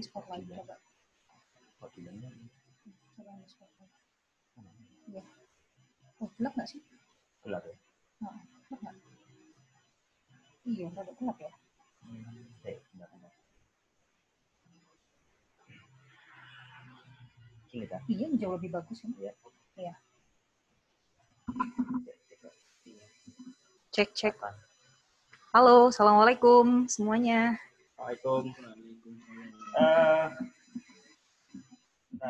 Di spotlight coba. Oh, di mana? Coba di spotlight. Iya. Oh, gelap nggak sih? Gelap ya? Nah, gelap nggak? Iya, rada gelap ya. Eh, bentar, bentar. Gini kan? Iya, jauh lebih bagus kan? Iya. Iya. Cek, cek. Halo, Assalamualaikum semuanya. Waalaikum. Eh,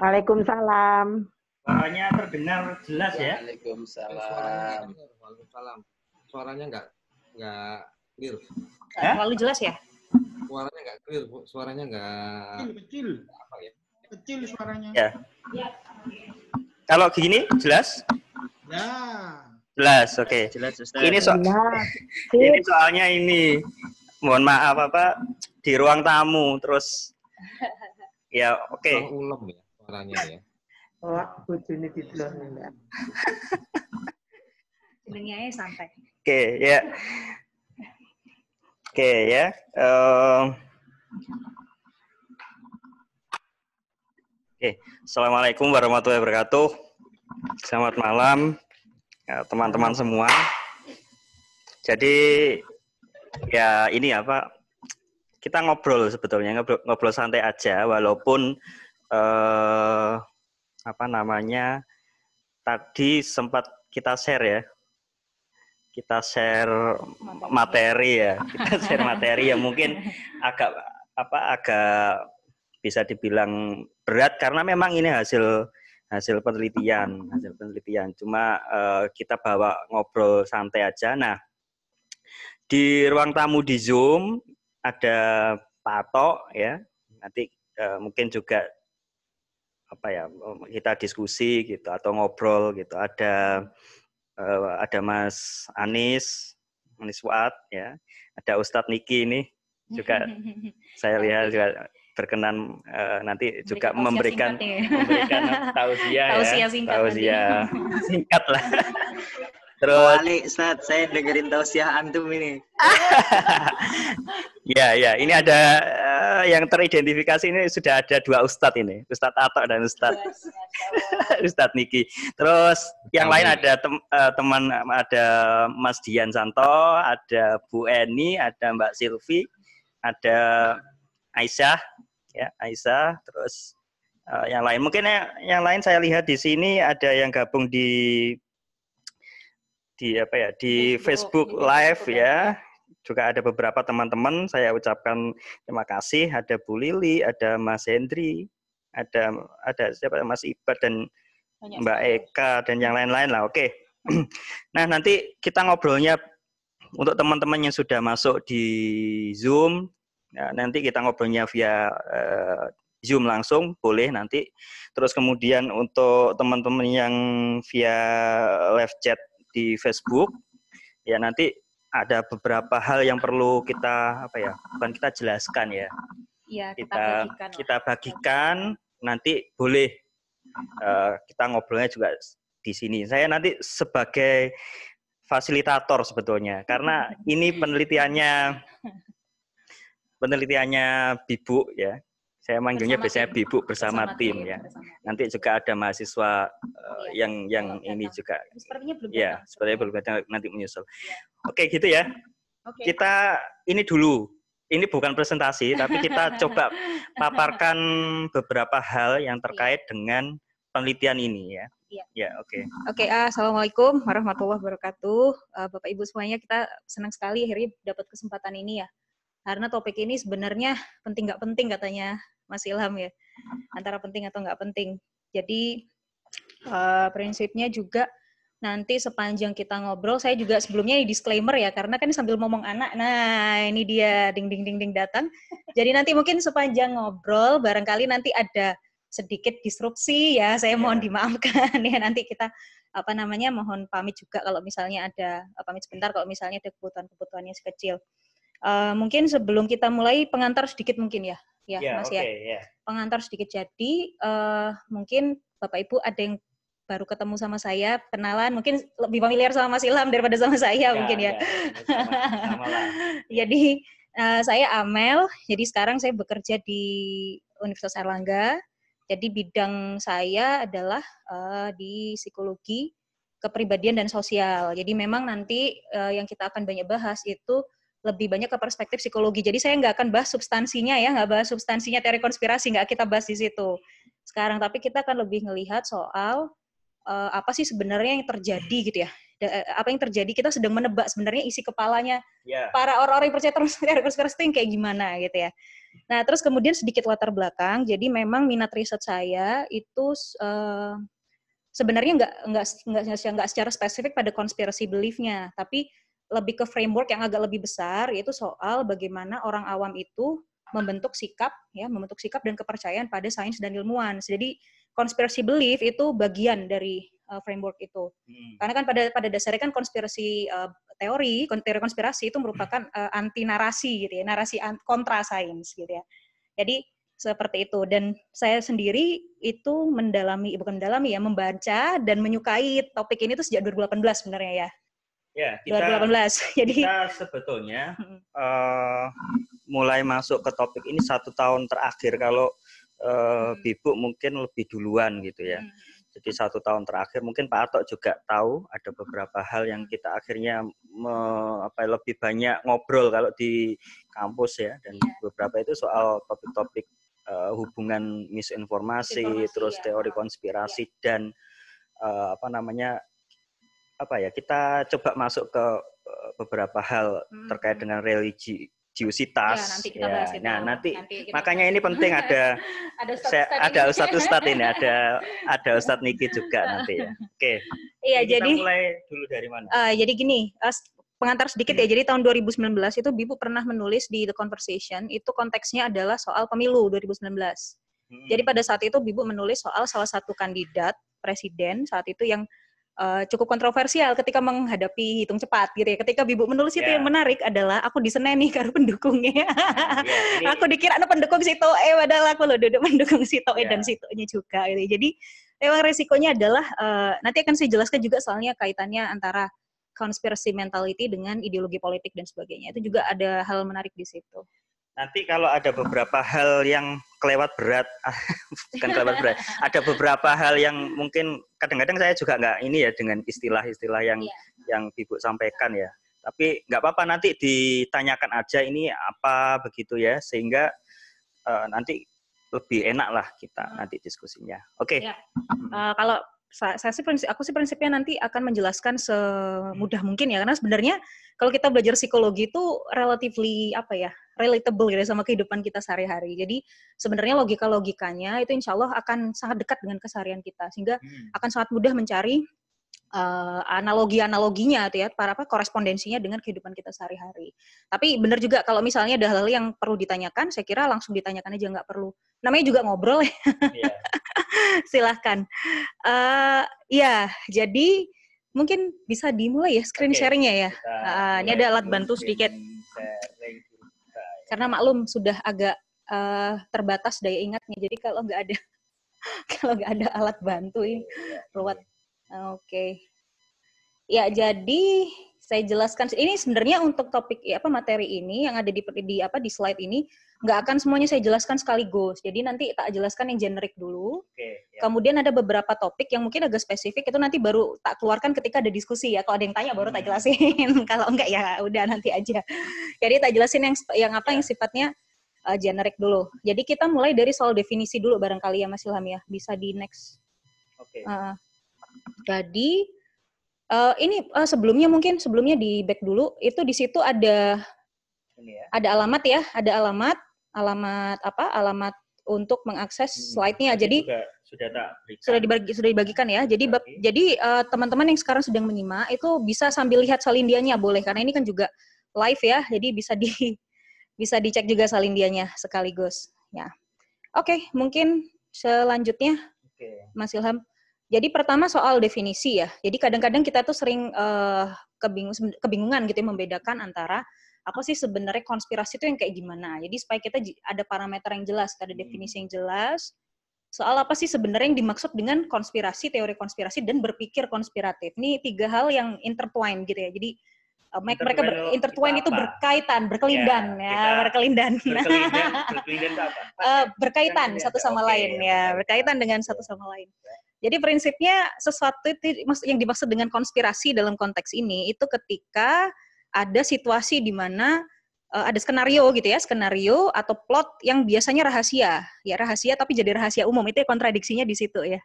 Waalaikumsalam. suaranya terdengar jelas ya? Waalaikumsalam. Waalaikumsalam. Suaranya nggak nggak clear. Hah? Terlalu jelas ya? Suaranya nggak clear. Bu. Suaranya nggak kecil kecil apa ya? kecil suaranya Ya. Kalau gini jelas? ya Jelas, oke. Jelas Ustaz. Ini so Nah, ini soalnya ini mohon maaf apa di ruang tamu terus ya oke. Kurang ulem ya suaranya ya. Wah, bojone didelok enggak. Jenengnya aja santai. oke ya. Oke ya. Em, oke assalamualaikum warahmatullahi wabarakatuh. Selamat malam ya, teman-teman semua. Jadi ya ini apa kita ngobrol sebetulnya ngobrol, ngobrol santai aja walaupun eh, apa namanya tadi sempat kita share ya. Kita share materi ya kita share materi yang mungkin agak apa agak bisa dibilang berat karena memang ini hasil hasil penelitian hasil penelitian. Cuma eh, kita bawa ngobrol santai aja. Nah di ruang tamu di zoom ada Pak Ato ya. Nanti eh, mungkin juga apa ya kita diskusi gitu atau ngobrol gitu. Ada eh, ada Mas Anis Anis Waat ya. Ada Ustadz Niki ini juga saya lihat juga berkenan eh, nanti juga memberikan ya. memberikan tausiah ya Tausiah singkat singkat lah terus? Wali Ustaz, saya dengerin tausiah antum ini. ya ya. Ini ada eh, yang teridentifikasi ini sudah ada dua ustadz ini. Ustadz Atok dan Ustadz Ustadz Niki. Terus yang lain ada tem- eh, teman ada Mas Dian Santo ada Bu Eni ada Mbak Silvi ada Aisyah ya Aisyah. Terus eh, yang lain. Mungkin yang, yang lain saya lihat di sini ada yang gabung di di apa ya di Facebook, Live Facebook ya. juga ada beberapa teman-teman saya ucapkan terima kasih. Ada Bu Lili ada Mas Hendri ada ada siapa Mas Ibat dan Banyak Mbak sekali. Eka dan yang lain-lain lah oke. Nah nanti kita ngobrolnya untuk teman-teman yang sudah masuk di Zoom. Ya, nanti kita ngobrolnya via eh, Zoom langsung boleh nanti. Terus kemudian untuk teman-teman yang via live chat di Facebook. Ya nanti ada beberapa hal yang perlu kita apa ya bukan kita jelaskan ya. Iya, kita, kita bagikan. kita bagikan nanti boleh eh, kita ngobrolnya juga di sini. Saya nanti sebagai fasilitator sebetulnya karena ini penelitiannya penelitiannya Bibu ya saya manggilnya Bersama biasanya tim. Bibu bersama, tim ya bersama. nanti juga ada mahasiswa eh, Iya. yang yang ini datang. juga Sepertinya belum ya datang. sepertinya belum datang nanti menyusul Iya. oke gitu ya Oke. kita ini dulu ini bukan presentasi tapi kita coba paparkan beberapa hal yang terkait dengan penelitian ini ya Iya. ya oke Oke, ah, assalamualaikum warahmatullahi wabarakatuh. Ah, Bapak Ibu semuanya, kita senang sekali akhirnya dapat kesempatan ini ya. Karena topik ini sebenarnya penting nggak penting katanya Mas Ilham ya. Antara penting atau nggak penting. Jadi eh, prinsipnya juga nanti sepanjang kita ngobrol, saya juga sebelumnya di disclaimer ya, karena kan sambil ngomong anak, nah ini dia ding ding ding ding datang. Jadi nanti mungkin sepanjang ngobrol, barangkali nanti ada sedikit disrupsi ya, saya mohon Ya. dimaafkan ya nanti kita apa namanya mohon pamit juga kalau misalnya ada eh, pamit sebentar kalau misalnya ada kebutuhan-kebutuhan yang sekecil. Eh, mungkin sebelum kita mulai pengantar sedikit mungkin ya, ya, ya Mas oke ya ya pengantar sedikit jadi eh, mungkin Bapak Ibu ada yang baru ketemu sama saya kenalan mungkin lebih familiar sama Mas Ilham daripada sama saya mungkin ya. sama, sama Jadi Eh, saya Amel, jadi sekarang saya bekerja di Universitas Erlangga. Jadi bidang saya adalah eh, di psikologi, kepribadian dan sosial. Jadi memang nanti eh, yang kita akan banyak bahas itu lebih banyak ke perspektif psikologi. Jadi saya nggak akan bahas substansinya ya, nggak bahas substansinya teori konspirasi, nggak kita bahas di situ sekarang. Tapi kita akan lebih melihat soal uh, apa sih sebenarnya yang terjadi gitu ya. Da- eh, apa yang terjadi kita sedang menebak sebenarnya isi kepalanya Ya. para orang-orang yang percaya terus teori konspirasi itu yang kayak gimana gitu ya. Nah, terus kemudian sedikit latar belakang. Jadi memang minat riset saya itu eh, sebenarnya nggak nggak nggak nggak secara spesifik pada conspiracy belief-nya, tapi lebih ke framework yang agak lebih besar yaitu soal bagaimana orang awam itu membentuk sikap ya, membentuk sikap dan kepercayaan pada sains dan ilmuwan. Jadi conspiracy belief itu bagian dari eh, framework itu. Hmm. Karena kan pada pada dasarnya kan konspirasi eh, teori, teori konspirasi itu merupakan eh, anti narasi gitu ya, narasi kontra sains gitu ya. Jadi seperti itu dan saya sendiri itu mendalami bukan mendalami ya membaca dan menyukai topik ini tuh sejak 2018 sebenarnya ya. Ya, kita 2018. Jadi kita sebetulnya eh, mulai masuk ke topik ini satu tahun terakhir kalau eh, Hmm. Bibu mungkin lebih duluan gitu ya. Hmm. Jadi satu tahun terakhir mungkin Pak Atok juga tahu ada beberapa hal yang kita akhirnya me- apa lebih banyak ngobrol kalau di kampus ya dan Iya. beberapa itu soal topik-topik eh, hubungan misinformasi, Misinformasi, terus ya. teori konspirasi dan eh, apa namanya apa ya kita coba masuk ke eh, beberapa hal Hmm. terkait dengan religiusitas. ya nanti kita ya. bahas itu. Nah nanti kita makanya bahas ini penting ada ada saya ustadz-ustadz ada ini. Ada ada Ustadz Niki juga nanti ya. Oke. Iya, Kita jadi mulai dulu dari mana? Eh, jadi gini, eh, pengantar sedikit ya. Jadi tahun 2019 itu Bibu pernah menulis di The Conversation, itu konteksnya adalah soal pemilu 2019. Hmm. Jadi pada saat itu Bibu menulis soal salah satu kandidat presiden saat itu yang eh, cukup kontroversial ketika menghadapi hitung cepat gitu ya. Ketika Bibu menulis itu Ya. yang menarik adalah aku diseneni karena pendukungnya. Ya, ini aku dikira ada pendukung Sito E padahal aku loh duduk pendukung Sito E Ya. dan Sitonya juga gitu. Jadi memang resikonya adalah eh, nanti akan saya jelaskan juga soalnya kaitannya antara conspiracy mentality dengan ideologi politik dan sebagainya. Itu juga ada hal menarik di situ. Nanti kalau ada beberapa hal yang kelewat berat, bukan kelewat berat, ada beberapa hal yang mungkin kadang-kadang saya juga nggak ini ya dengan istilah-istilah yang Iya. yang Ibu sampaikan ya. Tapi nggak apa-apa nanti ditanyakan aja ini apa begitu ya sehingga eh, nanti lebih enak lah kita Hmm. nanti diskusinya. Oke. Iya. Eh, kalau sa- saya sih prinsip, aku sih prinsipnya nanti akan menjelaskan semudah mungkin ya karena sebenarnya kalau kita belajar psikologi itu relatively apa ya relatable gitu sama kehidupan kita sehari-hari jadi sebenarnya logika logikanya itu insya Allah akan sangat dekat dengan keseharian kita sehingga Hmm. akan sangat mudah mencari eh, analogi-analoginya tuh ya, para apa korespondensinya dengan kehidupan kita sehari-hari. Tapi benar juga kalau misalnya ada hal-hal yang perlu ditanyakan, saya kira langsung ditanyakan aja nggak perlu. Namanya juga ngobrol ya, Iya. silahkan. Eh ya, jadi mungkin bisa dimulai ya screen Oke, sharingnya ya, kita Ah, ini ada alat bantu sedikit. sharing. Karena maklum sudah agak eh, terbatas daya ingatnya. Jadi kalau nggak ada kalau nggak ada alat bantu ini ruwet. Oke. Ya, jadi saya jelaskan ini sebenarnya untuk topik ya, apa materi ini yang ada di, di apa di slide ini nggak akan semuanya saya jelaskan sekaligus. Jadi nanti tak jelaskan yang generik dulu. Oke. ya. Kemudian ada beberapa topik yang mungkin agak spesifik itu nanti baru tak keluarkan ketika ada diskusi ya. Kalau ada yang tanya baru tak jelasin. Kalau enggak ya udah nanti aja. Jadi tak jelasin yang yang apa yang sifatnya uh, generik dulu. Jadi kita mulai dari soal definisi dulu barangkali ya Mas Ilham ya. Bisa di next. Oke. Uh, jadi uh, ini uh, sebelumnya mungkin sebelumnya di back dulu itu di situ ada Ini ya. ada alamat ya, ada alamat alamat apa? Alamat untuk mengakses Hmm, slide-nya. Jadi sudah tak berikan. sudah dibagi sudah dibagikan ya. Jadi bab- jadi eh, teman-teman yang sekarang sedang menyimak itu bisa sambil lihat salindianya boleh karena ini kan juga live ya. Jadi bisa di bisa dicek juga salindianya sekaligus ya. Oke, mungkin selanjutnya Oke. Mas Ilham. Jadi pertama soal definisi ya. Jadi kadang-kadang kita tuh sering eh, kebingung, kebingungan gitu ya, membedakan antara apa sih sebenarnya konspirasi itu yang kayak gimana. Jadi supaya kita ada parameter yang jelas, ada Hmm. definisi yang jelas. Soal apa sih sebenarnya yang dimaksud dengan konspirasi, teori konspirasi dan berpikir konspiratif. Ini tiga hal yang intertwine gitu ya. Jadi Uh, mereka ber- Intertwine itu berkaitan, berkelindan Ya, ya, kita berkelindan. Berkelindan, berkelindan itu apa? Eh, berkaitan satu sama oke, lain ya, berkaitan dengan satu sama lain. Jadi prinsipnya sesuatu itu yang dimaksud dengan konspirasi dalam konteks ini itu ketika ada situasi di mana eh, ada skenario gitu ya, skenario atau plot yang biasanya rahasia, ya rahasia tapi jadi rahasia umum itu ya kontradiksinya di situ ya.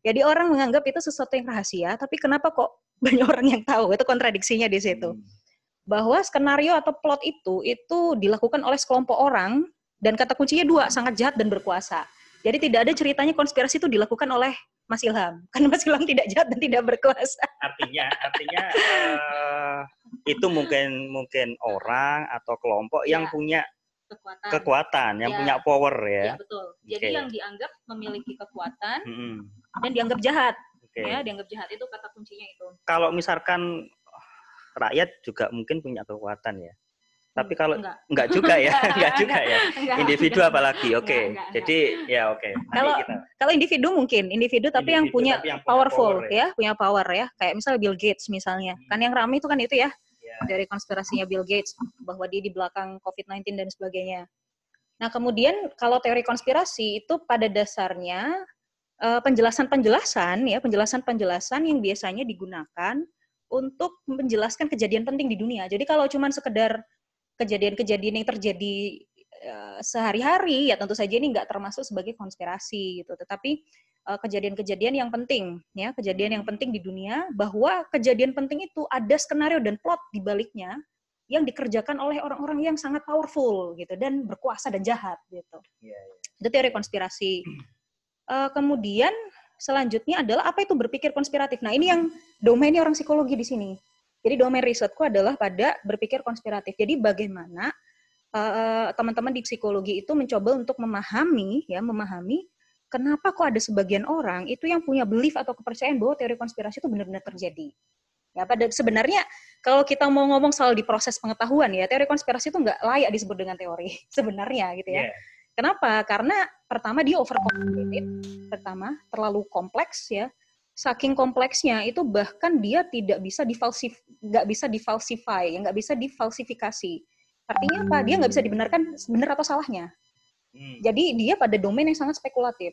Jadi orang menganggap itu sesuatu yang rahasia, tapi kenapa kok banyak orang yang tahu? Itu kontradiksinya di situ Hmm. bahwa skenario atau plot itu itu dilakukan oleh sekelompok orang dan kata kuncinya dua sangat jahat dan berkuasa. Jadi tidak ada ceritanya konspirasi itu dilakukan oleh Mas Ilham karena Mas Ilham tidak jahat dan tidak berkuasa. Artinya, artinya eh, itu mungkin mungkin orang atau kelompok yang Ya. punya Kekuatan. kekuatan, yang Ya. punya power Ya, ya. betul. Jadi yang dianggap memiliki kekuatan Mm-mm. dan dianggap jahat, Oke. ya, dianggap jahat itu kata kuncinya itu. Kalau misalkan rakyat juga mungkin punya kekuatan ya. Tapi kalau enggak, enggak juga ya, enggak juga ya. enggak, Individu enggak. apalagi. Oke. Enggak, enggak, Jadi ya oke. Nanti Kalau- kita Kalau individu mungkin, individu tapi yang Individu, punya tapi yang punya powerful power, ya. punya power ya. Kayak misalnya Bill Gates misalnya. Kan yang ramai itu kan itu ya, ya, dari konspirasinya Bill Gates bahwa dia di belakang COVID-19 dan sebagainya. Nah, kemudian kalau teori konspirasi itu pada dasarnya eh, penjelasan-penjelasan ya, penjelasan-penjelasan yang biasanya digunakan untuk menjelaskan kejadian penting di dunia. Jadi kalau cuma sekedar kejadian-kejadian yang terjadi eh, sehari-hari ya tentu saja ini nggak termasuk sebagai konspirasi gitu. Tetapi eh, kejadian-kejadian yang penting ya, kejadian yang penting di dunia bahwa kejadian penting itu ada skenario dan plot di baliknya yang dikerjakan oleh orang-orang yang sangat powerful gitu dan berkuasa dan jahat gitu. Iya, iya. Itu teori konspirasi. Eh, kemudian selanjutnya adalah apa itu berpikir konspiratif. Nah, ini yang domainnya orang psikologi di sini. Jadi domain risetku adalah pada berpikir konspiratif. Jadi bagaimana eh, teman-teman di psikologi itu mencoba untuk memahami ya, memahami kenapa kok ada sebagian orang itu yang punya belief atau kepercayaan bahwa teori konspirasi itu benar-benar terjadi. Ya, pada sebenarnya kalau kita mau ngomong soal di proses pengetahuan ya, teori konspirasi itu nggak layak disebut dengan teori sebenarnya gitu ya. Iya. Kenapa? Karena pertama dia overcomplicated, pertama terlalu kompleks ya. Saking kompleksnya itu bahkan dia tidak bisa difalsif, nggak bisa difalsify, nggak bisa difalsifikasi. Artinya apa? Dia nggak bisa dibenarkan benar atau salahnya. Hmm. Jadi dia pada domain yang sangat spekulatif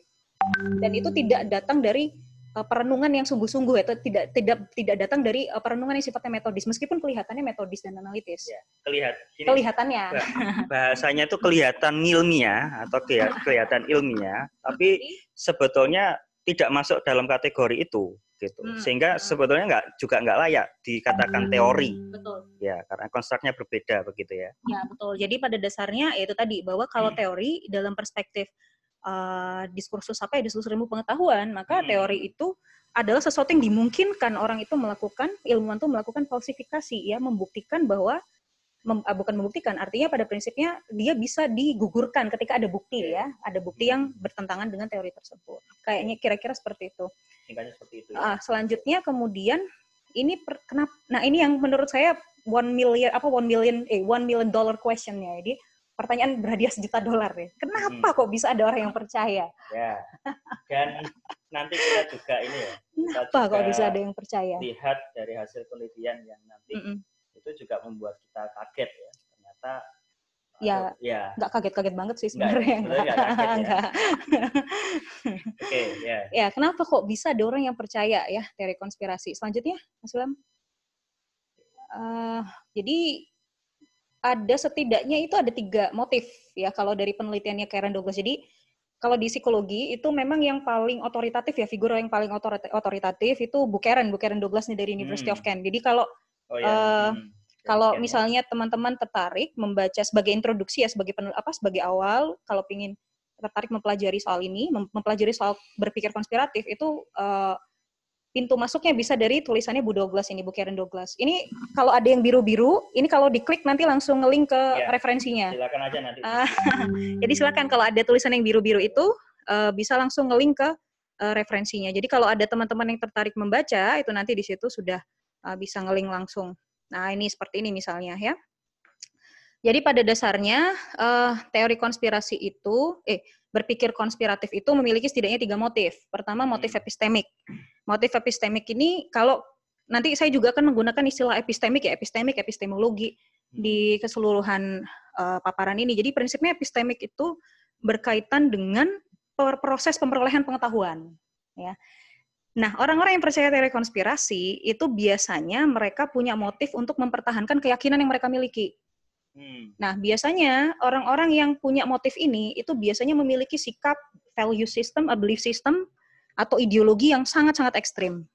dan itu tidak datang dari uh, perenungan yang sungguh-sungguh atau tidak tidak tidak datang dari uh, perenungan yang sifatnya metodis meskipun kelihatannya metodis dan analitis. Ya. Kelihat gini, Kelihatannya. bahasanya itu kelihatan ilmiah atau kelihatan ilmiah, tapi sebetulnya tidak masuk dalam kategori itu gitu. Hmm. Sehingga sebetulnya nggak juga nggak layak dikatakan teori Betul. ya karena konstruknya berbeda begitu ya. Ya, betul. Jadi pada dasarnya ya itu tadi bahwa kalau teori dalam perspektif uh, diskursus apa ya diskursus ilmu pengetahuan, maka Hmm. teori itu adalah sesuatu yang dimungkinkan orang itu melakukan ilmuwan itu melakukan falsifikasi ya membuktikan bahwa mem- ah, bukan membuktikan artinya pada prinsipnya dia bisa digugurkan ketika ada bukti ya ada bukti yang bertentangan dengan teori tersebut kayaknya kira-kira seperti itu Singkatnya seperti itu. Ya. Ah, selanjutnya kemudian ini per, kenapa nah ini yang menurut saya one million apa one million eh one million dollar questionnya jadi pertanyaan berhadiah sejuta dolar ya kenapa kok bisa ada orang yang percaya Ya. Dan nanti kita juga ini ya. Kenapa kok bisa ada yang percaya lihat dari hasil penelitian yang nanti Mm-mm. Itu juga membuat kita kaget ya. Ternyata Ya. ya. nggak kaget-kaget banget sih sebenarnya nggak ya. Nggak. Oke, ya. ya kenapa kok bisa ada orang yang percaya ya teori konspirasi selanjutnya Mas Ilham Eh, jadi ada setidaknya itu ada tiga motif ya kalau dari penelitiannya Karen Douglas jadi kalau di psikologi itu memang yang paling otoritatif ya figur yang paling otorit- otoritatif itu Bu Karen Bu Karen Douglas nih dari University of Hmm. Kent jadi kalau Oh ya. Eh, hmm. kalau ya. misalnya teman-teman tertarik membaca sebagai introduksi ya sebagai penel, apa sebagai awal kalau ingin tertarik mempelajari soal ini mem- mempelajari soal berpikir konspiratif itu eh, pintu masuknya bisa dari tulisannya Bu Douglas ini Bu Karen Douglas ini kalau ada yang biru-biru ini kalau diklik nanti langsung ngelink ke Ya. referensinya silakan aja nanti. Ah, jadi silakan kalau ada tulisan yang biru-biru itu eh, bisa langsung ngelink ke eh, referensinya. Jadi kalau ada teman-teman yang tertarik membaca itu nanti di situ sudah eh, bisa ngelink langsung. Nah ini seperti ini misalnya ya. Jadi pada dasarnya eh, teori konspirasi itu, eh berpikir konspiratif itu memiliki setidaknya tiga motif. Pertama motif epistemik. Motif epistemik ini kalau nanti saya juga akan menggunakan istilah epistemik ya, epistemik, epistemologi di keseluruhan uh, paparan ini. Jadi prinsipnya epistemik itu berkaitan dengan proses pemperolehan pengetahuan, ya. Nah, orang-orang yang percaya teori konspirasi itu biasanya mereka punya motif untuk mempertahankan keyakinan yang mereka miliki. Hmm. Nah, biasanya orang-orang yang punya motif ini itu biasanya memiliki sikap value system, a belief system, atau ideologi yang sangat-sangat ekstrim.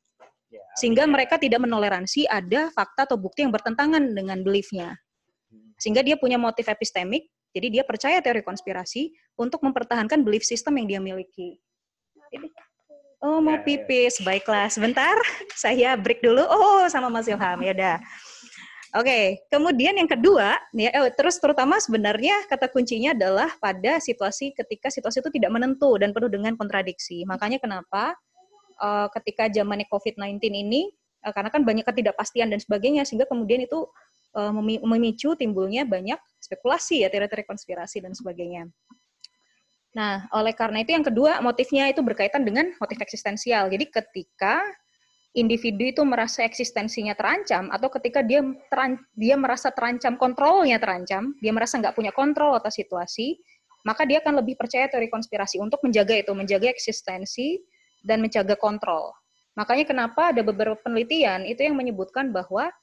Ya, Sehingga mereka tidak menoleransi ada fakta atau bukti yang bertentangan dengan beliefnya. Hmm. Sehingga dia punya motif epistemik, jadi dia percaya teori konspirasi untuk mempertahankan belief system yang dia miliki. Oh, mau ya, ya. pipis. Baiklah, sebentar. Saya break dulu. Oh, sama Mas Ilham. Ya udah. Oke, okay. kemudian yang kedua, ya, eh, terus terutama sebenarnya kata kuncinya adalah pada situasi ketika situasi itu tidak menentu dan penuh dengan kontradiksi. Makanya kenapa uh, ketika zaman COVID-19 ini, uh, karena kan banyak ketidakpastian dan sebagainya, sehingga kemudian itu uh, memicu timbulnya banyak spekulasi ya, teori-teori konspirasi dan sebagainya. Nah, oleh karena itu yang kedua motifnya itu berkaitan dengan motif eksistensial. Jadi ketika individu itu merasa eksistensinya terancam atau ketika dia teran, dia merasa terancam kontrolnya terancam, dia merasa nggak punya kontrol atas situasi, maka dia akan lebih percaya teori konspirasi untuk menjaga itu, menjaga eksistensi dan menjaga kontrol. Makanya kenapa ada beberapa penelitian itu yang menyebutkan bahwa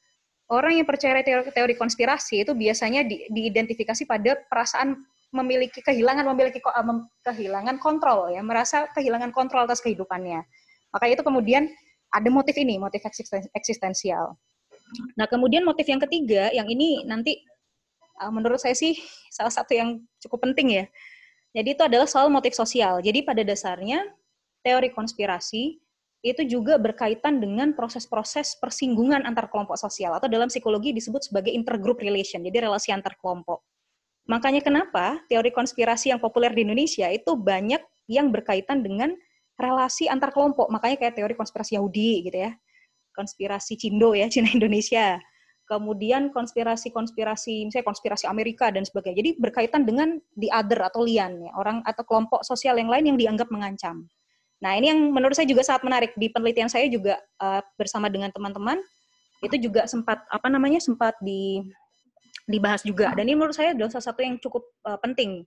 orang yang percaya teori, teori konspirasi itu biasanya di, diidentifikasi pada perasaan memiliki kehilangan memiliki eh, kehilangan kontrol ya merasa kehilangan kontrol atas kehidupannya. Maka itu kemudian ada motif ini motif eksistensial. Nah kemudian motif yang ketiga yang ini nanti eh, menurut saya sih salah satu yang cukup penting ya. Jadi itu adalah soal motif sosial. Jadi pada dasarnya teori konspirasi itu juga berkaitan dengan proses-proses persinggungan antar kelompok sosial atau dalam psikologi disebut sebagai intergroup relation, jadi relasi antar kelompok. Makanya kenapa teori konspirasi yang populer di Indonesia itu banyak yang berkaitan dengan relasi antar kelompok. Makanya kayak teori konspirasi Yahudi gitu ya. Konspirasi Cindo ya, Cina Indonesia. Kemudian konspirasi-konspirasi misalnya konspirasi Amerika dan sebagainya. Jadi berkaitan dengan the other atau lian ya, orang atau kelompok sosial yang lain yang dianggap mengancam. Nah, ini yang menurut saya juga sangat menarik. Di penelitian saya juga uh, bersama dengan teman-teman itu juga sempat apa namanya sempat di dibahas juga dan ini menurut saya adalah salah satu yang cukup uh, penting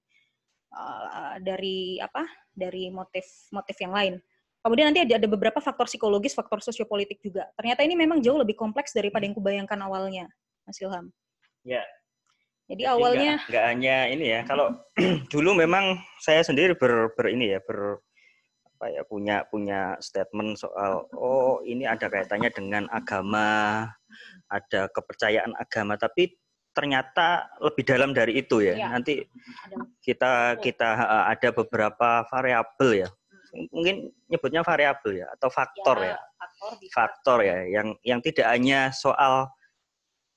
uh, dari apa dari motif-motif yang lain. Kemudian nanti ada, ada beberapa faktor psikologis, faktor sosiopolitik juga. Ternyata ini memang jauh lebih kompleks daripada yang kubayangkan awalnya, Mas Ilham. Ya. Jadi, Jadi awalnya nggak hanya ini ya. Kalau dulu memang saya sendiri ber, ber ini ya ber apa ya punya punya statement soal oh ini ada kaitannya dengan agama, ada kepercayaan agama, tapi ternyata lebih dalam dari itu ya. ya. Nanti kita kita ada beberapa variabel ya. Mungkin nyebutnya variabel ya atau faktor ya. ya. Faktor, faktor ya yang yang tidak hanya soal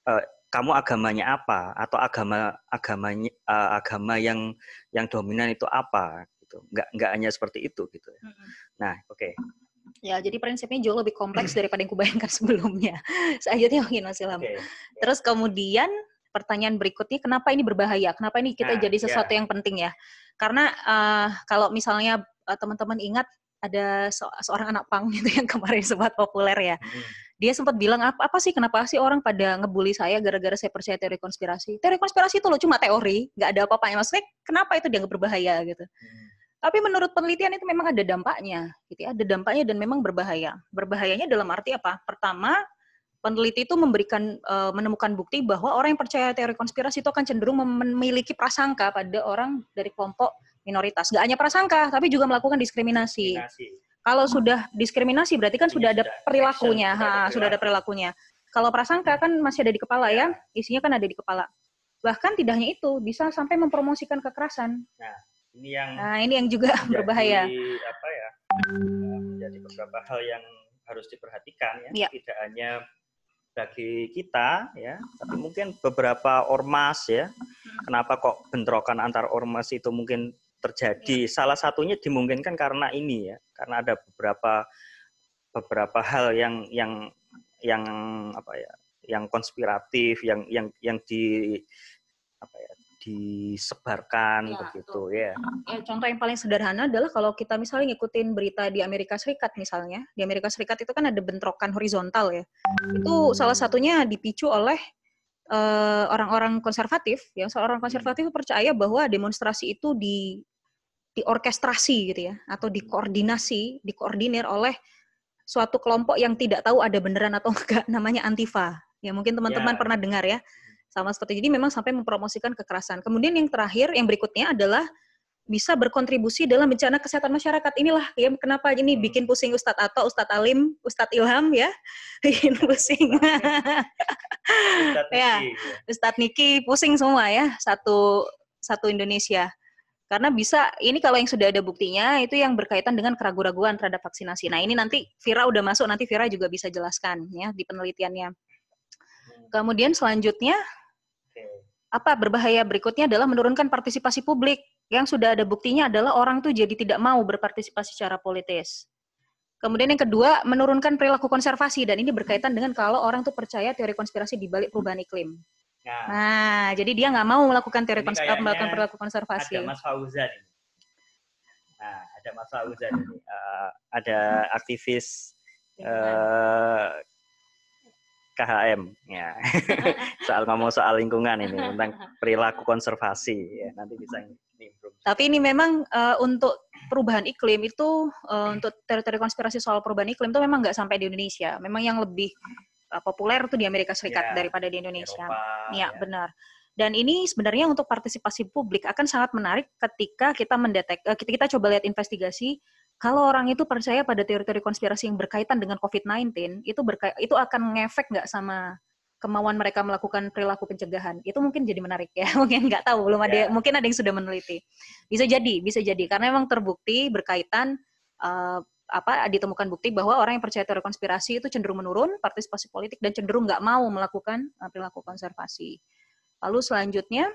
uh, kamu agamanya apa atau agama agamanya uh, agama yang yang dominan itu apa gitu. Enggak enggak hanya seperti itu gitu ya. Nah, oke. Okay. Ya, jadi prinsipnya jauh lebih kompleks daripada yang kubayangkan sebelumnya. Selanjutnya mungkin Mas Ilham. Okay. Terus kemudian pertanyaan berikutnya kenapa ini berbahaya? Kenapa ini kita nah, jadi sesuatu yeah. yang penting ya? Karena uh, kalau misalnya uh, teman-teman ingat ada se seorang anak pang gitu yang kemarin sempat populer ya. Hmm. Dia sempat bilang apa apa sih kenapa sih orang pada ngebully saya gara-gara saya percaya teori konspirasi? Teori konspirasi itu loh cuma teori, nggak ada apa-apanya. Maksudnya kenapa itu dianggap berbahaya gitu? Hmm. Tapi menurut penelitian itu memang ada dampaknya, gitu ya. Ada dampaknya dan memang berbahaya. Berbahayanya dalam arti apa? Pertama, peneliti itu memberikan uh, menemukan bukti bahwa orang yang percaya teori konspirasi itu akan cenderung memiliki prasangka pada orang dari kelompok minoritas. Gak hanya prasangka, tapi juga melakukan diskriminasi. diskriminasi. Kalau sudah diskriminasi berarti kan sudah ada perilakunya, ha, sudah ada perilakunya. Kalau prasangka kan masih ada di kepala ya, isinya kan ada di kepala. Bahkan tidak hanya itu, bisa sampai mempromosikan kekerasan. Nah, ini yang Nah, ini yang juga menjadi, berbahaya. Apa ya? Menjadi beberapa hal yang harus diperhatikan ya, ya. tidak hanya bagi kita ya. Tapi mungkin beberapa ormas ya. Kenapa kok bentrokan antar ormas itu mungkin terjadi? Salah satunya dimungkinkan karena ini ya. Karena ada beberapa beberapa hal yang yang yang apa ya yang konspiratif yang yang yang di apa ya disebarkan Ya, begitu ya. ya contoh yang paling sederhana adalah kalau kita misalnya ngikutin berita di Amerika Serikat misalnya di Amerika Serikat itu kan ada bentrokan horizontal ya. Itu salah satunya dipicu oleh eh, orang-orang konservatif ya. Seorang konservatif percaya bahwa demonstrasi itu di diorkestrasi gitu ya atau dikoordinasi dikoordinir oleh suatu kelompok yang tidak tahu ada beneran atau enggak namanya Antifa. Ya mungkin teman-teman Ya. pernah dengar ya sama seperti jadi memang sampai mempromosikan kekerasan kemudian yang terakhir yang berikutnya adalah bisa berkontribusi dalam bencana kesehatan masyarakat inilah ya kenapa ini Hmm. bikin pusing Ustadz Ato, Ustadz Alim, Ustadz Ilham ya bikin pusing Ustadz Ya. Niki. Ustadz Niki pusing semua ya satu satu Indonesia karena bisa ini kalau yang sudah ada buktinya itu yang berkaitan dengan keraguan-raguan terhadap vaksinasi. Nah ini nanti Vira udah masuk nanti Vira juga bisa jelaskan ya di penelitiannya. Kemudian selanjutnya. Apa berbahaya berikutnya adalah menurunkan partisipasi publik yang sudah ada buktinya adalah orang tuh jadi tidak mau berpartisipasi secara politis. Kemudian yang kedua menurunkan perilaku konservasi dan ini berkaitan dengan kalau orang tuh percaya teori konspirasi di balik perubahan iklim. Nah, Nah, jadi dia nggak mau melakukan teori Ini kons- kayaknya melakukan perilaku konservasi. ada Mas Fauzan ini. Nah, ada Mas Fauzan ini. Eh, ada aktivis eh, KHM ya. soal ngomong soal lingkungan ini tentang perilaku konservasi ya. Nanti bisa nimbrung. Tapi ini memang eh, untuk perubahan iklim itu eh, untuk teori-teori konspirasi soal perubahan iklim itu memang nggak sampai di Indonesia. Memang yang lebih eh, populer itu di Amerika Serikat Ya, daripada di Indonesia. Eropa, Iya, ya. benar. Dan ini sebenarnya untuk partisipasi publik akan sangat menarik ketika kita mendetek, kita, kita coba lihat investigasi kalau orang itu percaya pada teori-teori konspirasi yang berkaitan dengan COVID-19, itu berka- itu akan ngefek nggak sama kemauan mereka melakukan perilaku pencegahan. Itu mungkin jadi menarik ya. Mungkin nggak tahu, belum ada Ya. mungkin ada yang sudah meneliti. Bisa jadi, bisa jadi karena memang terbukti berkaitan eh, apa ditemukan bukti bahwa orang yang percaya teori konspirasi itu cenderung menurun partisipasi politik dan cenderung nggak mau melakukan eh, perilaku konservasi. Lalu selanjutnya,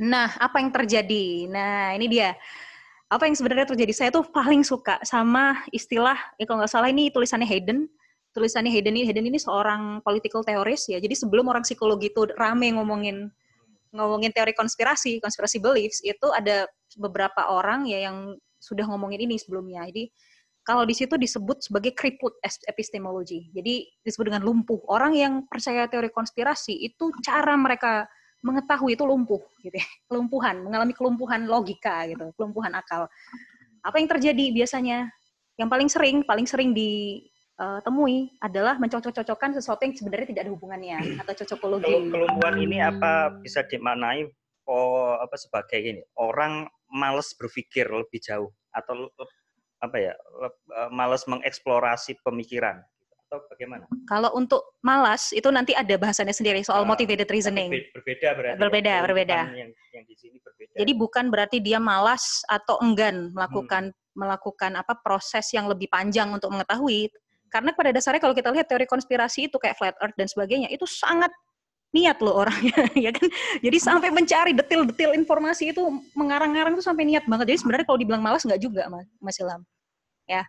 nah apa yang terjadi? Nah ini dia. Apa yang sebenarnya terjadi? Saya tuh paling suka sama istilah, ya kalau nggak salah ini tulisannya Hayden. Tulisannya Hayden ini, Hayden ini seorang political theorist ya. Jadi sebelum orang psikologi itu rame ngomongin ngomongin teori konspirasi, konspirasi beliefs, itu ada beberapa orang ya yang sudah ngomongin ini sebelumnya. Jadi kalau di situ disebut sebagai crippled epistemology. Jadi disebut dengan lumpuh. Orang yang percaya teori konspirasi itu cara mereka mengetahui itu lumpuh gitu ya. Kelumpuhan, mengalami kelumpuhan logika gitu, kelumpuhan akal. Apa yang terjadi biasanya? Yang paling sering, paling sering ditemui adalah mencocok-cocokkan sesuatu yang sebenarnya tidak ada hubungannya atau cocokologi. Kelum- kelumpuhan ini apa bisa dimaknai oh apa sebagai ini orang males berpikir lebih jauh atau apa ya eh, males mengeksplorasi pemikiran atau bagaimana? Kalau untuk malas itu nanti ada bahasannya sendiri soal Ah, motivated reasoning. be- Berbeda berarti. ya, Berbeda, kelumpuhan berbeda. Yang, yang di sini berbeda. Jadi bukan berarti dia malas atau enggan Hmm. melakukan melakukan apa proses yang lebih panjang untuk mengetahui. Karena pada dasarnya kalau kita lihat teori konspirasi itu kayak flat earth dan sebagainya itu sangat niat loh orangnya ya kan. Jadi sampai mencari detil-detil informasi itu mengarang-ngarang itu sampai niat banget. Jadi sebenarnya kalau dibilang malas nggak juga Mas, Mas Ilham. Ya.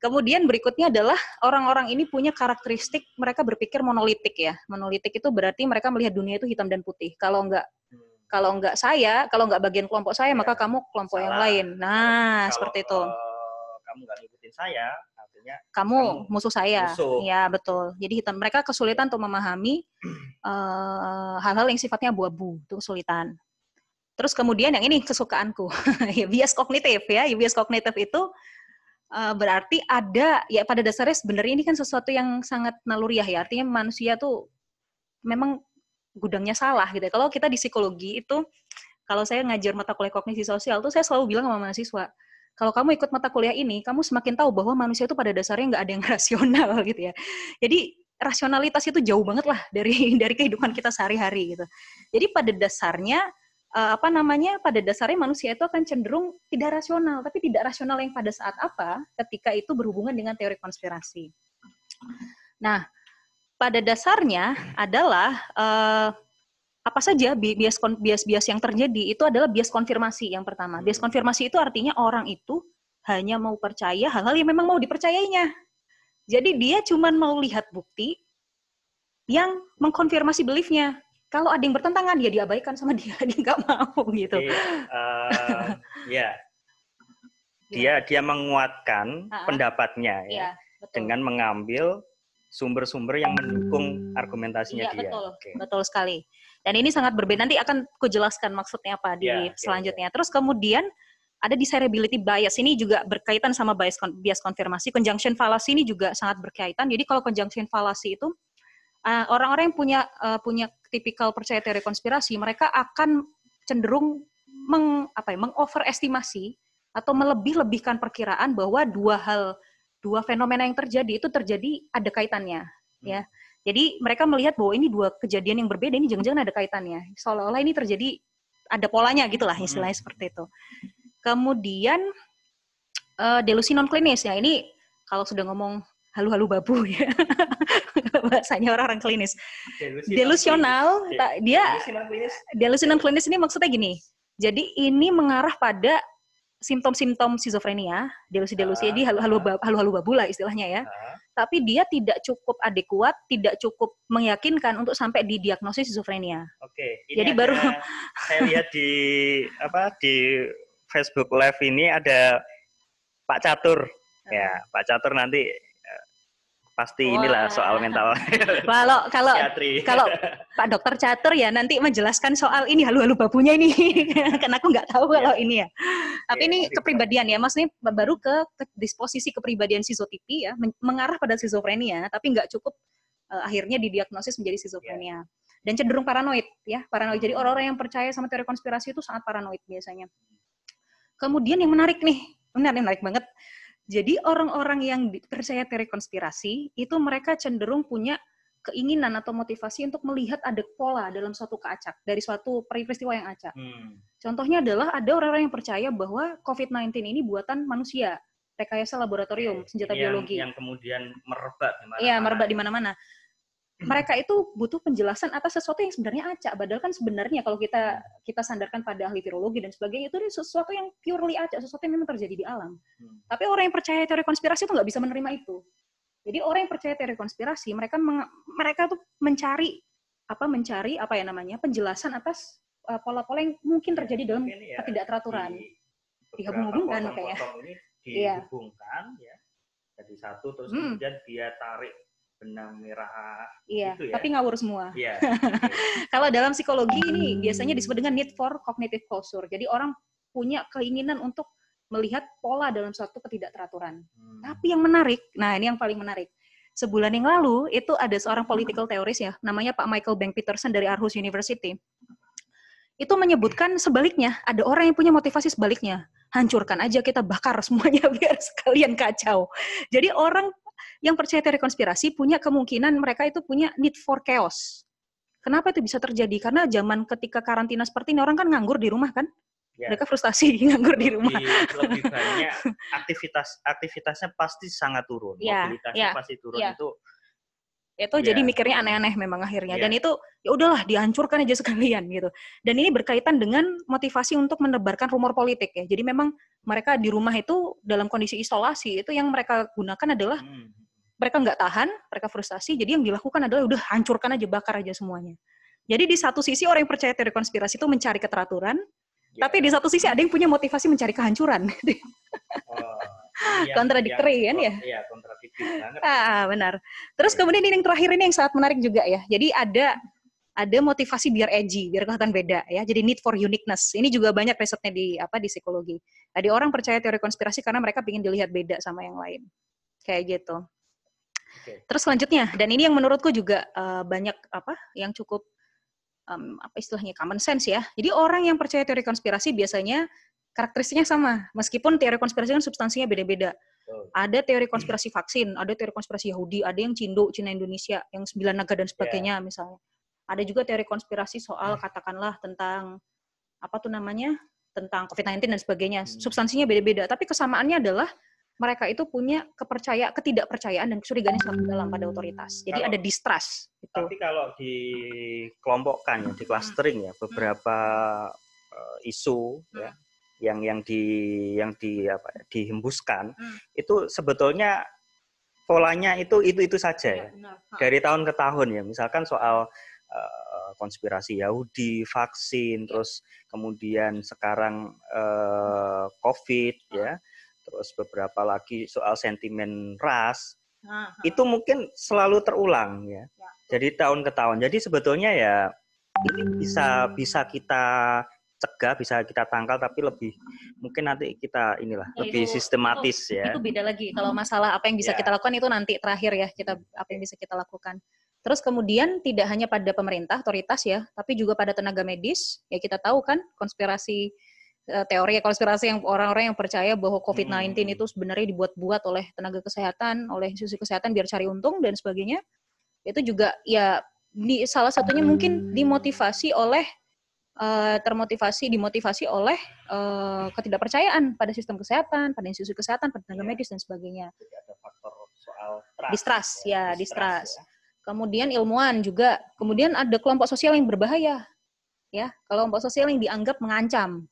Kemudian berikutnya adalah orang-orang ini punya karakteristik mereka berpikir monolitik ya. Monolitik itu berarti mereka melihat dunia itu hitam dan putih. Kalau nggak Hmm. kalau nggak saya, kalau nggak bagian kelompok saya, Ya, maka kamu kelompok yang salah. lain. Nah, Kalau, seperti itu. eh, kamu nggak ngikutin saya, artinya Kamu kamu musuh saya. musuh. Ya, betul. Jadi hitam mereka kesulitan untuk memahami eh, hal-hal yang sifatnya abu-abu, itu kesulitan. Terus kemudian yang ini kesukaanku, ya bias kognitif ya bias kognitif itu eh, berarti ada ya pada dasarnya sebenarnya ini kan sesuatu yang sangat naluriah ya, artinya manusia tuh memang gudangnya salah gitu. Kalau kita di psikologi itu kalau saya ngajar mata kuliah kognisi sosial tuh saya selalu bilang sama mahasiswa, kalau kamu ikut mata kuliah ini, kamu semakin tahu bahwa manusia itu pada dasarnya nggak ada yang rasional gitu ya. Jadi rasionalitas itu jauh banget lah dari dari kehidupan kita sehari-hari gitu. Jadi pada dasarnya eh, apa namanya? Pada dasarnya manusia itu akan cenderung tidak rasional, tapi tidak rasional yang pada saat apa? Ketika itu berhubungan dengan teori konspirasi. Nah, pada dasarnya adalah eh, apa saja bi- bias bias-bias yang terjadi itu adalah bias konfirmasi yang pertama. Bias konfirmasi itu artinya orang itu hanya mau percaya hal-hal yang memang mau dipercayainya. Jadi dia cuma mau lihat bukti yang mengkonfirmasi beliefnya. Kalau ada yang bertentangan dia diabaikan sama dia, dia nggak mau gitu. Jadi, eh, ya, dia dia menguatkan ah. pendapatnya ya, Iya, betul. dengan mengambil sumber-sumber yang mendukung argumentasinya Iya, dia. betul. Oke. Betul sekali. Dan ini sangat berbeda. Nanti akan kujelaskan maksudnya apa di Iya, iya, selanjutnya. Terus kemudian ada desirability bias. Ini juga berkaitan sama bias, bias konfirmasi. Conjunction fallacy ini juga sangat berkaitan. Jadi kalau conjunction fallacy itu uh, orang-orang yang punya uh, punya tipikal percaya teori konspirasi, mereka akan cenderung meng apa ya, mengoverestimasi atau melebih-lebihkan perkiraan bahwa dua hal dua fenomena yang terjadi itu terjadi ada kaitannya ya. Jadi mereka melihat bahwa ini dua kejadian yang berbeda ini jangan-jangan ada kaitannya. Seolah-olah ini terjadi ada polanya gitulah istilahnya seperti itu. Kemudian eh, delusi non klinis ya ini kalau sudah ngomong halu-halu babu ya bahasanya orang-orang klinis. Delusional, tak- dia Delusi non-klinis. delusi non klinis ini maksudnya gini. Jadi ini mengarah pada simptom-simptom skizofrenia, delusi-delusi, Ah, jadi halu-halu halu-halu babu lah istilahnya ya. Ah, Tapi dia tidak cukup adekuat, tidak cukup meyakinkan untuk sampai di diagnosis skizofrenia. Oke. Ini Jadi ada- baru- saya lihat di apa di Facebook Live ini ada Pak Catur. Ya, Pak Catur nanti pasti inilah Wah. soal mental Kalau kalau kalau Pak Dokter Catur ya nanti menjelaskan soal ini halu-halu babunya ini, karena aku nggak tahu kalau ini ya. Tapi Iya, ini kepribadian ya, maksudnya baru ke, ke disposisi kepribadian sizotipi ya, men- mengarah pada skizofrenia, tapi nggak cukup eh, akhirnya didiagnosis menjadi skizofrenia. Dan cenderung paranoid ya, paranoid. Jadi orang-orang yang percaya sama teori konspirasi itu sangat paranoid biasanya. Kemudian yang menarik nih, menarik, menarik banget. Jadi orang-orang yang percaya teori konspirasi itu mereka cenderung punya keinginan atau motivasi untuk melihat ada pola dalam suatu keacak dari suatu peristiwa yang acak. Hmm. Contohnya adalah ada orang-orang yang percaya bahwa COVID-19 ini buatan manusia, rekayasa laboratorium, senjata yang- biologi. Yang kemudian merebak di mana-mana. Iya, merebak di mana-mana. Mereka itu butuh penjelasan atas sesuatu yang sebenarnya acak. Padahal kan sebenarnya kalau kita kita sandarkan pada ahli virologi dan sebagainya itu sesuatu yang purely acak, sesuatu yang memang terjadi di alam. Hmm. Tapi orang yang percaya teori konspirasi itu nggak bisa menerima itu. Jadi orang yang percaya teori konspirasi, mereka meng- mereka tuh mencari apa mencari apa ya namanya penjelasan atas uh, pola-pola yang mungkin terjadi dalam ya, ketidakteraturan. Dihubung-hubungkan kayaknya. Iya. dihubungkan ya jadi satu terus Hmm. kemudian dia tarik benang merah Iya, Gitu ya. tapi ngawur semua. Iya. Kalau dalam psikologi ini biasanya disebut dengan need for cognitive closure. Jadi orang punya keinginan untuk melihat pola dalam suatu ketidakteraturan. Hmm. Tapi yang menarik, nah ini yang paling menarik. Sebulan yang lalu itu ada seorang political theorist ya, namanya Pak Michael Bank Peterson dari Aarhus University. Itu menyebutkan sebaliknya, ada orang yang punya motivasi sebaliknya. Hancurkan aja kita bakar semuanya biar sekalian kacau. Jadi orang yang percaya teori konspirasi punya kemungkinan mereka itu punya need for chaos. Kenapa itu bisa terjadi? Karena zaman ketika karantina seperti ini orang kan nganggur di rumah kan? Ya. Mereka frustasi nganggur di rumah. lebih, lebih banyak aktivitas aktivitasnya pasti sangat turun Iya, mobilitasnya iya, pasti turun iya. itu itu Iya. jadi mikirnya aneh-aneh memang akhirnya. Iya. dan itu ya udahlah dihancurkan aja sekalian gitu. Dan ini berkaitan dengan motivasi untuk menebarkan rumor politik ya. Jadi memang mereka di rumah itu dalam kondisi isolasi itu yang mereka gunakan adalah hmm, mereka nggak tahan mereka frustasi jadi yang dilakukan adalah udah hancurkan aja bakar aja semuanya. Jadi di satu sisi orang yang percaya teori konspirasi itu mencari keteraturan ya. tapi di satu sisi ada yang punya motivasi mencari kehancuran. Oh, ini yang- Contradictory yang- kan ya? iya kontradiktif banget Ah, benar. Terus kemudian ini yang terakhir ini yang sangat menarik juga ya. Jadi ada ada motivasi biar edgy, biar kelihatan beda ya. Jadi need for uniqueness. Ini juga banyak risetnya di apa di psikologi. Tadi orang percaya teori konspirasi karena mereka ingin dilihat beda sama yang lain. Kayak gitu. Oke. Terus selanjutnya dan ini yang menurutku juga eh, banyak apa yang cukup em, apa istilahnya common sense ya. Jadi orang yang percaya teori konspirasi biasanya karakteristiknya sama, meskipun teori konspirasi kan substansinya beda-beda. Betul. Ada teori konspirasi vaksin, ada teori konspirasi Yahudi, ada yang Cindo, Cina Indonesia, yang sembilan naga dan sebagainya misalnya. Ada juga teori konspirasi soal katakanlah tentang apa tuh namanya? tentang COVID-19 dan sebagainya. Hmm. Substansinya beda-beda, tapi kesamaannya adalah mereka itu punya kepercaya ketidakpercayaan dan kecurigaan yang sangat dalam pada otoritas. Jadi Kalau- ada distrust gitu. tapi kalau dikelompokkan ya di clustering ya beberapa eh, isu ya yang yang di yang di apa ya, dihembuskan Hmm. itu sebetulnya polanya itu itu itu saja ya benar. dari tahun ke tahun ya misalkan soal eh, konspirasi Yahudi, vaksin, terus kemudian sekarang eh, COVID ya, terus beberapa lagi soal sentimen ras Nah, itu mungkin selalu terulang ya. Ya. Jadi tahun ke tahun. Jadi sebetulnya ya ini bisa bisa kita cegah, bisa kita tangkal, tapi lebih mungkin nanti kita inilah Ya, lebih itu- sistematis ya. itu beda lagi. Kalau masalah apa yang bisa Ya. kita lakukan itu nanti terakhir ya kita apa yang bisa kita lakukan. Terus kemudian tidak hanya pada pemerintah, otoritas ya, tapi juga pada tenaga medis. Ya kita tahu kan konspirasi eh, teori konspirasi yang orang-orang yang percaya bahwa COVID-19 Hmm. itu sebenarnya dibuat-buat oleh tenaga kesehatan, oleh institusi kesehatan biar cari untung dan sebagainya. Itu juga ya di salah satunya mungkin dimotivasi oleh eh, termotivasi dimotivasi oleh eh, ketidakpercayaan pada sistem kesehatan, pada institusi kesehatan, pada tenaga Iya. medis dan sebagainya. Jadi ada faktor soal trust. Distrust, ya, distrust. distrust ya. Kemudian ilmuwan juga. Kemudian ada kelompok sosial yang berbahaya. Ya, kelompok sosial yang dianggap mengancam.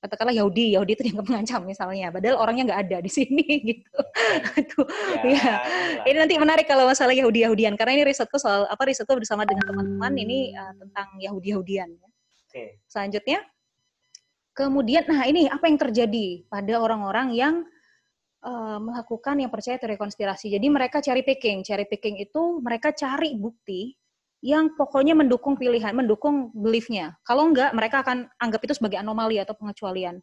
Katakanlah Yahudi, Yahudi itu dianggap mengancam misalnya. Padahal orangnya nggak ada di sini gitu. Itu Ya, Ya. ini nanti menarik kalau masalah Yahudi-Yahudian karena ini risetku soal apa risetku bersama dengan teman-teman ini eh, tentang Yahudi-Yahudian. ya. Oke. Selanjutnya, kemudian, nah ini apa yang terjadi pada orang-orang yang eh, melakukan yang percaya teori konspirasi. Jadi mereka cari picking, cari picking itu mereka cari bukti yang pokoknya mendukung pilihan, mendukung beliefnya. Kalau enggak, mereka akan anggap itu sebagai anomali atau pengecualian.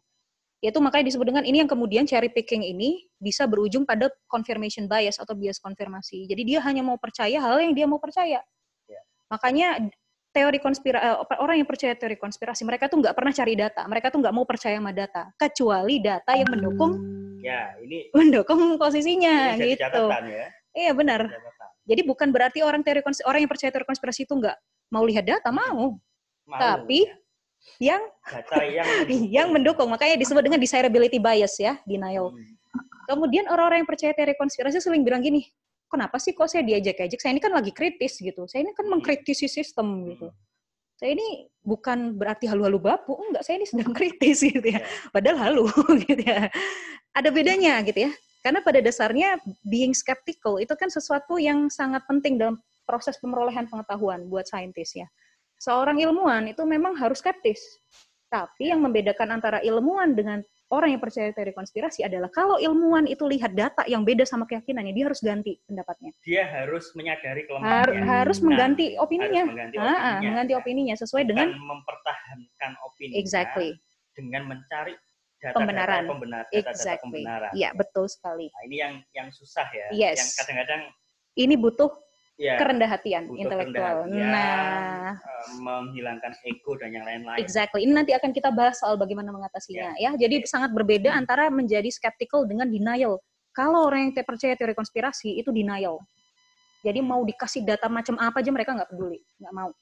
Itu makanya disebut dengan ini yang kemudian cherry picking ini bisa berujung pada confirmation bias atau bias konfirmasi. Jadi dia hanya mau percaya hal yang dia mau percaya. Ya. Makanya teori konspirasi orang yang percaya teori konspirasi mereka tuh nggak pernah cari data, mereka tuh nggak mau percaya sama data, kecuali data yang mendukung Ya, ini mendukung posisinya ini gitu. catatan ya. Iya benar. Catatan. Jadi bukan berarti orang teori kons- orang yang percaya teori konspirasi itu nggak mau lihat data, mau. Mau, Tapi ya. yang data yang yang mendukung makanya disebut dengan desirability bias ya, denial. Hmm. Kemudian orang-orang yang percaya teori konspirasi sering bilang gini, kenapa sih kok saya diajak-ajak? Saya ini kan lagi kritis gitu. Saya ini kan mengkritisi sistem gitu. Saya ini bukan berarti halu-halu bapu, enggak. Saya ini sedang kritis gitu ya. Padahal halu gitu ya. Ada bedanya gitu ya. Karena pada dasarnya being skeptical itu kan sesuatu yang sangat penting dalam proses pemerolehan pengetahuan buat saintis ya. Seorang ilmuwan itu memang harus skeptis. Tapi yang membedakan antara ilmuwan dengan orang yang percaya teori konspirasi adalah kalau ilmuwan itu lihat data yang beda sama keyakinannya, dia harus ganti pendapatnya. Dia harus menyadari Har- kelemahannya. harus Nah, mengganti opininya. Harus mengganti Ah, ah, opininya. mengganti ya. opininya sesuai Bukan dengan mempertahankan opini exactly dengan mencari data Pembenaran. pembenar, data-data exactly. pembenaran. Iya, betul sekali. Nah, ini yang yang susah ya. Yes. Yang kadang-kadang Ini butuh ya kerendah hatian intelektual. Nah, eh, menghilangkan ego dan yang lain-lain. exactly. Ini nanti akan kita bahas soal bagaimana mengatasinya ya. Jadi sangat berbeda antara menjadi skeptical dengan denial. Kalau orang yang percaya teori konspirasi itu denial. Jadi mau dikasih data macam apa aja mereka nggak peduli, nggak mau.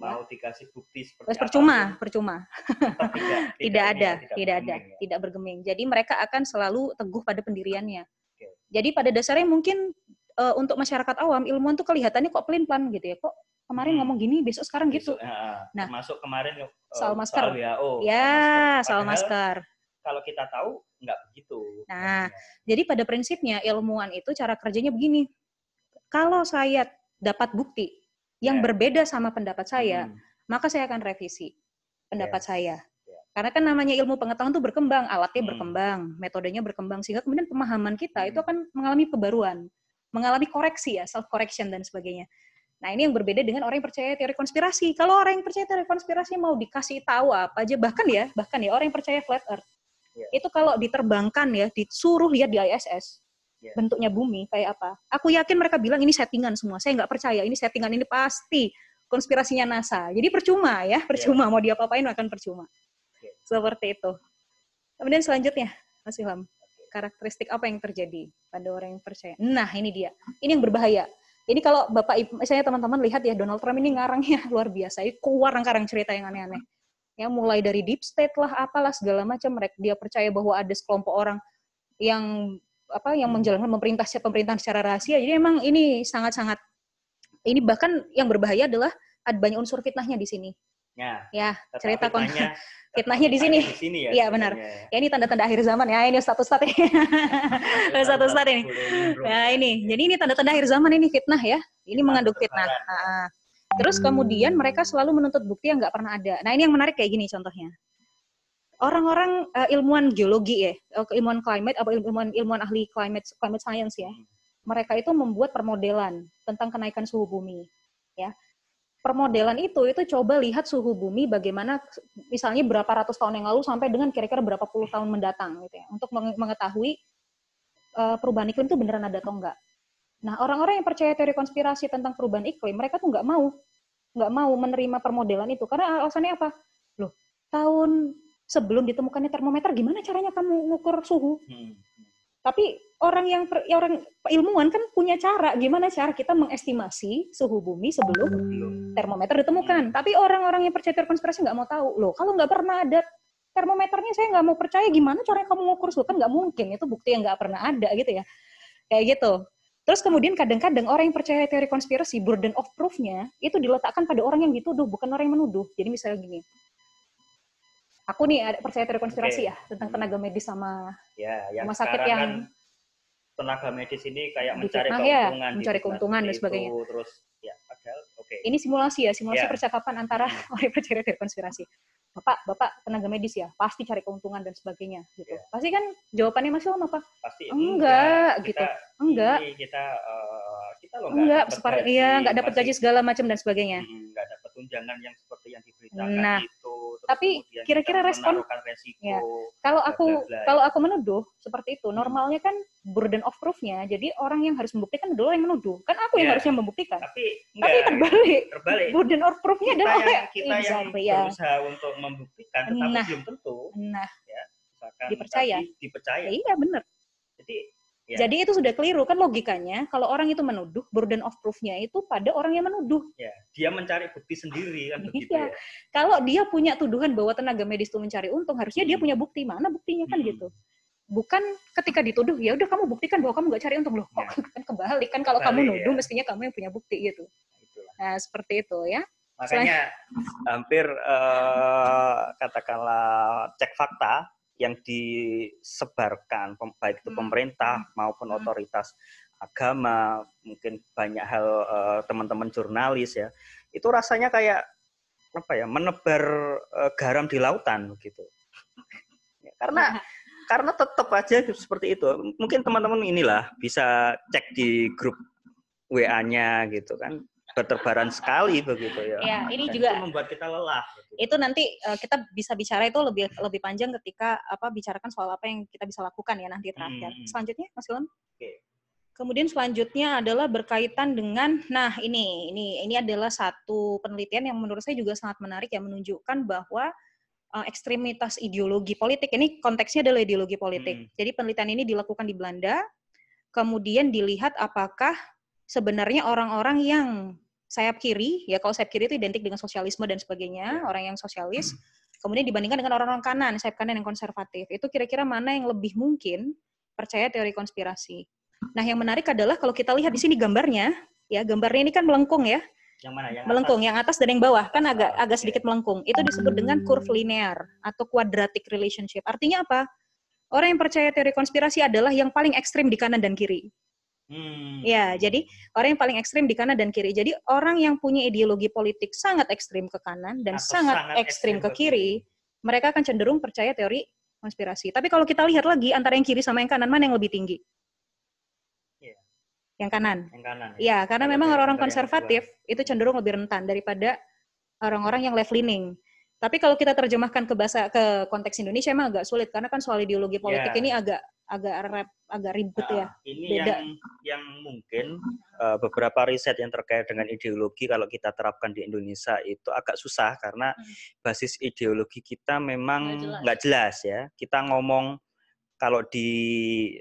Mau dikasih bukti seperti Terus apa percuma, pun, percuma. tetap tidak, Tidak ini ada, ya, tidak ada, ya. tidak bergeming. Jadi mereka akan selalu teguh pada pendiriannya. Oke. Jadi pada dasarnya mungkin eh, untuk masyarakat awam ilmuwan tuh kelihatannya kok pelin-pelan gitu ya. Kok kemarin Hmm. ngomong gini, besok sekarang gitu. Besok, ya, Nah, termasuk kemarin eh, soal masker. WHO, ya, soal Padahal masker. Kalau kita tahu nggak begitu. Nah, Jadi pada prinsipnya ilmuwan itu cara kerjanya begini. Kalau saya dapat bukti yang Ya. berbeda sama pendapat saya, Hmm. maka saya akan revisi pendapat Yes. saya. Ya. Karena kan namanya ilmu pengetahuan itu berkembang, alatnya Hmm. berkembang, metodenya berkembang, sehingga kemudian pemahaman kita itu Hmm. akan mengalami kebaruan, mengalami koreksi ya, self correction dan sebagainya. Nah ini yang berbeda dengan orang yang percaya teori konspirasi. Kalau orang yang percaya teori konspirasi mau dikasih tahu apa aja, bahkan ya, bahkan ya orang yang percaya flat earth, Ya. itu kalau diterbangkan ya, disuruh lihat di ISS, Ya. bentuknya bumi kayak apa. Aku yakin mereka bilang ini settingan semua. Saya nggak percaya ini settingan ini pasti konspirasinya NASA. Jadi percuma ya, percuma mau diapa-apain akan percuma. Oke. Seperti itu. Kemudian selanjutnya, Mas Ilham, karakteristik apa yang terjadi pada orang yang percaya? Nah, ini dia. Ini yang berbahaya. Ini kalau Bapak Ibu, misalnya teman-teman lihat ya Donald Trump ini ngarangnya luar biasa. Ini keluar karang cerita yang aneh-aneh. Ya mulai dari deep state lah, apalah segala macam. Mereka dia percaya bahwa ada sekelompok orang yang apa yang menjalankan pemerintah pemerintahan secara rahasia. Jadi emang ini sangat-sangat ini bahkan yang berbahaya adalah ada banyak unsur fitnahnya di sini. Ya, Ya, tetap cerita fitnahnya- fitnahnya di sini. Di sini ya. Iya, benar. sebenarnya. Ya ini tanda-tanda akhir zaman ya. Ini status stat ini. status stat ini. Nah ini, jadi ini tanda-tanda akhir zaman ini fitnah ya. Ini mengandung fitnah. Ah, Terus kemudian mereka selalu menuntut bukti yang nggak pernah ada. Nah ini yang menarik kayak gini contohnya. Orang-orang eh, ilmuwan geologi ya, eh, ilmuwan climate, apa ilmuwan ilmuwan ahli climate climate science ya, mereka itu membuat permodelan tentang kenaikan suhu bumi. Ya, permodelan itu itu coba lihat suhu bumi bagaimana misalnya berapa ratus tahun yang lalu sampai dengan kira-kira berapa puluh tahun mendatang gitu ya, untuk menge- mengetahui eh, perubahan iklim itu beneran ada atau enggak. Nah, orang-orang yang percaya teori konspirasi tentang perubahan iklim, mereka tuh nggak mau, nggak mau menerima permodelan itu karena alasannya apa? Loh, tahun sebelum ditemukannya termometer, gimana caranya kamu ngukur suhu? Hmm. Tapi orang yang per- ya orang ilmuwan kan punya cara, gimana cara kita mengestimasi suhu bumi sebelum Belum. termometer ditemukan. Tapi orang-orang yang percaya teori konspirasi nggak mau tahu. Loh, kalau nggak pernah ada termometernya, saya nggak mau percaya gimana caranya kamu ngukur suhu? Kan nggak mungkin, itu bukti yang nggak pernah ada gitu ya. Kayak gitu. Terus kemudian kadang-kadang orang yang percaya teori konspirasi, burden of proof-nya itu diletakkan pada orang yang dituduh, bukan orang yang menuduh. Jadi misalnya gini, aku nih ada percaya teori konspirasi Oke. ya, tentang tenaga medis sama Ya, yang Rumah sakit yang kan tenaga medis ini kayak mencari difitnah ya, keuntungan, mencari difitnah keuntungan dan sebagainya. itu. Terus ya, padahal oke. ini simulasi ya, simulasi Ya. percakapan antara orang yang percaya teori konspirasi. Bapak, Bapak tenaga medis ya, pasti cari keuntungan dan sebagainya gitu. Ya. Pasti kan jawabannya Mas Ilham apa? Pasti Enggak, kita, gitu. Enggak. Ini kita eh, kita loh Enggak, dapet separ- gaji, iya, enggak dapat masih- gaji segala macam dan sebagainya. Hmm, nggak dapat tunjangan yang seperti yang diberitakan Nah, itu. Terus tapi kira-kira respon- resiko. Ya. Kalau aku bla, bla, bla, kalau ya. aku menuduh seperti itu, normalnya kan burden of proof-nya. Jadi orang yang harus membuktikan adalah yang menuduh. Kan aku yang Ya. harusnya membuktikan. Tapi Tapi enggak, terbalik. terbalik. Burden of proof-nya adalah yang, kita yang Exactly, ya. berusaha untuk membuktikan, tetapi Nah. belum tentu Nah, misalkan Dipercaya. dipercaya. ya iya benar. Jadi ya, Jadi itu sudah keliru kan logikanya. Kalau orang itu menuduh, burden of proof-nya itu pada orang yang menuduh. ya, dia mencari bukti sendiri kan begitu Iya. ya. Kalau dia punya tuduhan bahwa tenaga medis itu mencari untung, harusnya dia punya bukti. Mana buktinya kan Hmm. gitu. Bukan ketika dituduh, ya udah kamu buktikan bahwa kamu nggak cari untung loh. Kok kan kebalik kan kalau kamu nuduh ya. mestinya kamu yang punya bukti gitu. Itulah. Nah, seperti itu ya. Makanya hampir eh, katakanlah cek fakta yang disebarkan baik itu Hmm, pemerintah maupun hmm. otoritas agama, mungkin banyak hal eh, teman-teman jurnalis ya. Itu rasanya kayak apa ya, menebar eh, garam di lautan gitu. Ya, karena karena tetap aja seperti itu. Mungkin teman-teman inilah bisa cek di grup WA-nya gitu kan. Berterbaran sekali begitu ya. ya, ini Dan juga itu membuat kita lelah. gitu. itu nanti eh, kita bisa bicara itu lebih lebih panjang ketika apa bicarakan soal apa yang kita bisa lakukan ya nanti terakhir. Hmm. Selanjutnya, Mas Ilham. Oke. Kemudian selanjutnya adalah berkaitan dengan, nah ini ini ini adalah satu penelitian yang menurut saya juga sangat menarik yang menunjukkan bahwa eh, ekstremitas ideologi politik ini konteksnya adalah ideologi politik. Hmm. Jadi penelitian ini dilakukan di Belanda, kemudian dilihat apakah sebenarnya orang-orang yang sayap kiri, ya kalau sayap kiri itu identik dengan sosialisme dan sebagainya, orang yang sosialis, kemudian dibandingkan dengan orang-orang kanan, sayap kanan yang konservatif, itu kira-kira mana yang lebih mungkin percaya teori konspirasi. Nah, yang menarik adalah kalau kita lihat di sini gambarnya, ya gambarnya ini kan melengkung ya, Yang mana? Yang melengkung, atas? yang atas dan yang bawah kan agak agak sedikit melengkung. Itu disebut dengan curve linear atau quadratic relationship. Artinya apa? Orang yang percaya teori konspirasi adalah yang paling ekstrim di kanan dan kiri. Hmm. Ya, jadi orang yang paling ekstrim di kanan dan kiri. Jadi orang yang punya ideologi politik sangat ekstrim ke kanan dan Atau sangat, sangat ekstrim ekstrim ke kiri, mereka akan cenderung percaya teori konspirasi. Tapi kalau kita lihat lagi antara yang kiri sama yang kanan mana yang lebih tinggi? Iya. Yang kanan. Yang kanan. ya? Iya, karena memang orang-orang konservatif itu cenderung lebih rentan daripada orang-orang yang left leaning. Tapi kalau kita terjemahkan ke bahasa ke konteks Indonesia emang agak sulit karena kan soal ideologi politik Ya. ini agak agak rep, agak ribet Nah, ya. Ini Beda. yang yang mungkin uh, beberapa riset yang terkait dengan ideologi kalau kita terapkan di Indonesia itu agak susah karena Hmm. basis ideologi kita memang Nggak jelas. jelas. ya. Kita ngomong kalau di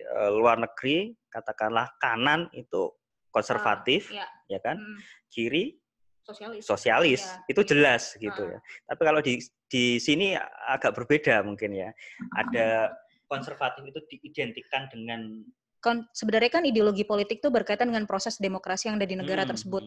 uh, luar negeri katakanlah kanan itu konservatif, Ah, ya kan? Hmm, Kiri sosialis. sosialis Iya. itu jelas gitu Ah. ya. Tapi kalau di di sini agak berbeda mungkin ya. Ada konservatif itu diidentikan dengan Kon- sebenarnya kan ideologi politik itu berkaitan dengan proses demokrasi yang ada di negara Hmm, tersebut.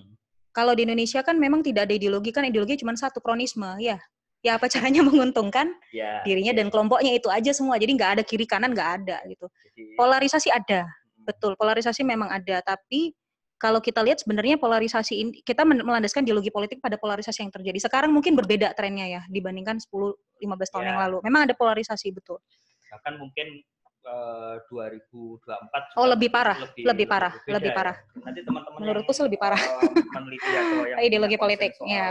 Kalau di Indonesia kan memang tidak ada ideologi kan ideologi cuma satu kronisme, ya. Ya apa caranya menguntungkan Ya, dirinya ya. dan kelompoknya itu aja semua. Jadi nggak ada kiri kanan nggak ada gitu. Jadi, Polarisasi ada, hmm, betul. Polarisasi memang ada, tapi kalau kita lihat sebenarnya polarisasi ini kita melandaskan ideologi politik pada polarisasi yang terjadi. Sekarang mungkin berbeda trennya ya dibandingkan 10 15 tahun Ya. yang lalu. Memang ada polarisasi betul. Bahkan mungkin eh, 2024 Oh, lebih parah, lebih parah, beda lebih ya. parah. Nanti teman-teman Menurutku sih lebih parah. meneliti atau yang Ideologi politik, soal, ya.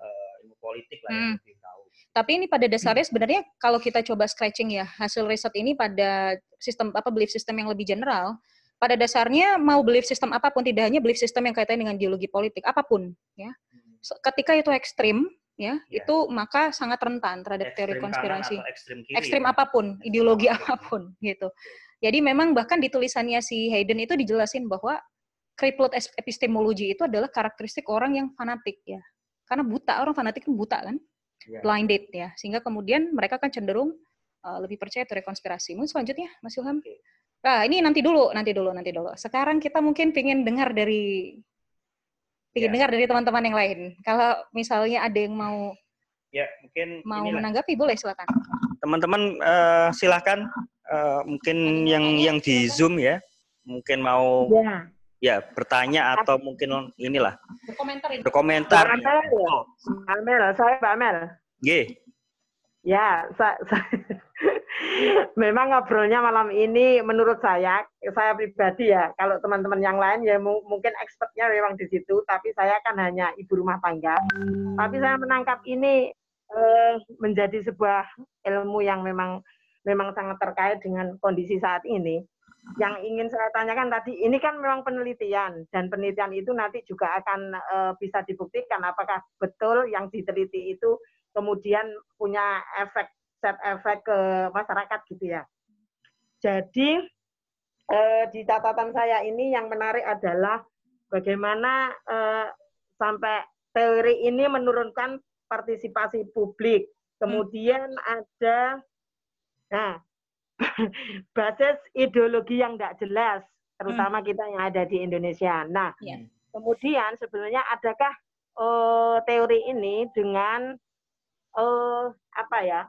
eh, ilmu politik lah Hmm. yang lebih tahu. Tapi ini pada dasarnya sebenarnya kalau kita coba scratching ya hasil riset ini pada sistem apa belief system yang lebih general, pada dasarnya mau belief system apa pun tidak hanya belief system yang kaitannya dengan ideologi politik apa pun ya. So, Ketika itu ekstrim ya, Ya. itu maka sangat rentan terhadap teori Ekstrim kanan konspirasi. ekstrim kiri. Ekstrim ya. apa pun, ideologi Apa pun. apa pun gitu. Jadi memang bahkan di tulisannya si Hayden itu dijelasin bahwa crippled es- epistemology itu adalah karakteristik orang yang fanatik ya. Karena buta, orang fanatik kan buta kan Ya. blinded ya sehingga kemudian mereka kan cenderung uh, lebih percaya teori konspirasi. Mungkin selanjutnya Mas Ilham. Nah, ini nanti dulu, nanti dulu, nanti dulu. Sekarang kita mungkin pengen dengar dari pengen Ya. dengar dari teman-teman yang lain. Kalau misalnya ada yang mau Ya, mungkin mau inilah. menanggapi boleh silakan. teman-teman eh, silahkan eh, mungkin yang yang di zoom ya mungkin mau Ya. ya bertanya atau mungkin inilah Berkomentar ini. berkomentar Mbak Amel ya? Oh, Mbak Amel, saya Mbak Amel. Nggih. Ya, sa- sa- memang ngobrolnya malam ini menurut saya, saya pribadi ya, kalau teman-teman yang lain ya mu- mungkin expertnya memang di situ, tapi saya kan hanya ibu rumah tangga. Tapi saya menangkap ini eh, menjadi sebuah ilmu yang memang memang sangat terkait dengan kondisi saat ini. Yang ingin saya tanyakan tadi, ini kan memang penelitian dan penelitian itu nanti juga akan eh, bisa dibuktikan apakah betul yang diteliti itu kemudian punya efek set efek ke masyarakat gitu ya. Jadi eh, di catatan saya ini yang menarik adalah bagaimana eh, sampai teori ini menurunkan partisipasi publik. Kemudian ada nah basis ideologi yang tidak jelas, terutama kita yang ada di Indonesia. Nah, Ya. kemudian sebenarnya adakah eh, teori ini dengan eh apa ya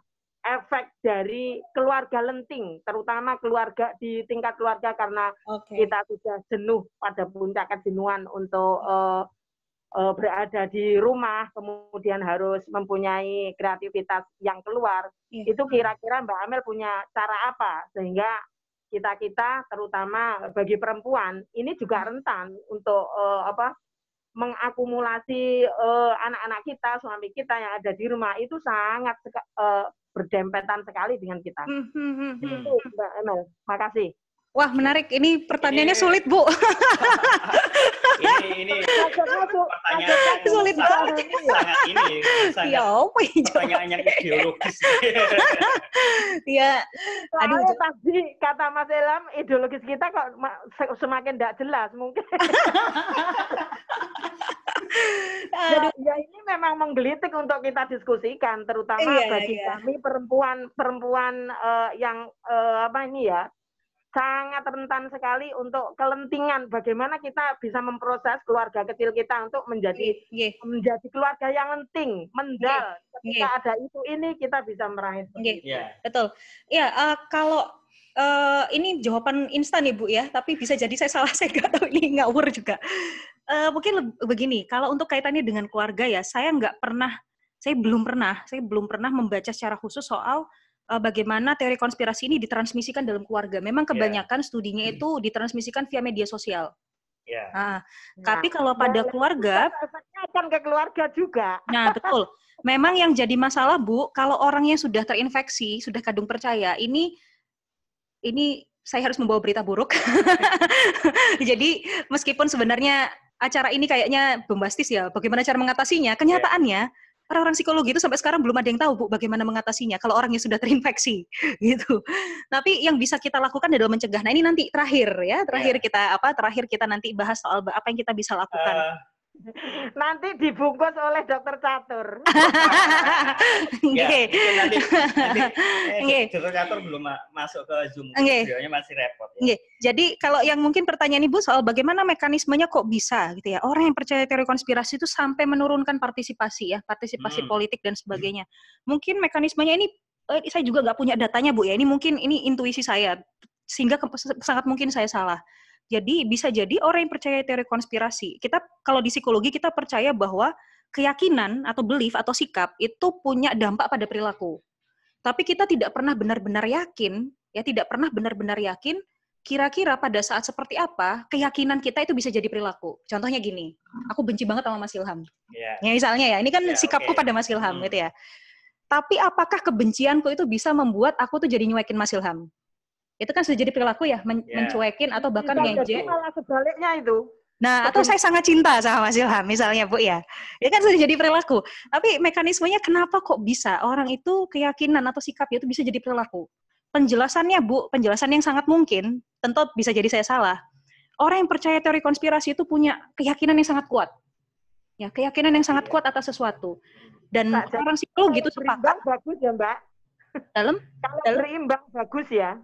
efek dari keluarga lenting, terutama keluarga di tingkat keluarga karena Oke. kita sudah jenuh pada puncak kejenuhan untuk eh, eh, berada di rumah, kemudian harus mempunyai kreativitas yang keluar. Iya. Itu kira-kira Mbak Amel punya cara apa sehingga kita kita terutama bagi perempuan ini juga rentan untuk eh, apa mengakumulasi anak-anak kita, suami kita yang ada di rumah itu sangat eh, berdempetan sekali dengan kita. Hmm, hmm, hmm, hmm. Itu Mbak Emel. Makasih. Wah menarik. Ini pertanyaannya Ini- sulit bu. Ini ini Masuk, masuk, pertanyaan Sulit banget. sangat ini sangat ya apa ini? pertanyaan yang ideologis. Ya. Aduh. Soalnya tadi kata Mas Ilham, ideologis kita kok ma- se- semakin tidak jelas mungkin. ya, Aduh. ya ini memang menggelitik untuk kita diskusikan, terutama Iya, bagi iya. kami perempuan perempuan eh, yang eh, apa ini ya sangat rentan sekali untuk kelentingan. Bagaimana kita bisa memproses keluarga kecil kita untuk menjadi Nggih. menjadi keluarga yang lenting, mendal. Ketika Nggih. ada itu ini kita bisa meraih seperti Nggih. itu. ya. Betul. Ya, eh, kalau eh, ini jawaban instan Ibu ya, tapi bisa jadi saya salah, saya nggak tahu ini ngawur juga. Eh, mungkin begini, kalau untuk kaitannya dengan keluarga ya, saya nggak pernah, saya belum pernah, saya belum pernah membaca secara khusus soal eh, bagaimana teori konspirasi ini ditransmisikan dalam keluarga. Memang kebanyakan studinya itu ditransmisikan via media sosial. Ya. Nah, Nah, tapi kalau pada yang keluarga, akan ke keluarga juga. Nah, betul. Memang yang jadi masalah, Bu, kalau orangnya sudah terinfeksi, sudah kadung percaya, ini ini saya harus membawa berita buruk. jadi, meskipun sebenarnya acara ini kayaknya bombastis ya, bagaimana cara mengatasinya? Kenyataannya, orang-orang psikologi itu sampai sekarang belum ada yang tahu, Bu, bagaimana mengatasinya kalau orangnya sudah terinfeksi, gitu. Tapi yang bisa kita lakukan adalah mencegah. Nah, ini nanti terakhir ya, terakhir kita apa? Terakhir kita nanti bahas soal apa yang kita bisa lakukan. Eh, Nanti dibungkus oleh dokter catur. ya, Oke. mungkin nanti, nanti Nggih. eh, dokter Catur belum ma- masuk ke Zoom. Videonya masih repot. Ya. Nggih. Jadi kalau yang mungkin pertanyaan Ibu soal bagaimana mekanismenya kok bisa gitu ya. Orang yang percaya teori konspirasi itu sampai menurunkan partisipasi ya, partisipasi Hmm. politik dan sebagainya. Mungkin mekanismenya ini eh, saya juga nggak punya datanya Bu ya. Ini mungkin ini intuisi saya sehingga ke- sangat mungkin saya salah. Jadi bisa jadi orang yang percaya teori konspirasi, kita kalau di psikologi kita percaya bahwa keyakinan atau belief atau sikap itu punya dampak pada perilaku. Tapi kita tidak pernah benar-benar yakin, ya tidak pernah benar-benar yakin kira-kira pada saat seperti apa keyakinan kita itu bisa jadi perilaku. Contohnya gini, aku benci banget sama Mas Ilham. Ya. Ya misalnya ya, ini kan Ya, sikapku oke. pada Mas Ilham Hmm. gitu ya. Tapi apakah kebencianku itu bisa membuat aku tuh jadi nyuekin Mas Ilham? Itu kan sudah jadi perilaku ya, men- Ya. mencuekin atau bahkan Bisa ngejek. jadi malah sebaliknya itu. Nah, atau saya sangat cinta sama Mas Ilham misalnya, Bu ya. Ya kan sudah jadi perilaku. Tapi mekanismenya kenapa kok bisa orang itu keyakinan atau sikapnya itu bisa jadi perilaku? Penjelasannya, Bu, penjelasan yang sangat mungkin, tentu bisa jadi saya salah. Orang yang percaya teori konspirasi itu punya keyakinan yang sangat kuat. Ya, keyakinan yang sangat Iya. kuat atas sesuatu. Dan Nah, jadi orang psikolog gitu sepakat bagus ya Mbak. dalam Kalau Dalam- berimbang bagus ya.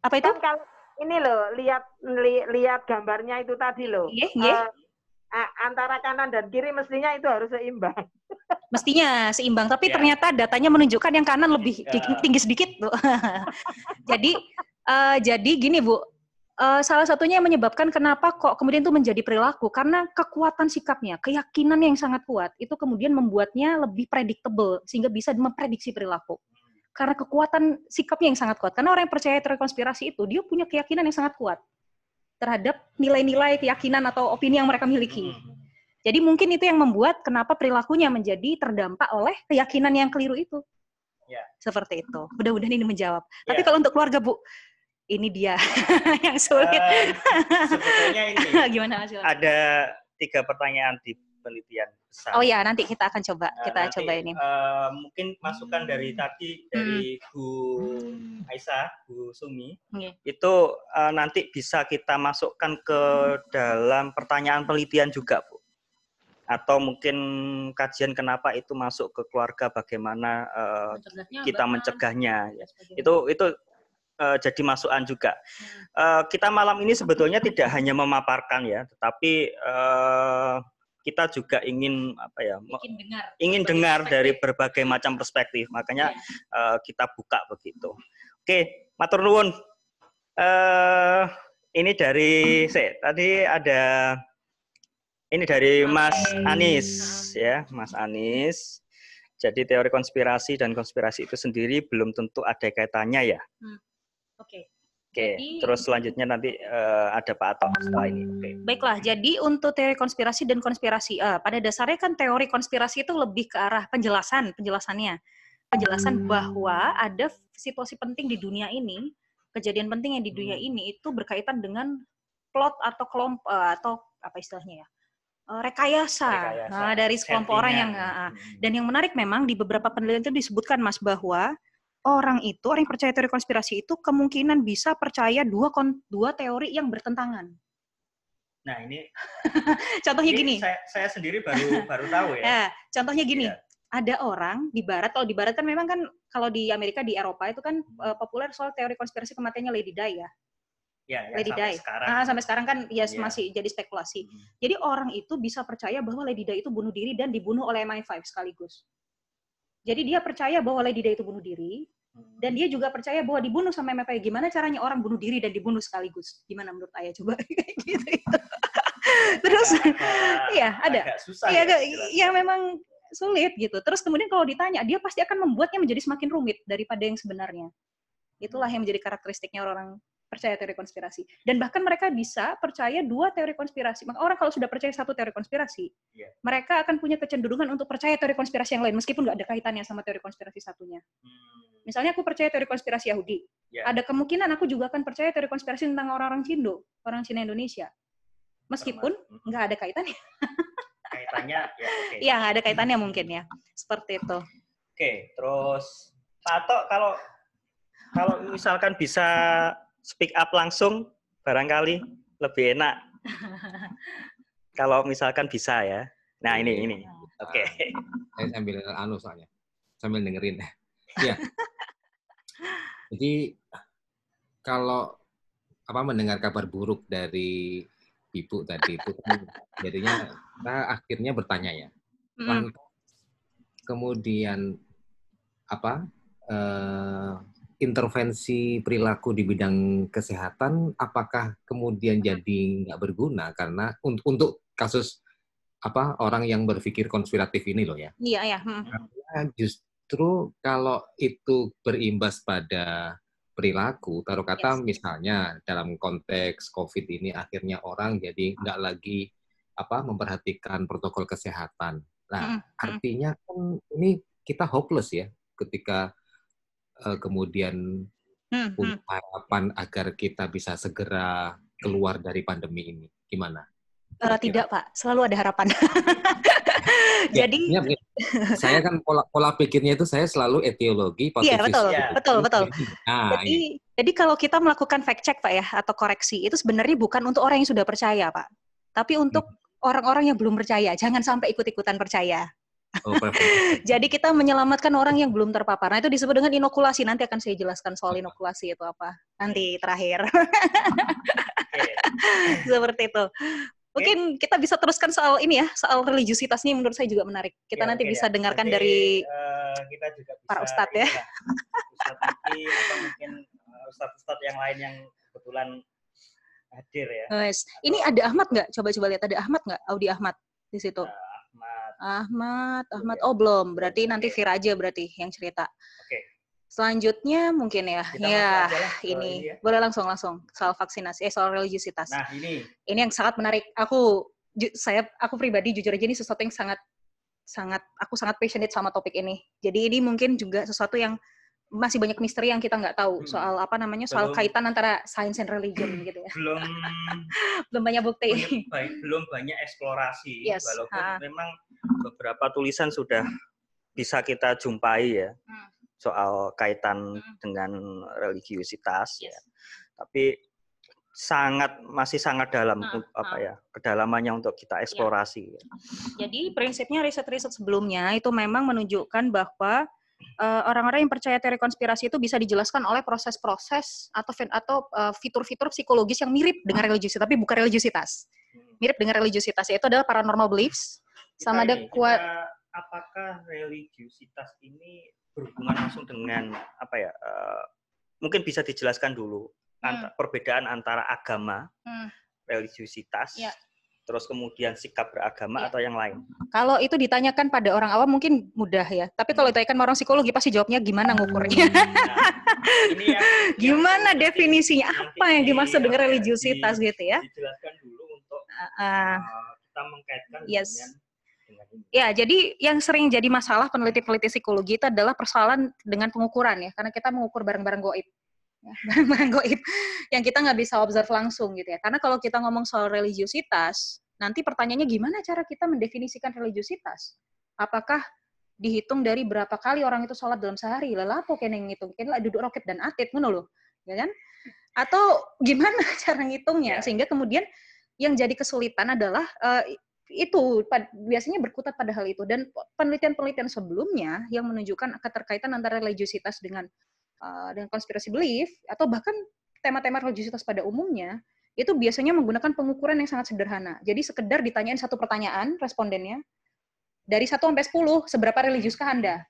Apa itu? Kan kalau ini loh, lihat li- lihat gambarnya itu tadi loh. Iya, iya. Eh, a- antara kanan dan kiri mestinya itu harus seimbang. mestinya seimbang tapi Ya. ternyata datanya menunjukkan yang kanan lebih Ya. tinggi sedikit bu jadi eh, jadi gini bu eh, salah satunya yang menyebabkan kenapa kok kemudian itu menjadi perilaku karena kekuatan sikapnya keyakinan yang sangat kuat itu kemudian membuatnya lebih predictable sehingga bisa memprediksi perilaku karena kekuatan sikapnya yang sangat kuat karena orang yang percaya teori konspirasi itu dia punya keyakinan yang sangat kuat terhadap nilai-nilai keyakinan atau opini yang mereka miliki jadi mungkin itu yang membuat kenapa perilakunya menjadi terdampak oleh keyakinan yang keliru itu. Ya. Seperti itu. Mudah-mudahan ini menjawab. Tapi Ya. kalau untuk keluarga Bu, ini dia yang sulit. Eh, sebetulnya ini Gimana Mas ada tiga pertanyaan di penelitian besar. Oh ya, nanti kita akan coba. Nah, Kita nanti, coba ini. eh, mungkin masukan dari tadi dari Bu Aisyah, Bu Sumi, Iya. itu eh, nanti bisa kita masukkan ke dalam pertanyaan penelitian juga, Bu. Atau mungkin kajian kenapa itu masuk ke keluarga, bagaimana eh, kita mencegahnya. ya. Itu itu eh, jadi masukan juga. Eh, kita malam ini sebetulnya tidak hanya memaparkan ya, tetapi eh, kita juga ingin apa ya Bikin dengar. ingin dengar perspektif. dari berbagai macam perspektif. Makanya Iya. eh, kita buka begitu. Oke, matur nuwun. Eh ini dari se, tadi ada ini dari Mas Anis ya, Mas Anis. Jadi teori konspirasi dan konspirasi itu sendiri belum tentu ada kaitannya ya. Oke. Oke, Jadi- terus selanjutnya nanti eh, ada Pak Atok setelah ini. Oke. Baiklah, jadi untuk teori konspirasi dan konspirasi A, pada dasarnya kan teori konspirasi itu lebih ke arah penjelasan, penjelasannya. Penjelasan bahwa ada situasi penting di dunia ini, kejadian penting yang di dunia ini itu berkaitan dengan plot atau kelompok atau apa istilahnya ya? eh, rekayasa, Rekayasa, Nah, dari sekelompok orang yang ah. dan yang menarik memang di beberapa penelitian itu disebutkan Mas bahwa orang itu orang yang percaya teori konspirasi itu kemungkinan bisa percaya dua kon- dua teori yang bertentangan. Nah ini, Contohnya ini gini. saya, saya sendiri baru baru tahu ya. Ya, contohnya gini. Iya. Ada orang di barat, kalau di barat kan memang kan kalau di Amerika di Eropa itu kan eh, populer soal teori konspirasi kematiannya Lady Di ya. Ya, ya, Lady sampai Di. sekarang. Ah, sampai sekarang kan ya Iya. masih jadi spekulasi. Hmm. Jadi orang itu bisa percaya bahwa Lady Di itu bunuh diri dan dibunuh oleh MI5 sekaligus. Jadi dia percaya bahwa Lady Di itu bunuh diri dan dia juga percaya bahwa dibunuh sama MI5. Gimana caranya orang bunuh diri dan dibunuh sekaligus? Gimana menurut Ayah coba Kayak gitu. Terus iya ada. agak susah Iya, ya, ya memang sulit gitu. Terus kemudian kalau ditanya, dia pasti akan membuatnya menjadi semakin rumit daripada yang sebenarnya. Itulah yang menjadi karakteristiknya orang percaya teori konspirasi. Dan bahkan mereka bisa percaya dua teori konspirasi. Maka orang kalau sudah percaya satu teori konspirasi, Iya. mereka akan punya kecenderungan untuk percaya teori konspirasi yang lain, meskipun nggak ada kaitannya sama teori konspirasi satunya. Hmm, Misalnya aku percaya teori konspirasi Yahudi. Ya. Ada kemungkinan aku juga akan percaya teori konspirasi tentang orang-orang Cindo, orang Cina Indonesia. Meskipun nggak ada kaitannya. kaitannya ya oke. Iya, nggak ada kaitannya mungkin ya. Seperti itu. Oke, terus Pak Atok kalau kalau misalkan bisa speak up langsung barangkali lebih enak. kalau misalkan bisa ya. Nah, ini ini. Oke. saya sambil anu soalnya sambil dengerin ya jadi kalau apa mendengar kabar buruk dari ibu tadi itu kan jadinya kita akhirnya bertanya ya Mm. kemudian apa eh, intervensi perilaku di bidang kesehatan apakah kemudian jadi nggak berguna karena untuk untuk kasus apa orang yang berpikir konspiratif ini loh ya. Iya, ya. Hmm. Karena justru kalau itu berimbas pada perilaku, taruh kata Yes. misalnya dalam konteks COVID ini akhirnya orang jadi nggak lagi apa memperhatikan protokol kesehatan. Nah, Mm, mm. artinya kan ini kita hopeless ya ketika eh, kemudian Hmm, hmm. punya harapan agar kita bisa segera keluar dari pandemi ini. Gimana? Eh, Kira-kira. tidak, Pak. Selalu ada harapan. Ya, Jadi, artinya begini, saya kan pola pola pikirnya itu saya selalu etiologi, iya positif. betul, Ya. betul, betul. Nah, Jadi, ini. jadi kalau kita melakukan fact check, Pak ya, atau koreksi, itu sebenarnya bukan untuk orang yang sudah percaya, Pak. Tapi untuk orang-orang yang belum percaya. Jangan sampai ikut-ikutan percaya. Oh. Jadi kita menyelamatkan orang yang belum terpapar. Nah, itu disebut dengan inokulasi. Nanti akan saya jelaskan soal inokulasi itu apa. Nanti terakhir. Seperti itu. Mungkin kita bisa teruskan soal ini ya, soal religiusitas ini menurut saya juga menarik. Kita Ya, nanti oke bisa ya. dengarkan Nanti, dari eh, kita juga bisa para ustadz ya. Ustadz atau mungkin eh, ustadz-ustadz yang lain yang kebetulan hadir ya. Guys, ini ada Ahmad nggak? Coba-coba lihat ada Ahmad nggak? Audi Ahmad di situ. Eh, Ahmad. Ahmad, Ahmad. Oh belum. Berarti nanti Vira aja berarti yang cerita. Oke. Selanjutnya mungkin ya, Kita ya ini ya. boleh langsung langsung soal vaksinasi, eh soal religiusitas. Nah ini Ini yang sangat menarik. Aku saya aku pribadi jujur aja ini sesuatu yang sangat sangat aku sangat passionate sama topik ini. Jadi ini mungkin juga sesuatu yang masih banyak misteri yang kita nggak tahu Hmm. soal apa namanya soal Belum. kaitan antara science and religion gitu ya. belum Belum banyak bukti. banyak, belum banyak eksplorasi Yes, walaupun ha. memang beberapa tulisan sudah bisa kita jumpai ya Hmm. soal kaitan Hmm. dengan religiusitas ya. Yes. Tapi sangat masih sangat dalam untuk apa ya kedalamannya untuk kita eksplorasi. ya. Jadi prinsipnya riset-riset sebelumnya itu memang menunjukkan bahwa eh, orang-orang yang percaya teori konspirasi itu bisa dijelaskan oleh proses-proses atau atau eh, fitur-fitur psikologis yang mirip dengan religiusitas tapi bukan religiusitas. Mirip dengan religiusitas yaitu adalah paranormal beliefs sama ada kuat apakah religiusitas ini berhubungan langsung dengan apa ya? eh, mungkin bisa dijelaskan dulu anta- perbedaan antara agama, Hmm. religiusitas, Ya. Terus kemudian sikap beragama Ya. atau yang lain. Kalau itu ditanyakan pada orang awam mungkin mudah ya. Tapi kalau ditanyakan sama orang psikologi pasti jawabnya gimana ngukurnya. Nah, ini yang, yang gimana nanti- definisinya? nanti Apa yang di- dimaksud dengan apa ya, religiusitas di- gitu ya? Dijelaskan dulu untuk Ah, uh, kita mengkaitkan Yes. dengan dengan ini. Ya, jadi yang sering jadi masalah peneliti-peneliti psikologi itu adalah persoalan dengan pengukuran ya, karena kita mengukur barang-barang goib. Ya, barang-barang goib yang kita nggak bisa observe langsung gitu ya. Karena kalau kita ngomong soal religiusitas, nanti pertanyaannya gimana cara kita mendefinisikan religiusitas? Apakah dihitung dari berapa kali orang itu sholat dalam sehari? Lelapo kene ngitung, kene duduk roket dan atit, ngono loh, ya kan? Atau gimana cara ngitungnya? Ya. Sehingga kemudian yang jadi kesulitan adalah eh, itu pad- biasanya berkutat pada hal itu dan penelitian-penelitian sebelumnya yang menunjukkan keterkaitan antara religiusitas dengan uh, dengan konspirasi belief atau bahkan tema-tema religiusitas pada umumnya itu biasanya menggunakan pengukuran yang sangat sederhana. Jadi sekedar ditanyain satu pertanyaan respondennya dari 1 sampai 10 seberapa religiuskah Anda?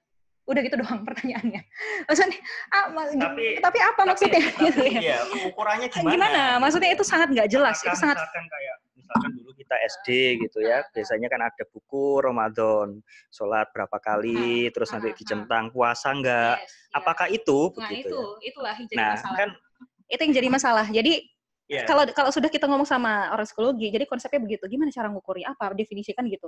Udah gitu doang pertanyaannya. Maksudnya ah, Tapi- tapi apa maksudnya Tapi, gitu ya? iya, ukurannya gimana? Gimana? Maksudnya itu sangat nggak jelas. Itu sangat misalkan kayak misalkan dulu kita SD gitu ya, biasanya kan ada buku Ramadan, sholat berapa kali, terus nanti dicentang puasa enggak? Yes, iya. Apakah itu Nah, begitu? itu ya? itulah yang jadi Nah, masalah. kan itu yang jadi masalah. Jadi ya, kalau kalau sudah kita ngomong sama orang psikologi, jadi konsepnya begitu. Gimana cara ngukurnya? Apa definisikan gitu?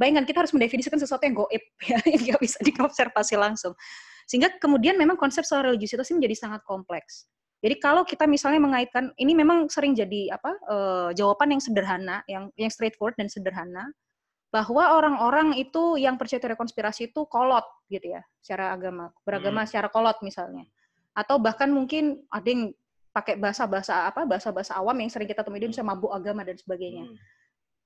Bayangkan kita harus mendefinisikan sesuatu yang goib, ya, yang nggak bisa diobservasi langsung. Sehingga kemudian memang konsep soal religiusitas ini menjadi sangat kompleks. Jadi kalau kita misalnya mengaitkan, ini memang sering jadi apa eh, jawaban yang sederhana, yang yang straightforward dan sederhana, bahwa orang-orang itu yang percaya teori konspirasi itu kolot gitu ya, secara agama, beragama Hmm. secara kolot misalnya, atau bahkan mungkin ada yang pakai bahasa-bahasa apa bahasa-bahasa awam yang sering kita temui di Indonesia mabuk agama dan sebagainya. hmm,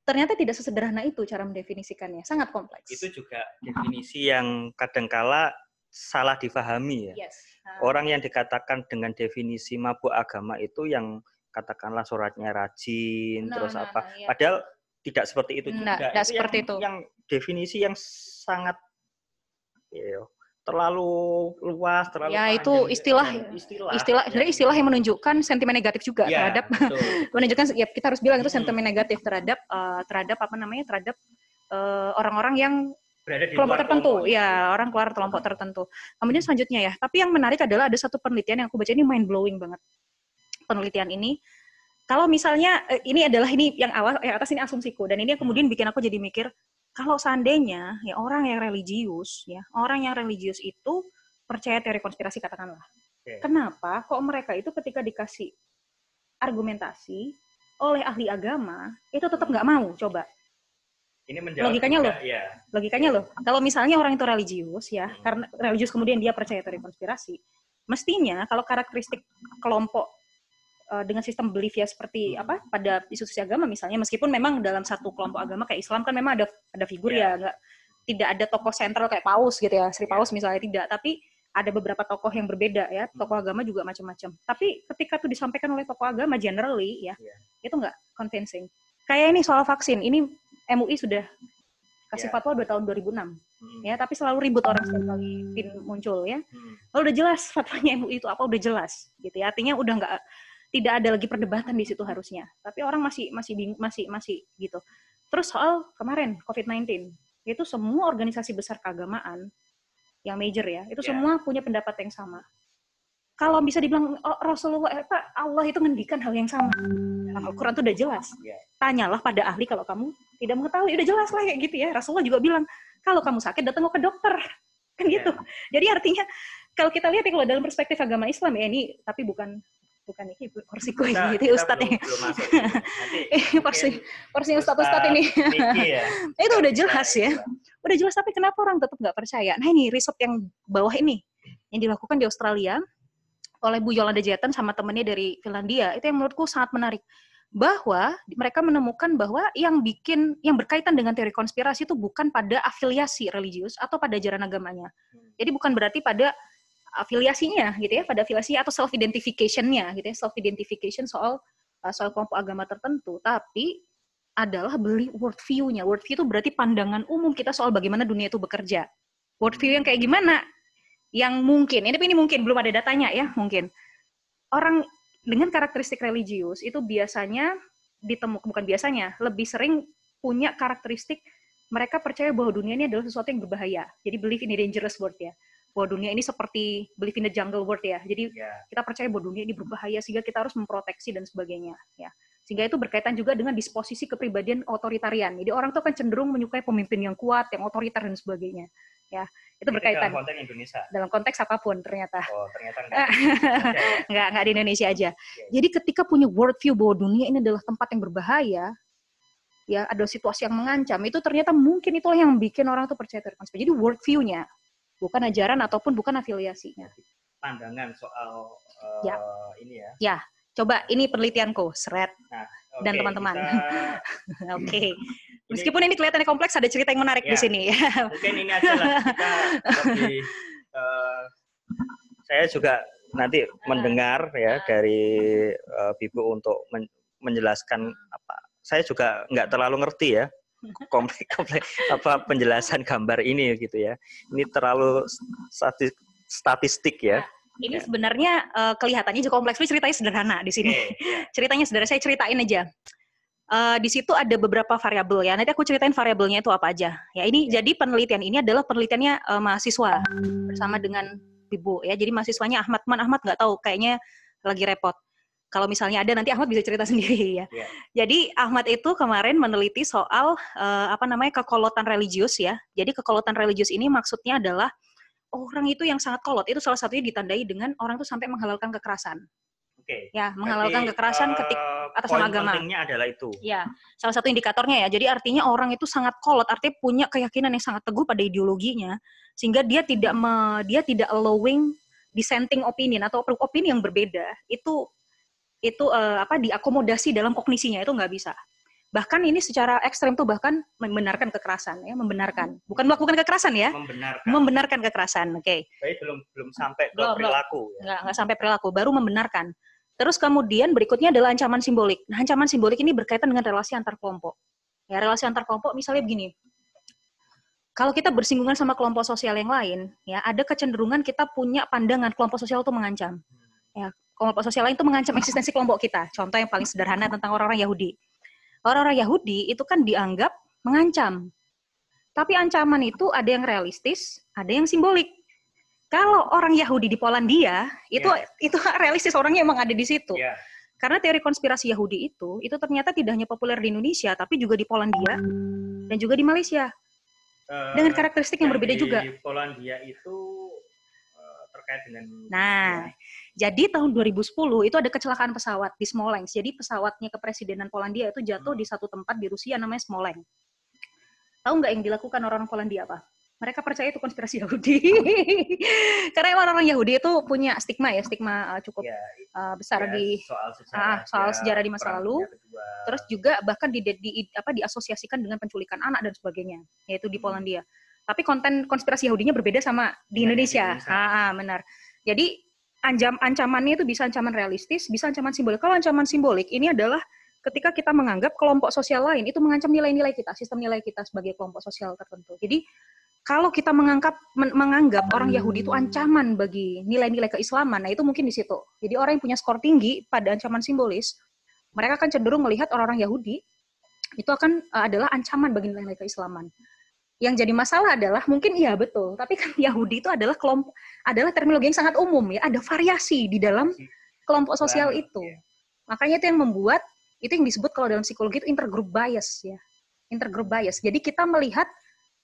Ternyata tidak sesederhana itu cara mendefinisikannya, sangat kompleks. itu juga definisi yang kadangkala salah difahami ya. Yes. Nah, Orang yang dikatakan dengan definisi mabuk agama itu yang katakanlah suratnya rajin, Nah, terus nah, apa? nah, iya. Padahal tidak seperti itu Nah, juga. tidak Itu seperti yang, itu. Yang definisi yang sangat ya, terlalu luas, terlalu Ya, panjang itu gitu. istilah- istilah. Istilah sebenarnya istilah yang menunjukkan sentimen negatif juga Ya, terhadap menunjukkan ya kita harus bilang itu Hmm. sentimen negatif terhadap eh, terhadap apa namanya terhadap eh, orang-orang yang Berada di kelompok luar tertentu. kelompok. ya orang keluar kelompok tertentu. Kemudian selanjutnya ya tapi yang menarik adalah ada satu penelitian yang aku baca ini mind blowing banget. Penelitian ini kalau misalnya eh, ini adalah ini yang awal yang atas ini asumsiku dan ini yang kemudian bikin aku jadi mikir kalau seandainya ya orang yang religius ya orang yang religius itu percaya teori konspirasi katakanlah. Oke. kenapa kok mereka itu ketika dikasih argumentasi oleh ahli agama itu tetap nggak mau coba Ini menjawab Logikanya loh. ya. logikanya loh kalau misalnya orang itu religius ya Hmm. karena religius kemudian dia percaya teori konspirasi mestinya kalau karakteristik kelompok eh, dengan sistem belief ya seperti Hmm. apa pada institusi agama misalnya meskipun memang dalam satu kelompok agama kayak Islam kan memang ada ada figur Ya. ya nggak tidak ada tokoh sentral kayak Paus gitu ya Sri Ya. Paus misalnya tidak tapi ada beberapa tokoh yang berbeda ya tokoh agama juga macam-macam tapi ketika itu disampaikan oleh tokoh agama generally ya Ya. itu nggak convincing kayak ini soal vaksin ini MUI sudah kasih Ya. fatwa dua tahun 2006 Hmm. ya tapi selalu ribut orang setiap kali pin muncul ya. Hmm. kalau udah jelas fatwanya MUI itu apa udah jelas gitu ya. Artinya udah nggak tidak ada lagi perdebatan di situ harusnya. Tapi orang masih masih bing- masih masih gitu. Terus soal kemarin COVID-19 itu semua organisasi besar keagamaan yang major ya. Itu Ya. semua punya pendapat yang sama kalau bisa dibilang oh, Rasulullah eh, apa Allah itu ngendikan hal yang sama. Dalam Al-Quran itu udah jelas. Ya. tanyalah pada ahli kalau kamu tidak mengetahui. Udah jelas lah kayak gitu ya. Rasulullah juga bilang kalau kamu sakit datang ke dokter. Kan Ya. gitu jadi artinya kalau kita lihat ya kalau dalam perspektif agama Islam ya ini tapi bukan bukan ini kursiku Kita- gitu kita Ustadz belum- ya. belum masuk. Nanti Eh, porsi porsi Ustadz Ustadz ini. Ya. itu udah jelas ya. udah jelas tapi kenapa orang tetap nggak percaya? Nah ini riset yang bawah ini yang dilakukan di Australia oleh Bu Yolanda Jatan sama temennya dari Finlandia itu yang menurutku sangat menarik bahwa mereka menemukan bahwa yang bikin yang berkaitan dengan teori konspirasi itu bukan pada afiliasi religius atau pada ajaran agamanya jadi bukan berarti pada afiliasinya gitu ya pada afiliasi atau self identificationnya gitu ya self identification soal uh, soal kelompok agama tertentu tapi adalah beli worldview-nya. Worldview itu berarti pandangan umum kita soal bagaimana dunia itu bekerja. Worldview yang kayak gimana? Yang mungkin, ini ini mungkin belum ada datanya ya, mungkin. Orang dengan karakteristik religius itu biasanya ditemukan bukan biasanya, lebih sering punya karakteristik mereka percaya bahwa dunia ini adalah sesuatu yang berbahaya. Jadi believe in the dangerous world ya. Bahwa dunia ini seperti believe in the jungle world ya. Jadi Ya. kita percaya bahwa dunia ini berbahaya sehingga kita harus memproteksi dan sebagainya ya sehingga itu berkaitan juga dengan disposisi kepribadian otoritarian jadi orang tuh akan cenderung menyukai pemimpin yang kuat yang otoriter dan sebagainya ya itu berkaitan dalam konteks Indonesia. dalam konteks apa pun ternyata Oh, ternyata enggak. Ada ya? nggak nggak di Indonesia aja jadi ketika punya worldview bahwa dunia ini adalah tempat yang berbahaya ya ada situasi yang mengancam itu ternyata mungkin itulah yang bikin orang tuh percaya teori konspirasi jadi worldview-nya bukan ajaran ataupun bukan afiliasinya Pandangan soal eh, Ya. ini ya. coba ini penelitianku seret Oke, Dan teman-teman. kita- oke meskipun ini kelihatannya kompleks ada cerita yang menarik di Ya. sini ya mungkin ini aja lah kita lebih eh, saya juga nanti mendengar ya dari eh, Bibu untuk men- menjelaskan apa saya juga nggak terlalu ngerti ya komplek komplek apa penjelasan gambar ini gitu ya ini terlalu stati- statistik ya Ini sebenarnya eh, kelihatannya juga kompleks, tapi ceritanya sederhana di sini. Oke, ya. Ceritanya sederhana, saya ceritain aja. Eh, di situ ada beberapa variabel ya. Nanti aku ceritain variabelnya itu apa aja. Ya ini jadi penelitian ini adalah penelitiannya eh, mahasiswa bersama dengan Ibu ya. Jadi mahasiswanya Ahmad Man Ahmad nggak tahu, kayaknya lagi repot. Kalau misalnya ada nanti Ahmad bisa cerita sendiri ya. Ya. Jadi Ahmad itu kemarin meneliti soal eh, apa namanya kekolotan religius ya. Jadi kekolotan religius ini maksudnya adalah orang itu yang sangat kolot itu salah satunya ditandai dengan orang itu sampai menghalalkan kekerasan. Oke. Ya, menghalalkan Berarti, kekerasan eh, ketika atas nama agama. pentingnya adalah itu. ya salah satu indikatornya ya. Jadi artinya orang itu sangat kolot, artinya punya keyakinan yang sangat teguh pada ideologinya sehingga dia tidak me- dia tidak allowing dissenting opinion atau opini yang berbeda itu itu eh, apa diakomodasi dalam kognisinya itu nggak bisa. Bahkan ini secara ekstrem tuh bahkan membenarkan kekerasan ya, membenarkan. Bukan melakukan kekerasan ya, Membenarkan. membenarkan kekerasan. Oke. Tapi belum belum sampai ke Belum, belum. perilaku. Ya. nggak nggak sampai perilaku, baru membenarkan. Terus kemudian berikutnya adalah ancaman simbolik. Nah, ancaman simbolik ini berkaitan dengan relasi antar kelompok. Ya, relasi antar kelompok misalnya begini. kalau kita bersinggungan sama kelompok sosial yang lain, ya ada kecenderungan kita punya pandangan kelompok sosial itu mengancam. Ya, kelompok sosial lain itu mengancam eksistensi kelompok kita. Contoh yang paling sederhana tentang orang-orang Yahudi. Orang-orang Yahudi itu kan dianggap mengancam. Tapi ancaman itu ada yang realistis, ada yang simbolik. Kalau orang Yahudi di Polandia, itu Ya. itu realistis orangnya emang ada di situ. Ya. Karena teori konspirasi Yahudi itu, itu ternyata tidak hanya populer di Indonesia, tapi juga di Polandia dan juga di Malaysia. Eh, Dengan karakteristik yang berbeda di juga. Polandia itu eh, terkait dengan Nah, jadi tahun 2010 itu ada kecelakaan pesawat di Smolensk. Jadi pesawatnya kepresidenan Polandia itu jatuh di satu tempat di Rusia namanya Smolensk. Tahu nggak yang dilakukan orang-orang Polandia apa? Mereka percaya itu konspirasi Yahudi. Karena emang orang Yahudi itu punya stigma ya, stigma uh, cukup Ya, uh, besar ya, di soal sejarah, ah, soal ya, sejarah di masa lalu. Kedua. terus juga bahkan di, di apa diasosiasikan dengan penculikan anak dan sebagainya yaitu di Polandia tapi konten konspirasi Yahudinya berbeda sama di Dengan Indonesia, di Indonesia. Ah, ah, benar jadi anjam ancamannya itu bisa ancaman realistis bisa ancaman simbolik kalau ancaman simbolik ini adalah ketika kita menganggap kelompok sosial lain itu mengancam nilai-nilai kita sistem nilai kita sebagai kelompok sosial tertentu jadi kalau kita menganggap men- menganggap orang Yahudi itu ancaman bagi nilai-nilai keislaman, nah itu mungkin di situ. Jadi orang yang punya skor tinggi pada ancaman simbolis, mereka akan cenderung melihat orang-orang Yahudi itu akan uh, adalah ancaman bagi nilai-nilai keislaman. Yang jadi masalah adalah mungkin iya betul, tapi kan Yahudi itu adalah kelompok adalah terminologi yang sangat umum ya, ada variasi di dalam kelompok sosial itu. ya. Makanya itu yang membuat itu yang disebut kalau dalam psikologi itu intergroup bias ya. Intergroup bias. Jadi kita melihat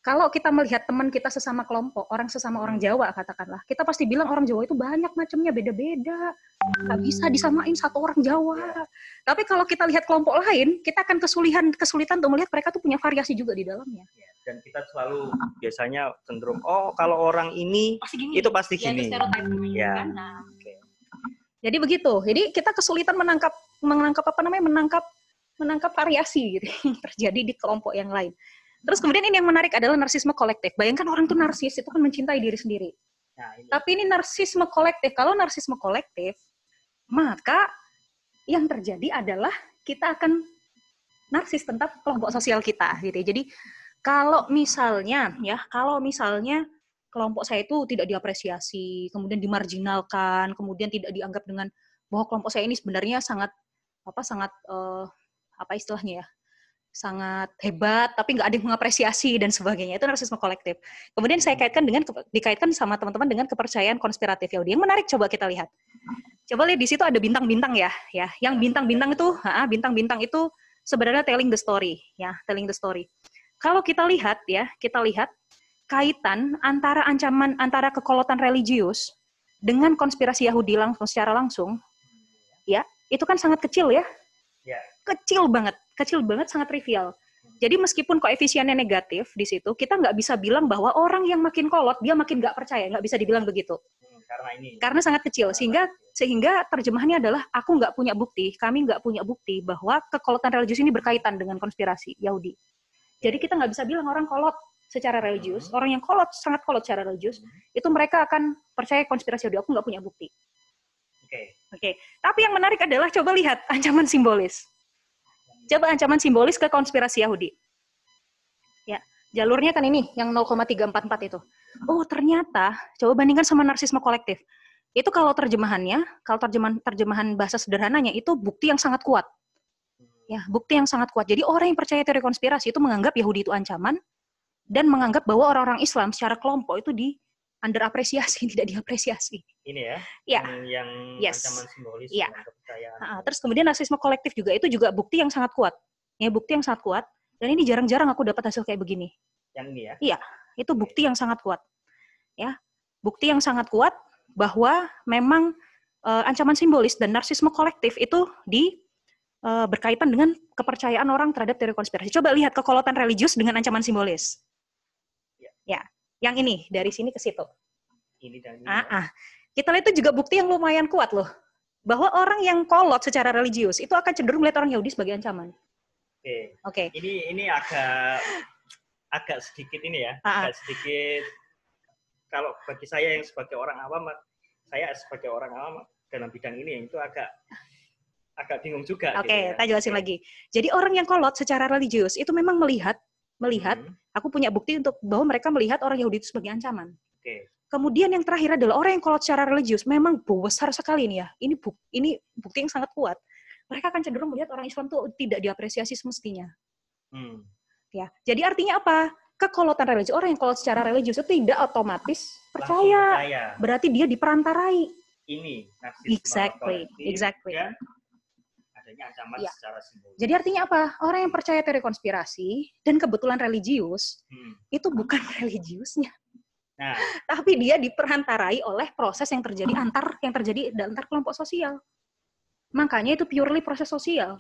kalau kita melihat teman kita sesama kelompok, orang sesama orang Jawa katakanlah, kita pasti bilang orang Jawa itu banyak macamnya, beda-beda. Nggak bisa disamain satu orang Jawa. Tapi kalau kita lihat kelompok lain, kita akan kesulitan kesulitan untuk melihat mereka tuh punya variasi juga di dalamnya. dan kita selalu biasanya cenderung oh kalau orang ini Pasti gini. itu pasti Ya, itu gini. Ya. kan? Nah, oke. Jadi begitu. Jadi kita kesulitan menangkap menangkap apa namanya menangkap menangkap variasi gitu yang terjadi di kelompok yang lain. Terus kemudian ini yang menarik adalah narsisme kolektif. Bayangkan orang tuh narsis itu kan mencintai diri sendiri. Nah, ini. Tapi ini narsisme kolektif. Kalau narsisme kolektif, maka yang terjadi adalah kita akan narsis tentang kelompok sosial kita gitu. ya. Jadi kalau misalnya ya, kalau misalnya kelompok saya itu tidak diapresiasi, kemudian dimarginalkan, kemudian tidak dianggap dengan bahwa kelompok saya ini sebenarnya sangat apa sangat eh, apa istilahnya ya sangat hebat tapi nggak ada yang mengapresiasi dan sebagainya. Itu narsisme kolektif. Kemudian saya kaitkan dengan dikaitkan sama teman-teman dengan kepercayaan konspiratif. Yahudi yang menarik coba kita lihat. Coba lihat di situ ada bintang-bintang ya ya. Yang bintang-bintang itu bintang-bintang itu sebenarnya telling the story ya telling the story. Kalau kita lihat ya kita lihat kaitan antara ancaman antara kekolotan religius dengan konspirasi Yahudi langsung secara langsung ya itu kan sangat kecil ya. Ya. kecil banget kecil banget sangat trivial. Jadi meskipun koefisiennya negatif di situ kita nggak bisa bilang bahwa orang yang makin kolot dia makin nggak percaya. Nggak bisa dibilang begitu. Hmm, karena ini. Karena sangat kecil. Sehingga sehingga terjemahannya adalah aku nggak punya bukti kami nggak punya bukti bahwa kekolotan religius ini berkaitan dengan konspirasi Yahudi. Jadi kita nggak bisa bilang orang kolot secara religius. Orang yang kolot sangat kolot secara religius itu mereka akan percaya konspirasi Yahudi. Aku nggak punya bukti. Oke. Oke, tapi yang menarik adalah coba lihat ancaman simbolis. Coba ancaman simbolis ke konspirasi Yahudi. Ya, jalurnya kan ini yang 0,344 itu. Oh, ternyata coba bandingkan sama narsisme kolektif. Itu kalau terjemahannya, kalau terjemahan terjemahan bahasa sederhananya itu bukti yang sangat kuat. Ya, bukti yang sangat kuat. Jadi orang yang percaya teori konspirasi itu menganggap Yahudi itu ancaman dan menganggap bahwa orang-orang Islam secara kelompok itu di underapresiasi, tidak diapresiasi. ini ya Ya. yang, yang Yes. ancaman simbolis Iya. dengan kepercayaan terus kemudian narsisme kolektif juga itu juga bukti yang sangat kuat. Ya, bukti yang sangat kuat. Dan ini jarang-jarang aku dapat hasil kayak begini. yang ini ya Itu bukti yang sangat kuat. Ya. Bukti yang sangat kuat bahwa memang eh, ancaman simbolis dan narsisme kolektif itu di eh, berkaitan dengan kepercayaan orang terhadap teori konspirasi. Coba lihat kekolotan religius dengan ancaman simbolis. Ya. Ya, yang ini dari sini ke situ. ini dan ini Ah, ah. Kita lihat itu juga bukti yang lumayan kuat loh. Bahwa orang yang kolot secara religius itu akan cenderung melihat orang Yahudi sebagai ancaman. oke Oke. ini ini agak agak sedikit ini ya Ah, ah. agak sedikit kalau bagi saya yang sebagai orang awam saya sebagai orang awam dalam bidang ini itu agak agak bingung juga Oke, gitu ya. kita jelasin Oke. lagi. Jadi orang yang kolot secara religius itu memang melihat melihat, Hmm, aku punya bukti untuk bahwa mereka melihat orang Yahudi itu sebagai ancaman. Oke. Kemudian yang terakhir adalah orang yang kolot secara religius memang besar sekali ini ya. Ini buk, ini bukti yang sangat kuat. Mereka akan cenderung melihat orang Islam itu tidak diapresiasi semestinya. Hmm. Ya, jadi artinya apa? Kekolotan religius orang yang kolot secara religius itu tidak otomatis percaya. percaya. Berarti dia diperantarai. Ini Exactly, exactly. dan adanya ancaman Iya. secara simbolis. Jadi artinya apa? Orang yang percaya teori konspirasi dan kebetulan religius Hmm. itu bukan religiusnya, Nah, tapi dia diperantarai oleh proses yang terjadi antar yang terjadi antar kelompok sosial. Makanya itu purely proses sosial.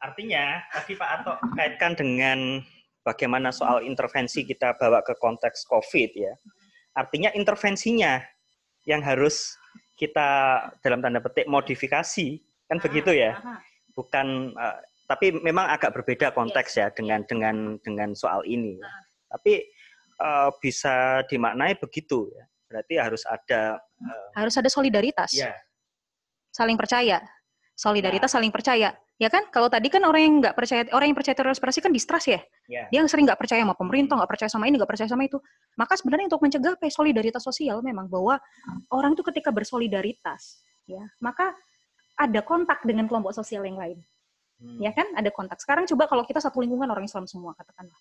artinya tadi Pak Ato kaitkan dengan bagaimana soal intervensi kita bawa ke konteks COVID ya. Artinya intervensinya yang harus kita dalam tanda petik modifikasi kan begitu ya. Bukan eh, tapi memang agak berbeda konteks ya dengan dengan dengan soal ini. Tapi eh, bisa dimaknai begitu ya. Berarti harus ada eh, Harus ada solidaritas, ya saling percaya. Solidaritas saling percaya. Ya kan? Kalau tadi kan orang yang nggak percaya, orang yang percaya teori konspirasi kan distrust ya. ya Dia sering nggak percaya sama pemerintah, nggak percaya sama ini, nggak percaya sama itu. Maka sebenarnya untuk mencegah ya, solidaritas sosial memang bahwa orang itu ketika bersolidaritas, ya maka ada kontak dengan kelompok sosial yang lain. Hmm. ya kan? Ada kontak. Sekarang coba kalau kita satu lingkungan orang Islam semua katakanlah.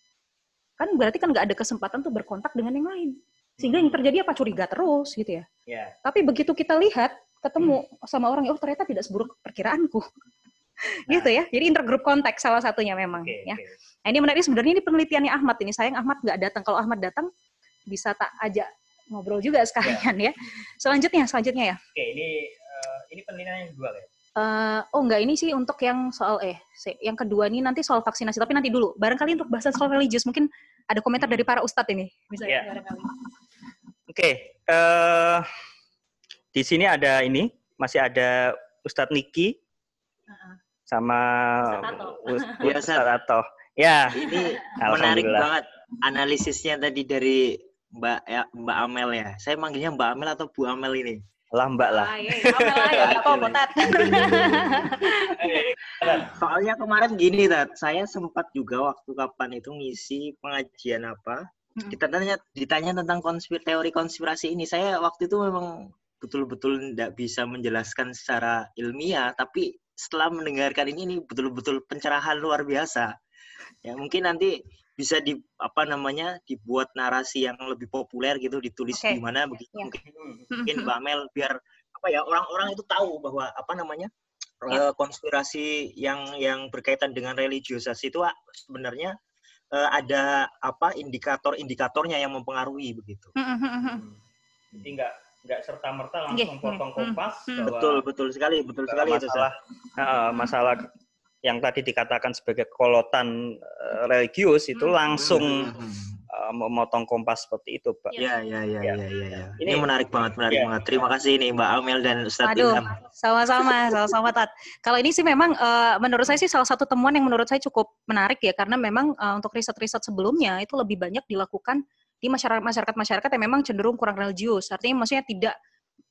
Kan berarti kan nggak ada kesempatan tuh berkontak dengan yang lain. Sehingga yang terjadi apa? Curiga terus gitu ya. Ya. Tapi begitu kita lihat ketemu sama orang oh ternyata tidak seburuk perkiraanku. Gitu ya. Jadi intergroup kontak salah satunya memang oke ya. oke. nah, ini menarik. Sebenarnya ini penelitiannya Ahmad ini. Sayang Ahmad nggak datang. Kalau Ahmad datang bisa tak ajak ngobrol juga sekalian ya. Selanjutnya selanjutnya ya. Oke, ini ini penelitian yang kedua ya. Eh, oh enggak ini sih untuk yang soal eh yang kedua ini nanti soal vaksinasi tapi nanti dulu barangkali untuk bahasan soal religius mungkin ada komentar dari para ustadz ini bisa Iya. ya barangkali Oke, eh di sini ada ini masih ada Ustadz Niki Heeh. sama Ustadz Ato. Us- Iya, Ustadz Ato. Ya, Ini menarik banget analisisnya tadi dari Mbak ya, Mbak Amel ya. Saya manggilnya Mbak Amel atau Bu Amel ini? Lah Mbak lah. Ah, iya, iya. Ya nggak apa-apa Tat. Soalnya kemarin gini, Tat. Saya sempat juga waktu kapan itu ngisi pengajian apa. Mm-mm. Kita tanya ditanya tentang konspir teori konspirasi ini. Saya waktu itu memang betul-betul tidak bisa menjelaskan secara ilmiah, tapi setelah mendengarkan ini ini betul-betul pencerahan luar biasa. Ya, mungkin nanti bisa di apa namanya dibuat narasi yang lebih populer gitu ditulis Oke. di mana begitu Ya. mungkin mungkin Mbak Mel biar apa ya orang-orang itu tahu bahwa apa namanya Ya. eh, konspirasi yang yang berkaitan dengan religiusitas itu ah, sebenarnya eh, ada apa indikator-indikatornya yang mempengaruhi begitu. Hmm. Jadi nggak nggak serta merta langsung potong hmm, kompas hmm. bahwa Betul betul sekali betul sekali itu. masalah eh, masalah yang tadi dikatakan sebagai kolotan eh, religius itu Hmm. langsung Hmm. eh, memotong kompas seperti itu, Pak. Ya ya ya Ya. ya ya. ya. Ini- Ini, menarik banget menarik Ya. banget. Terima kasih nih Mbak Amel dan Ustadz Aduh, Ilham. sama-sama, sama-sama Tat. Kalau ini sih memang eh, menurut saya sih salah satu temuan yang menurut saya cukup menarik ya karena memang eh, untuk riset-riset sebelumnya itu lebih banyak dilakukan di masyarakat masyarakat masyarakat yang memang cenderung kurang religius. Artinya maksudnya tidak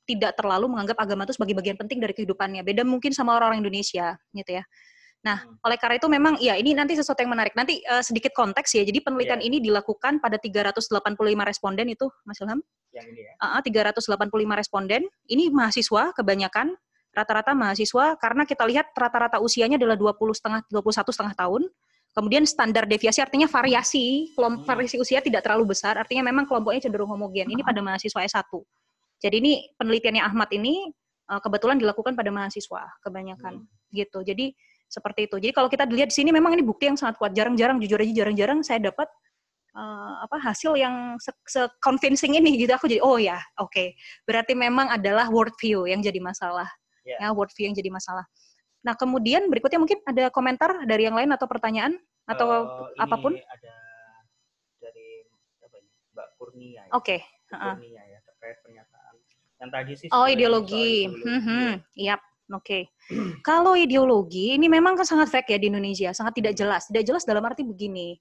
tidak terlalu menganggap agama itu sebagai bagian penting dari kehidupannya. Beda mungkin sama orang-orang Indonesia, gitu ya. Nah, oleh karena itu memang ya ini nanti sesuatu yang menarik. Nanti eh, sedikit konteks ya. Jadi penelitian Ya. ini dilakukan pada 385 responden itu, Mas Ilham. Yang ini ya. Uh, 385 responden. Ini mahasiswa kebanyakan, rata-rata mahasiswa karena kita lihat rata-rata usianya adalah 20 setengah 21 setengah tahun. Kemudian standar deviasi artinya variasi, kelompok Hmm. variasi usia tidak terlalu besar, artinya memang kelompoknya cenderung homogen. Ini pada mahasiswa S1. Jadi ini penelitiannya Ahmad ini uh, kebetulan dilakukan pada mahasiswa kebanyakan gitu. Jadi seperti itu. Jadi kalau kita lihat di sini memang ini bukti yang sangat kuat. Jarang-jarang jujur aja jarang-jarang saya dapat uh, apa hasil yang se, se- convincing ini gitu. Aku jadi oh ya, oke. Berarti memang adalah worldview yang jadi masalah. Ya. Ya, worldview yang jadi masalah. Nah, kemudian berikutnya mungkin ada komentar dari yang lain atau pertanyaan atau Eh, ini apa pun? ada dari apa ini? Mbak Kurnia ya. Oke. Bu heeh. Kurnia ya terkait pernyataan yang tadi sih Oh, ideologi. ideologi. Mhm. Yap, oke. Kalau ideologi ini memang kan sangat fake ya di Indonesia, sangat tidak jelas. Tidak jelas dalam arti begini.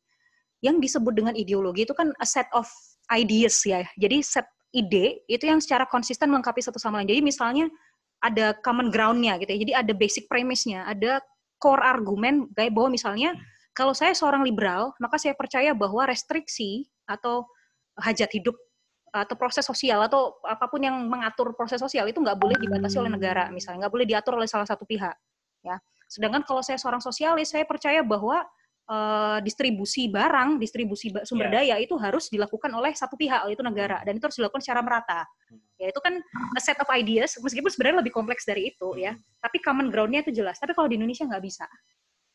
Yang disebut dengan ideologi itu kan a set of ideas ya. Jadi set ide itu yang secara konsisten melengkapi satu sama lain. Jadi misalnya ada common ground-nya gitu ya. Jadi ada basic premise-nya, ada core argumen kayak bahwa misalnya Kalau saya seorang liberal, maka saya percaya bahwa restriksi atau hajat hidup atau proses sosial atau apa pun yang mengatur proses sosial itu nggak boleh dibatasi oleh negara misalnya nggak boleh diatur oleh salah satu pihak ya. Sedangkan kalau saya seorang sosialis saya percaya bahwa eh, distribusi barang distribusi sumber daya itu harus dilakukan oleh satu pihak yaitu negara dan itu harus dilakukan secara merata. Ya itu kan a set of ideas meskipun sebenarnya lebih kompleks dari itu ya. Tapi common groundnya itu jelas. Tapi kalau di Indonesia nggak bisa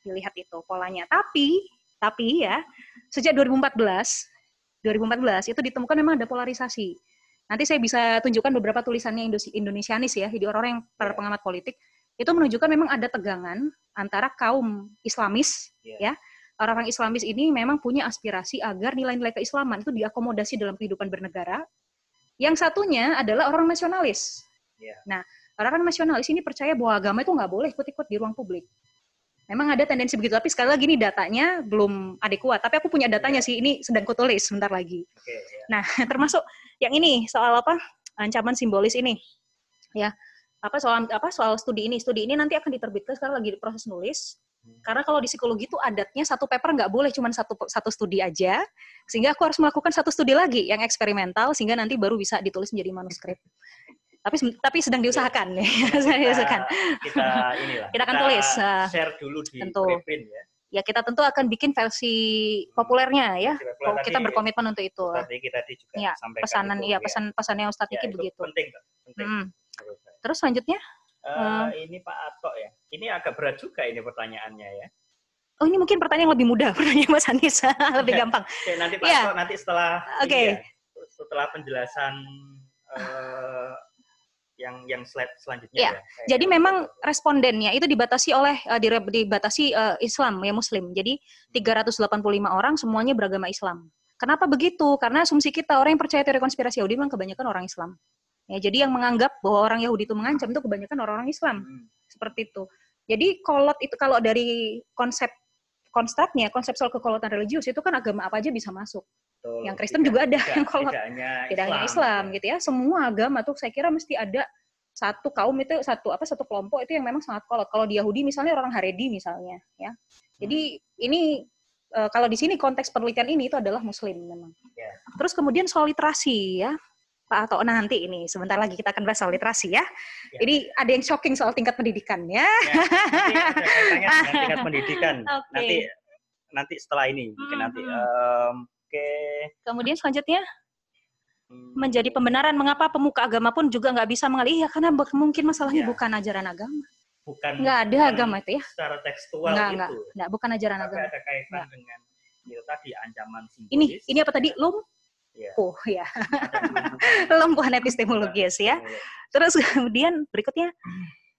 dilihat itu polanya. Tapi tapi ya sejak 2014 2014 itu ditemukan memang ada polarisasi. Nanti saya bisa tunjukkan beberapa tulisannya Indo- Indonesianis ya, jadi orang-orang yang para pengamat politik itu menunjukkan memang ada tegangan antara kaum Islamis Iya. ya. Orang-orang Islamis ini memang punya aspirasi agar nilai-nilai keislaman itu diakomodasi dalam kehidupan bernegara. Yang satunya adalah orang nasionalis. Iya. Nah, orang-orang nasionalis ini percaya bahwa agama itu nggak boleh ikut-ikut di ruang publik. Memang ada tendensi begitu, tapi sekali lagi ini datanya belum adekuat. Tapi aku punya datanya sih, ini sedang kutulis sebentar lagi. Ya. Nah, termasuk yang ini soal apa? Ancaman simbolis ini. Ya. Apa soal apa soal studi ini? Studi ini nanti akan diterbitkan sekarang lagi proses nulis. Karena kalau di psikologi itu adatnya satu paper nggak boleh cuma satu satu studi aja, sehingga aku harus melakukan satu studi lagi yang eksperimental sehingga nanti baru bisa ditulis menjadi manuskrip. Tapi tapi sedang diusahakan ya, sedang diusahakan. kita inilah. Kita akan tulis, uh, share dulu di tentu. preprint ya. Ya kita tentu akan bikin versi populernya ya. Preprint Oh, tadi kita berkomitmen untuk itu. Tadi kita tadi juga Ya, Pesanan itu, iya ya. pesan pesannya Ustadz Ya, Iki begitu. Penting, penting. Hmm. Terus selanjutnya Eh, ini Pak Atok ya. Ini agak berat juga ini pertanyaannya ya. Oh ini mungkin pertanyaan yang lebih mudah, pertanyaan Mas Anies lebih Ya. gampang. Oke, nanti Pak. Atok nanti setelah Oke. ini ya, setelah penjelasan eh, yang yang slide selanjutnya Iya. ya. Saya- Jadi memang respondennya itu dibatasi oleh eh, dire- dibatasi eh, Islam ya Muslim. Jadi 385 orang semuanya beragama Islam. Kenapa begitu? Karena asumsi kita orang yang percaya teori konspirasi Yahudi memang kebanyakan orang Islam. Ya, jadi yang menganggap bahwa orang Yahudi itu mengancam itu kebanyakan orang-orang Islam. Hmm. Seperti itu. Jadi kolot itu kalau dari konsep konstruknya, konsep soal kekolotan religius itu kan agama apa aja bisa masuk. Betul. Yang Kristen Tidak- juga ada tidak- yang kolot. Tidak hanya tidak hanya Islam ya. gitu ya semua agama tuh saya kira mesti ada satu kaum itu satu apa satu kelompok itu yang memang sangat kolot kalau di Yahudi misalnya orang Haredi misalnya ya jadi ini eh, kalau di sini konteks penelitian ini itu adalah Muslim memang Ya. terus kemudian soal literasi ya Pak atau nanti ini sebentar lagi kita akan bahas soal literasi ya. Ya. Jadi ada yang shocking soal tingkat pendidikan ya. Ya, nanti tingkat pendidikan. Oke. Nanti nanti setelah ini mungkin Hmm, nanti. hmm. Oke. Kemudian selanjutnya menjadi pembenaran mengapa pemuka agama pun juga nggak bisa mengalih ya karena mungkin masalahnya Ya. bukan ajaran agama. bukan Nggak ada agama itu ya. Secara tekstual Nggak, itu. nggak. Nggak, bukan ajaran Tapi agama. ada kaitan Nggak. dengan itu tadi ancaman simbolis. Ini ini apa tadi? Lumpuh Ya. ya. Ada kelumpuhan. Lumpuhan epistemologis ya. Terus kemudian berikutnya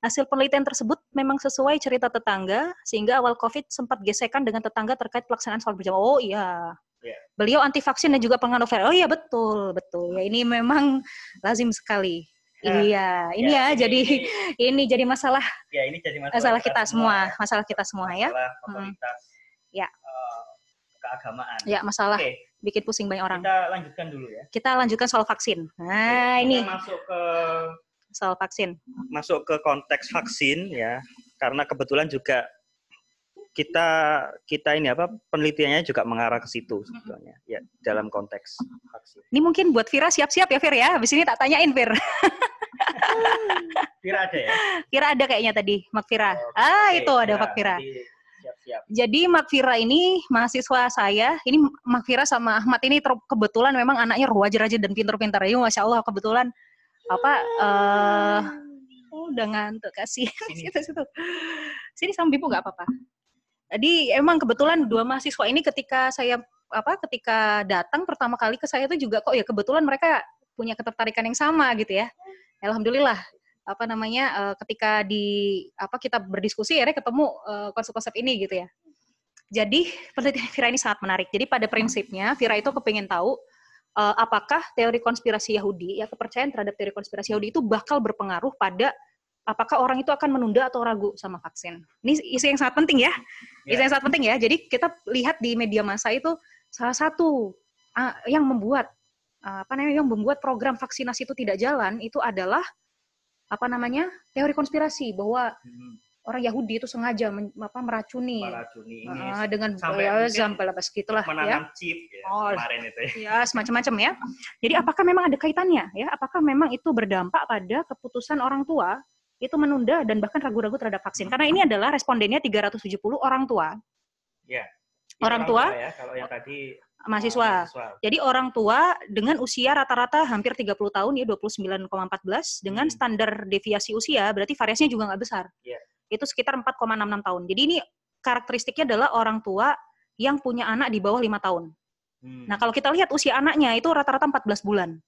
hasil penelitian tersebut memang sesuai cerita tetangga sehingga awal Covid sempat gesekan dengan tetangga terkait pelaksanaan sholat berjamaah. Oh iya. Ya. Beliau anti vaksin dan juga penganut Oh iya betul, betul. Ya ini memang lazim sekali. Ya. Iya, ini ya, ini- jadi ini- ini jadi masalah ya ini jadi masalah, masalah kita semua, masalah kita semua ya. Masalah otoritas Ya. eh, keagamaan. Ya, masalah Oke, bikin pusing banyak orang. kita lanjutkan dulu ya. Kita lanjutkan soal vaksin. Nah, Kita ini masuk ke soal vaksin. masuk ke konteks vaksin ya karena kebetulan juga kita kita ini apa penelitiannya juga mengarah ke situ sebetulnya ya dalam konteks vaksin. Ini mungkin buat Vira siap-siap ya Vir ya. Habis ini tak tanyain Vir. Kira ada ya? Kira ada kayaknya tadi Mak Vira. Oke, ah, oke, itu ada Vira. Mak Vira. Nanti Siap-siap. Jadi Mak Vira ini mahasiswa saya. Ini Mak Vira sama Ahmad ini ter- kebetulan memang anaknya rajin-rajin dan pintar-pintar. Ya, Masya Allah kebetulan apa eh oh, udah ngantuk kasih Sini. situ situ sini sama Bibu nggak apa-apa jadi emang kebetulan dua mahasiswa ini ketika saya apa ketika datang pertama kali ke saya itu juga kok ya kebetulan mereka punya ketertarikan yang sama gitu ya. Alhamdulillah apa namanya eh, ketika di apa kita berdiskusi akhirnya ketemu eh, konsep-konsep ini gitu ya. Jadi penelitian Vira ini sangat menarik. Jadi pada prinsipnya Vira itu kepingin tahu eh, apakah teori konspirasi Yahudi ya kepercayaan terhadap teori konspirasi Yahudi itu bakal berpengaruh pada apakah orang itu akan menunda atau ragu sama vaksin. Ini isu yang sangat penting ya. Isu Ya. yang sangat penting ya. Jadi kita lihat di media massa itu salah satu yang membuat apa namanya yang membuat program vaksinasi itu tidak jalan itu adalah apa namanya teori konspirasi bahwa Hmm. orang Yahudi itu sengaja men- apa, meracuni meracuni ini uh, dengan sampai ya, sampai lepas gitulah ya. menanam chip ya, Oh. kemarin itu ya. ya semacam-macam ya. Jadi apakah memang ada kaitannya ya? Apakah memang itu berdampak pada keputusan orang tua itu menunda dan bahkan ragu-ragu terhadap vaksin? Karena ini adalah respondennya 370 orang tua Ini Orang tua? ya kalau yang tadi uh, mahasiswa. mahasiswa. Jadi orang tua dengan usia rata-rata hampir 30 tahun ya 29,14 dengan Hmm. standar deviasi usia berarti variasinya juga nggak besar. Iya. Itu sekitar 4,66 tahun. Jadi ini karakteristiknya adalah orang tua yang punya anak di bawah lima tahun. Hmm. Nah kalau kita lihat usia anaknya itu rata-rata 14 bulan.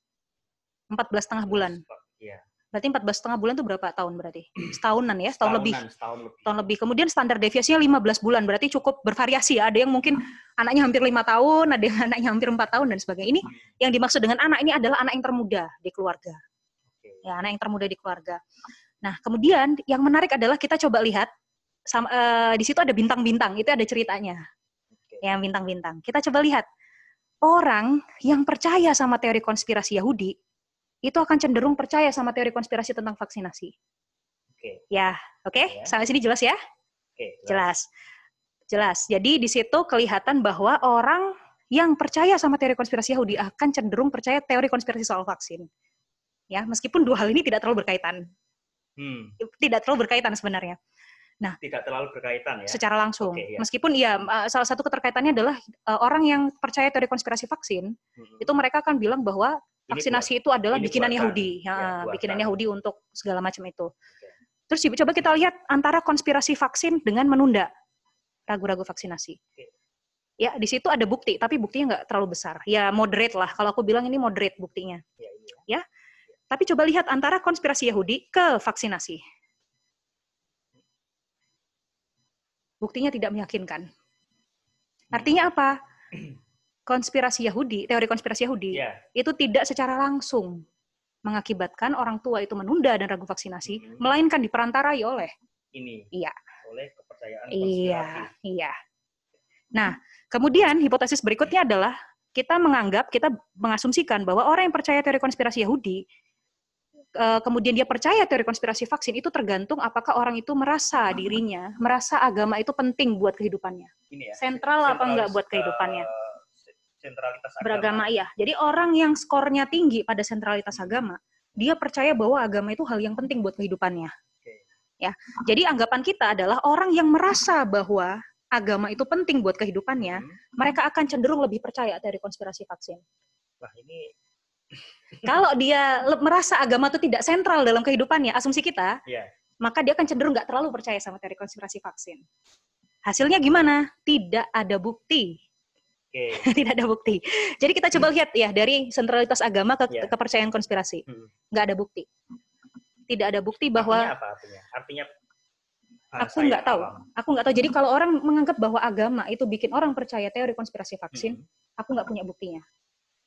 14 setengah bulan. Iya. Berarti 14 setengah bulan itu berapa tahun berarti? Setahunan ya, setahun lebih. Setahunan, Setahun lebih. Tahun lebih. Kemudian standar deviasinya 15 bulan, berarti cukup bervariasi ya. Ada yang mungkin anaknya hampir lima tahun, ada yang anaknya hampir empat tahun dan sebagainya. Ini yang dimaksud dengan anak ini adalah anak yang termuda di keluarga. Oke. Ya, anak yang termuda di keluarga. Nah, kemudian yang menarik adalah kita coba lihat sama, eh, di situ ada bintang-bintang, itu ada ceritanya. Oke. Yang bintang-bintang. Kita coba lihat orang yang percaya sama teori konspirasi Yahudi itu akan cenderung percaya sama teori konspirasi tentang vaksinasi. Oke. Ya, oke? Ya. Sampai sini jelas ya? Oke. Jelas. Jelas. Jadi di situ kelihatan bahwa orang yang percaya sama teori konspirasi Yahudi akan cenderung percaya teori konspirasi soal vaksin. Ya, meskipun dua hal ini tidak terlalu berkaitan. Hmm. Tidak terlalu berkaitan sebenarnya Tidak terlalu berkaitan ya. secara langsung. Oke, ya. Meskipun ya salah satu keterkaitannya adalah eh, orang yang percaya teori konspirasi vaksin, Hmm. itu mereka akan bilang bahwa Ini vaksinasi itu adalah bikinan buatan. Yahudi, Ya, ya, buatan. bikinan Yahudi untuk segala macam itu. Terus coba kita lihat antara konspirasi vaksin dengan menunda ragu-ragu vaksinasi. Oke. Ya, di situ ada bukti, tapi buktinya nggak terlalu besar. Ya, moderate lah. Kalau aku bilang ini moderate buktinya. Ya, iya. Tapi coba lihat antara konspirasi Yahudi ke vaksinasi. Buktinya tidak meyakinkan. Artinya apa? Konspirasi Yahudi, teori konspirasi Yahudi, Iya. itu tidak secara langsung mengakibatkan orang tua itu menunda dan ragu vaksinasi, Mhm. melainkan diperantarai oleh Ini. Iya. Oleh kepercayaan iya, konspirasi. iya. Nah, kemudian hipotesis berikutnya adalah kita menganggap, kita mengasumsikan bahwa orang yang percaya teori konspirasi Yahudi, eh, kemudian dia percaya teori konspirasi vaksin itu tergantung apakah orang itu merasa dirinya, merasa agama itu penting buat kehidupannya, Ini ya. sentral apa enggak buat kehidupannya. eh, sentralitas agama. beragama iya. Jadi orang yang skornya tinggi pada sentralitas agama, dia percaya bahwa agama itu hal yang penting buat kehidupannya. Oke. Ya. Jadi anggapan kita adalah orang yang merasa bahwa agama itu penting buat kehidupannya, Hmm. mereka akan cenderung lebih percaya teori konspirasi vaksin. Wah, ini Kalau dia merasa agama itu tidak sentral dalam kehidupannya, asumsi kita, Iya. maka dia akan cenderung nggak terlalu percaya sama teori konspirasi vaksin. Hasilnya gimana? Tidak ada bukti oke. tidak ada bukti. Jadi kita coba lihat ya dari sentralitas agama ke Ya. kepercayaan konspirasi. Hmm. Nggak ada bukti. Tidak ada bukti bahwa Artinya apa artinya? Artinya aku nggak tahu. Aku nggak tahu. Jadi kalau orang menganggap bahwa agama itu bikin orang percaya teori konspirasi vaksin, Hmm. aku nggak punya buktinya.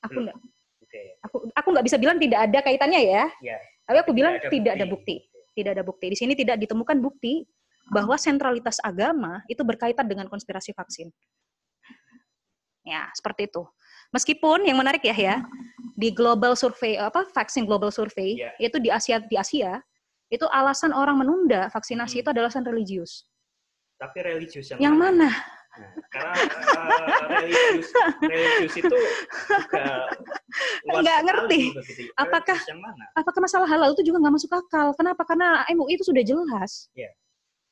Aku Hmm. nggak. Oke. Aku aku nggak bisa bilang tidak ada kaitannya ya. Ya. Tapi aku Tidak bilang ada tidak ada bukti. Tidak ada bukti. Di sini tidak ditemukan bukti bahwa sentralitas agama itu berkaitan dengan konspirasi vaksin. Ya, seperti itu. Meskipun yang menarik ya ya, di global survey apa vaksin global survey Ya. itu di Asia di Asia itu alasan orang menunda vaksinasi Hmm. itu adalah alasan religius. Tapi religius yang, Yang mana? Nah, karena eh, religius religius itu juga Nggak ngerti. begitu. Apakah- Religius yang mana? Apakah masalah halal itu juga nggak masuk akal? Kenapa? Karena MUI itu sudah jelas Ya.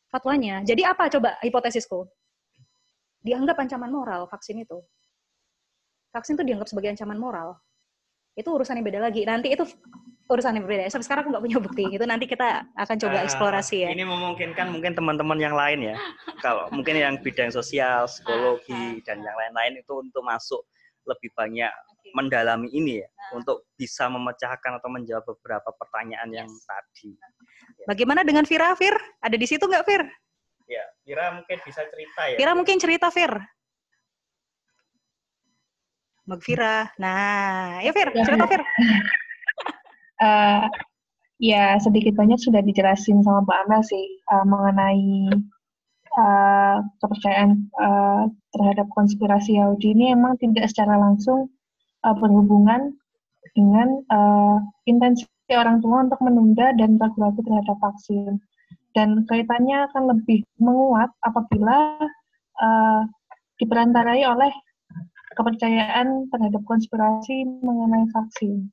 fatwanya. Jadi apa coba hipotesisku? Dianggap ancaman moral vaksin itu. Vaksin itu dianggap sebagai ancaman moral. Itu urusan yang beda lagi. Nanti itu urusan yang berbeda. Sampai sekarang aku nggak punya bukti. Itu nanti kita akan coba Ah, eksplorasi ya. Ini memungkinkan mungkin teman-teman yang lain ya. Kalau mungkin yang bidang sosial, psikologi dan yang lain-lain itu untuk masuk lebih banyak mendalami ini ya untuk bisa memecahkan atau menjawab beberapa pertanyaan yang tadi. Bagaimana dengan Vira, Vir? Ada di situ nggak, Vir? Ya, Kira mungkin bisa cerita ya. Vira mungkin cerita, Vir. Vira. Nah, ya Ya. cerita Vir. Eh, ya sedikit banyak sudah dijelasin sama Mbak Amel sih eh, mengenai eh, kepercayaan eh, terhadap konspirasi Yahudi ini emang tidak secara langsung eh, berhubungan dengan eh, intensi orang tua untuk menunda dan ragu-ragu terhadap vaksin. dan kaitannya akan lebih menguat apabila uh, diperantarai oleh kepercayaan terhadap konspirasi mengenai vaksin.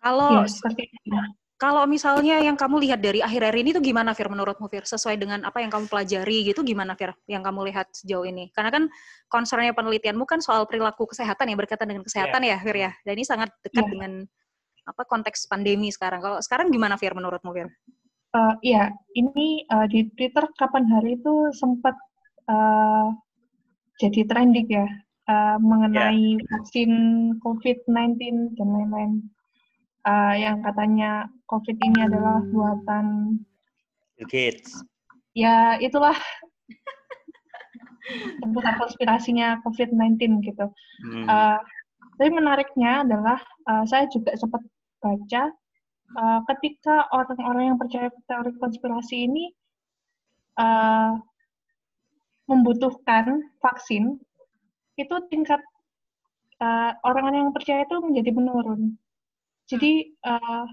Kalau Ya, seperti itu. kalau misalnya yang kamu lihat dari akhir-akhir ini tuh gimana Fir menurutmu Fir? Sesuai dengan apa yang kamu pelajari gitu gimana Fir yang kamu lihat sejauh ini? Karena kan concernnya penelitianmu kan soal perilaku kesehatan yang berkaitan dengan kesehatan ya Fir ya. Dan ini sangat dekat Iya. dengan apa konteks pandemi sekarang. Kalau sekarang gimana Fir menurutmu Fir? Eh, Iya, ini eh, di Twitter kapan hari itu sempat eh, jadi trending ya eh, mengenai vaksin COVID-19 dan lain-lain. Eh, yang katanya COVID ini adalah buatan Bill Gates. ya itulah sebutan konspirasinya COVID-19 gitu. Hmm. Eh, tapi menariknya adalah eh, saya juga sempat baca eh, ketika orang-orang yang percaya teori konspirasi ini eh, membutuhkan vaksin, itu tingkat eh, orang-orang yang percaya itu menjadi menurun. Jadi eh,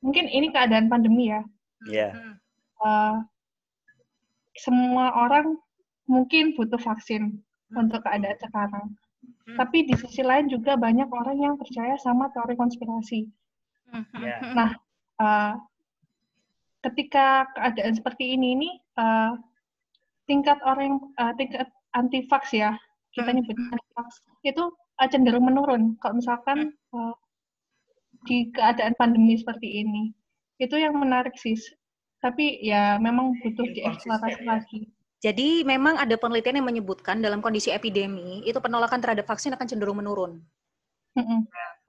mungkin ini keadaan pandemi ya. Iya. Eh, semua orang mungkin butuh vaksin untuk keadaan sekarang. Tapi di sisi lain juga banyak orang yang percaya sama teori konspirasi. Iya. Nah, eh, ketika keadaan seperti ini ini eh, tingkat orang yang eh, tingkat anti vax ya kita nyebutnya anti vax itu eh, cenderung menurun. Kalau misalkan eh, di keadaan pandemi seperti ini, itu yang menarik sih. Tapi ya memang butuh dieksplorasi lagi. Jadi memang ada penelitian yang menyebutkan dalam kondisi epidemi itu penolakan terhadap vaksin akan cenderung menurun. Mm-mm.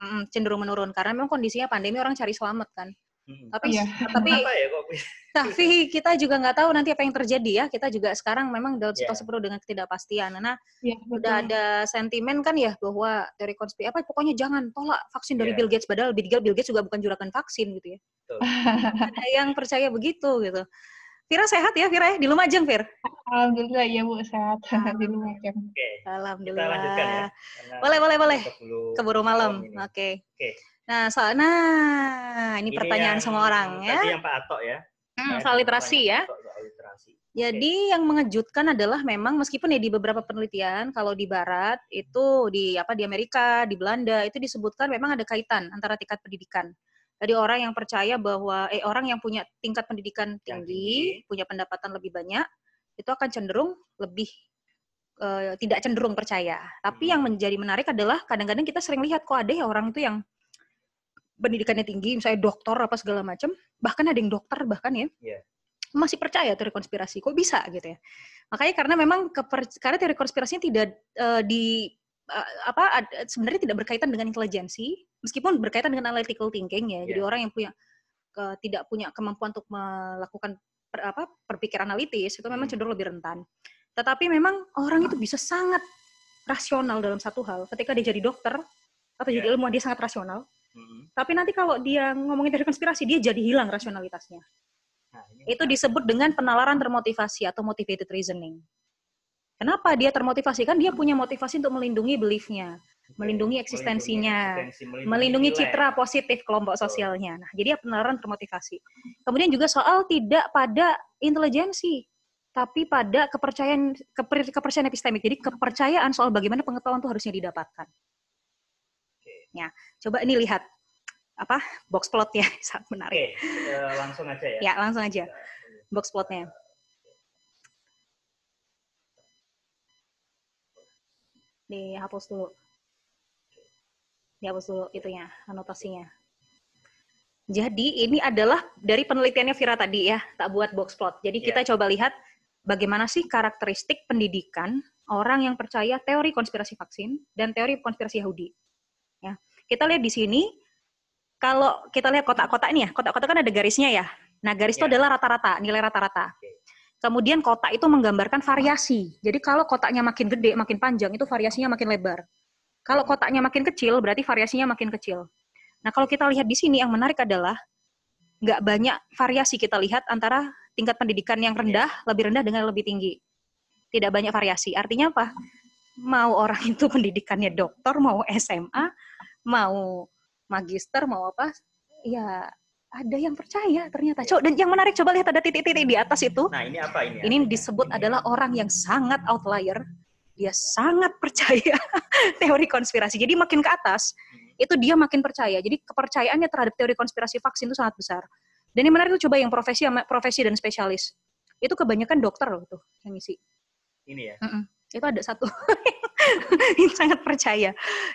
Mm, cenderung menurun karena memang kondisinya pandemi orang cari selamat kan. Tapi Iya. tapi Apa ya kok? tapi kita juga nggak tahu nanti apa yang terjadi ya. Kita juga sekarang memang dalam situasi penuh dengan ketidakpastian. Nah, Iya, udah ada sentimen kan ya bahwa teori konspirasi apa pokoknya jangan tolak vaksin dari Iya. Bill Gates padahal Bill Bill Gates juga bukan juragan vaksin gitu ya. Betul. Ada yang percaya begitu gitu. Vira sehat ya Vira ya di Lumajang Vir. Alhamdulillah ya Bu sehat di Lumajang. Oke. Kita Alhamdulillah. lanjutkan ya. Boleh boleh boleh. keburu, malam. Oke. Oke. Nah, soal nah ini, pertanyaan yang semua orang ya. Tadi yang Pak Atok ya. Hmm, soal literasi tanya ya. Soal literasi. Jadi yang mengejutkan adalah memang meskipun ya di beberapa penelitian kalau di barat itu di apa di Amerika, di Belanda itu disebutkan memang ada kaitan antara tingkat pendidikan. Jadi orang yang percaya bahwa eh orang yang punya tingkat pendidikan Yang tinggi, punya pendapatan lebih banyak, itu akan cenderung lebih eh, tidak cenderung percaya. Tapi Hmm. yang menjadi menarik adalah kadang-kadang kita sering lihat kok ada ya orang itu yang pendidikannya tinggi, misalnya dokter apa segala macam, bahkan ada yang dokter bahkan ya, Iya. masih percaya teori konspirasi. Kok bisa gitu ya? Makanya karena memang keper, karena teori konspirasinya tidak eh, di eh, apa ad- sebenarnya tidak berkaitan dengan intelijensi, meskipun berkaitan dengan analytical thinking ya. Jadi Iya. orang yang punya ke- tidak punya kemampuan untuk melakukan per- apa berpikir analitis itu memang Hmm. cenderung lebih rentan. Tetapi memang orang itu bisa sangat rasional dalam satu hal. Ketika dia jadi dokter atau jadi Iya. ilmuwan dia sangat rasional. Hmm. Tapi nanti kalau dia ngomongin teori konspirasi dia jadi hilang rasionalitasnya. Nah, ini Itu disebut dengan penalaran termotivasi atau motivated reasoning. Kenapa dia termotivasi? Kan dia punya motivasi untuk melindungi beliefnya, melindungi eksistensinya, eksistensi, melindungi nilai. citra positif kelompok Betul. sosialnya. Nah, jadi penalaran termotivasi. Kemudian juga soal tidak pada intelijensi, tapi pada kepercayaan keper- kepercayaan epistemik. Jadi kepercayaan soal bagaimana pengetahuan itu harusnya didapatkan. Ya, coba ini lihat apa box plotnya sangat Oke, menarik. eh, langsung aja ya. Ya, langsung aja box plotnya. Dihapus dulu. Dihapus dulu itunya, anotasinya. Jadi ini adalah dari penelitiannya Vira tadi ya, tak buat box plot. Jadi kita coba lihat bagaimana sih karakteristik pendidikan orang yang percaya teori konspirasi vaksin dan teori konspirasi Yahudi. Kita lihat di sini kalau kita lihat kotak-kotak ini ya, kotak-kotak kan ada garisnya ya. Nah, garis itu Ya. adalah rata-rata, nilai rata-rata. Kemudian kotak itu menggambarkan variasi. Jadi kalau kotaknya makin gede, makin panjang, itu variasinya makin lebar. Kalau kotaknya makin kecil, berarti variasinya makin kecil. Nah, kalau kita lihat di sini, yang menarik adalah nggak banyak variasi kita lihat antara tingkat pendidikan yang rendah, lebih rendah dengan lebih tinggi. Tidak banyak variasi. Artinya apa? Mau orang itu pendidikannya dokter, mau SMA, mau magister, mau apa, ya ada yang percaya ternyata. Coba dan yang menarik coba lihat ada titik-titik di atas itu. Nah, ini apa ini? Ini disebut adalah orang yang sangat outlier. Dia sangat percaya teori konspirasi. Jadi makin ke atas, itu dia makin percaya. Jadi kepercayaannya terhadap teori konspirasi vaksin itu sangat besar. Dan yang menarik itu coba yang profesi profesi dan spesialis. Itu kebanyakan dokter loh tuh yang isi. Ini ya. Mm-mm. Itu ada satu yang sangat percaya.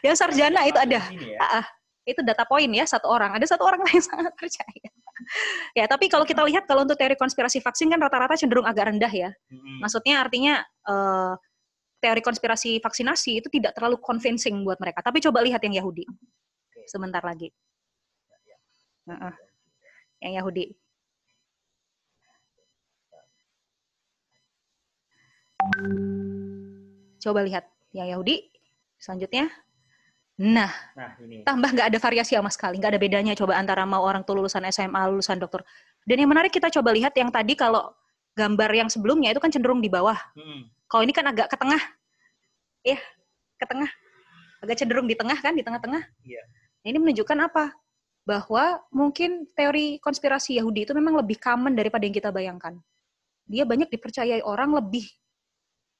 Yang sarjana itu ada. Ya. Ah. itu data poin ya satu orang. Ada satu orang yang sangat percaya. ya, tapi kalau kita lihat kalau untuk teori konspirasi vaksin kan rata-rata cenderung agak rendah ya. Mm-mm. Maksudnya artinya eh, teori konspirasi vaksinasi itu tidak terlalu convincing buat mereka. Tapi coba lihat yang Yahudi. Sebentar lagi. Heeh. Yang Yahudi. Coba lihat yang Yahudi. Selanjutnya. Nah, Nah, ini. tambah nggak ada variasi sama sekali, nggak ada bedanya coba antara mau orang tuh lulusan SMA, lulusan dokter. Dan yang menarik kita coba lihat yang tadi kalau gambar yang sebelumnya itu kan cenderung di bawah. Mm-mm. Kalau ini kan agak ke tengah, ya, ke tengah, agak cenderung di tengah kan, di tengah-tengah. Iya. Nah, Ini menunjukkan apa? Bahwa mungkin teori konspirasi Yahudi itu memang lebih common daripada yang kita bayangkan. Dia banyak dipercayai orang lebih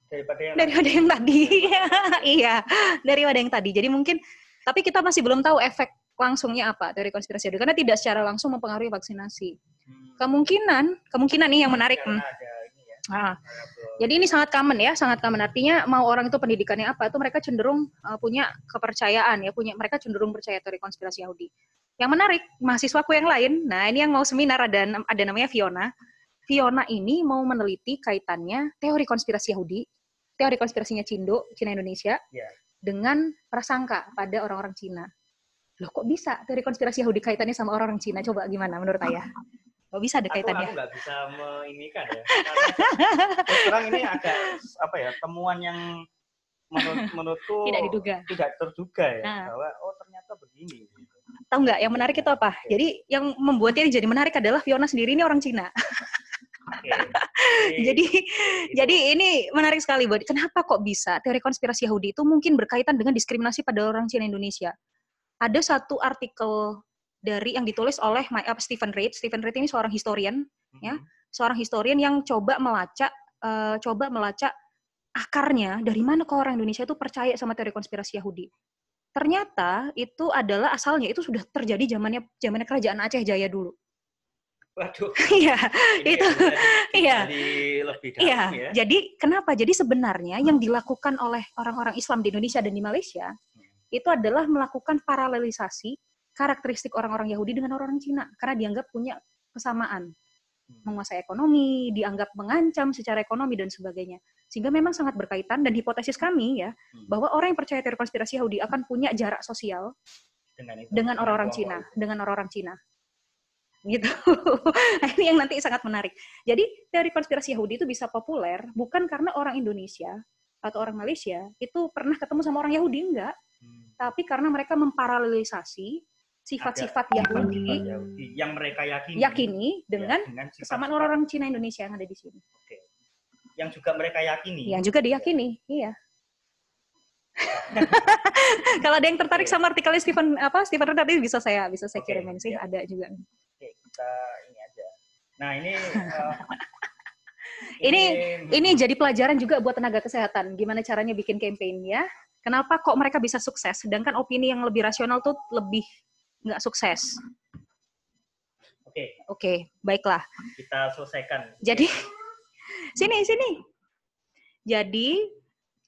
Daripada yang daripada yang tadi. iya, daripada yang tadi. Jadi mungkin, tapi kita masih belum tahu efek langsungnya apa teori konspirasi Yahudi karena tidak secara langsung mempengaruhi vaksinasi. Hmm. Kemungkinan, kemungkinan nih yang menarik. Hmm. ini ya. Ah, variabel. jadi ini sangat common ya, sangat common. Artinya mau orang itu pendidikannya apa, itu mereka cenderung uh, punya kepercayaan ya, punya mereka cenderung percaya teori konspirasi Yahudi. Yang menarik, mahasiswaku yang lain, nah ini yang mau seminar ada ada namanya Fiona. Fiona ini mau meneliti kaitannya teori konspirasi Yahudi, teori konspirasinya Cindo, Cina Indonesia, Iya. dengan prasangka pada orang-orang Cina. Loh kok bisa teori konspirasi Yahudi kaitannya sama orang-orang Cina? Coba gimana menurut Ayah? Kok bisa ada kaitannya? aku nggak bisa meinikan ya. Terang ini agak apa ya temuan yang menurut menurutku Tidak diduga. tidak terduga ya Nah. bahwa oh ternyata begini. Tahu nggak yang menarik itu apa? Jadi yang membuatnya jadi menarik adalah Fiona sendiri ini orang Cina. Oke. Jadi jadi ini menarik sekali buat kenapa kok bisa teori konspirasi Yahudi itu mungkin berkaitan dengan diskriminasi pada orang Cina Indonesia. Ada satu artikel dari yang ditulis oleh My, apa, Stephen Reid. Stephen Reid ini seorang historian, ya. seorang historian yang coba melacak eh, coba melacak akarnya dari mana kok orang Indonesia itu percaya sama teori konspirasi Yahudi. Ternyata itu adalah asalnya itu sudah terjadi zamannya zamannya kerajaan Aceh Jaya dulu. Waduh. Iya, itu iya. lebih dalam Iya, ya. jadi kenapa? Jadi sebenarnya yang dilakukan oleh orang-orang Islam di Indonesia dan di Malaysia itu adalah melakukan paralelisasi karakteristik orang-orang Yahudi dengan orang Cina karena dianggap punya kesamaan menguasai ekonomi, dianggap mengancam secara ekonomi dan sebagainya. Sehingga memang sangat berkaitan dan hipotesis kami ya Hmm. bahwa orang yang percaya teori konspirasi Yahudi akan punya jarak sosial dengan orang-orang Cina, dengan orang-orang Cina. Gitu. Nah, ini yang nanti sangat menarik. Jadi teori konspirasi Yahudi itu bisa populer bukan karena orang Indonesia atau orang Malaysia itu pernah ketemu sama orang Yahudi enggak, Hmm. tapi karena mereka memparalelisasi sifat-sifat Yahudi sifat Yahudi yang mereka yakini. yakini dengan Ya, dengan kesamaan orang-orang Cina Indonesia yang ada di sini. yang juga mereka yakini. Yang juga diyakini, iya. Kalau ada yang tertarik sama artikelnya Stephen apa Stephen nanti bisa saya bisa saya Oke, kirimin sih ya. ada juga. Kita ini aja. Nah, ini eh, Ini- Ini jadi pelajaran juga buat tenaga kesehatan gimana caranya bikin campaign ya. Kenapa kok mereka bisa sukses sedangkan opini yang lebih rasional tuh lebih nggak sukses. Oke, Oke, baiklah. kita selesaikan. Jadi sini sini. Jadi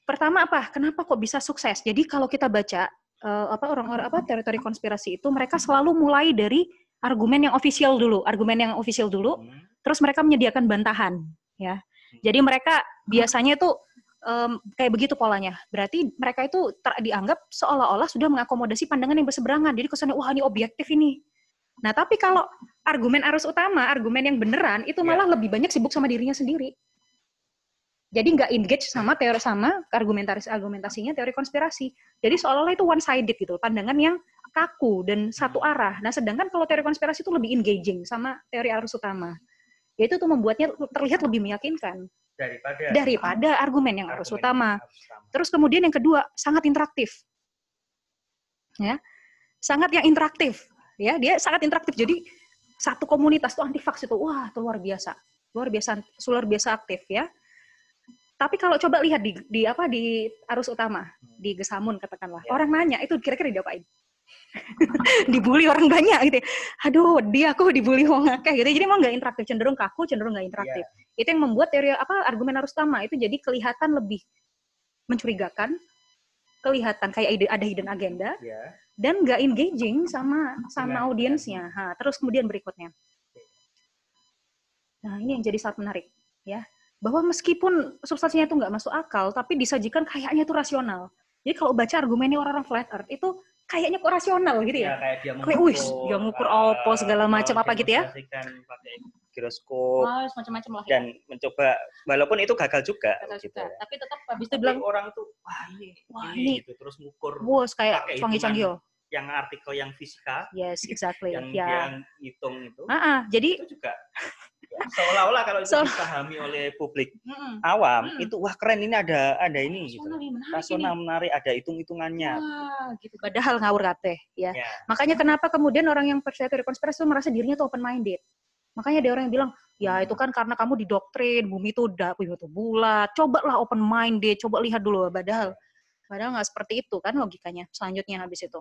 pertama apa? Kenapa kok bisa sukses? Jadi kalau kita baca eh, apa orang-orang apa teori-teori konspirasi itu mereka selalu mulai dari argumen yang official dulu, argumen yang official dulu, Hmm. terus mereka menyediakan bantahan ya. Jadi mereka biasanya itu em, kayak begitu polanya. Berarti mereka itu ter- dianggap seolah-olah sudah mengakomodasi pandangan yang berseberangan. Jadi kesannya wah ini objektif ini. Nah tapi kalau argumen arus utama argumen yang beneran itu malah lebih banyak sibuk sama dirinya sendiri. Jadi nggak engage sama teori sama argumentaris argumentasinya teori konspirasi. Jadi seolah-olah itu one sided gitu pandangan yang kaku dan satu arah. Nah sedangkan kalau teori konspirasi itu lebih engaging sama teori arus utama. Ya itu tuh membuatnya terlihat lebih meyakinkan daripada daripada argumen yang arus utama. arus utama. Terus kemudian yang kedua sangat interaktif, ya, sangat yang interaktif, ya dia sangat interaktif. Jadi satu komunitas tuh anti vaks itu wah itu luar biasa. Luar biasa luar biasa aktif ya. Tapi kalau coba lihat di, di apa di arus utama di Gesamun katakanlah Ya. orang nanya itu kira-kira diapain dibully orang banyak gitu ya. aduh dia aku dibully wong akeh gitu jadi emang nggak interaktif cenderung kaku cenderung nggak interaktif itu yang membuat teori apa argumen arus utama itu jadi kelihatan lebih mencurigakan kelihatan kayak ide- ada hidden agenda Ya. dan nggak engaging sama sama Dengan- audiensnya. Ha, terus kemudian berikutnya. Nah ini yang jadi sangat menarik ya bahwa meskipun substansinya itu nggak masuk akal tapi disajikan kayaknya itu rasional. Jadi kalau baca argumennya orang-orang flat earth itu kayaknya kok rasional gitu Ya, ya. kayak dia Kayak, wih, dia ngukur apa, segala macam, apa gitu ya. pakai giroskop Oh, macam-macam lah ya. dan mencoba walaupun itu gagal juga Kata gitu juga. ya. Tapi tetap habis itu Tapi bilang, orang tuh wah ini Wah, ini, gitu terus ngukur bos kayak pakai canggih-canggih. yang artikel yang fisika Yes, exactly. yang ya. dia hitung itu Ah, ah, jadi itu juga ya, seolah-olah kalau itu Seolah- dipahami oleh publik mm-mm. awam Hmm. itu wah keren ini ada ada ini gitu. rasional menarik rasional ini. menarik ada hitung-hitungannya gitu. Padahal ngawur kabeh ya. ya Makanya kenapa kemudian orang yang percaya teori konspirasi itu merasa dirinya tuh open minded. Makanya ada orang yang bilang, ya itu kan karena kamu didoktrin, bumi itu udah bumi itu bulat. Cobalah open minded, coba lihat dulu. Padahal, padahal nggak seperti itu kan logikanya. Selanjutnya habis itu.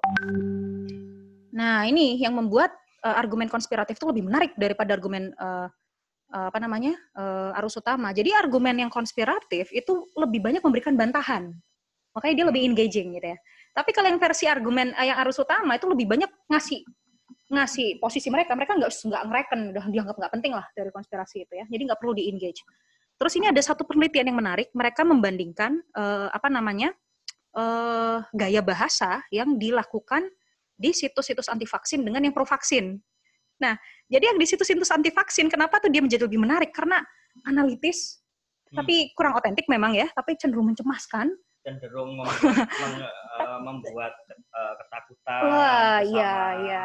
Nah ini yang membuat eh, argumen konspiratif itu lebih menarik daripada argumen eh, apa namanya eh, arus utama. Jadi argumen yang konspiratif itu lebih banyak memberikan bantahan. Makanya dia lebih engaging gitu ya. Tapi kalau yang versi argumen eh, yang arus utama itu lebih banyak ngasih ngasih posisi mereka, mereka nggak nggak ngereken, udah dianggap nggak penting lah dari konspirasi itu ya. Jadi nggak perlu di engage. Terus ini ada satu penelitian yang menarik, mereka membandingkan eh, apa namanya eh, gaya bahasa yang dilakukan di situs-situs anti vaksin dengan yang pro vaksin. Nah, jadi yang di situs-situs anti vaksin, kenapa tuh dia menjadi lebih menarik? Karena analitis, Hmm. tapi kurang otentik memang ya, tapi cenderung mencemaskan. cenderung membuat, meng- eh, membuat eh, ketakutan Wah, iya, iya.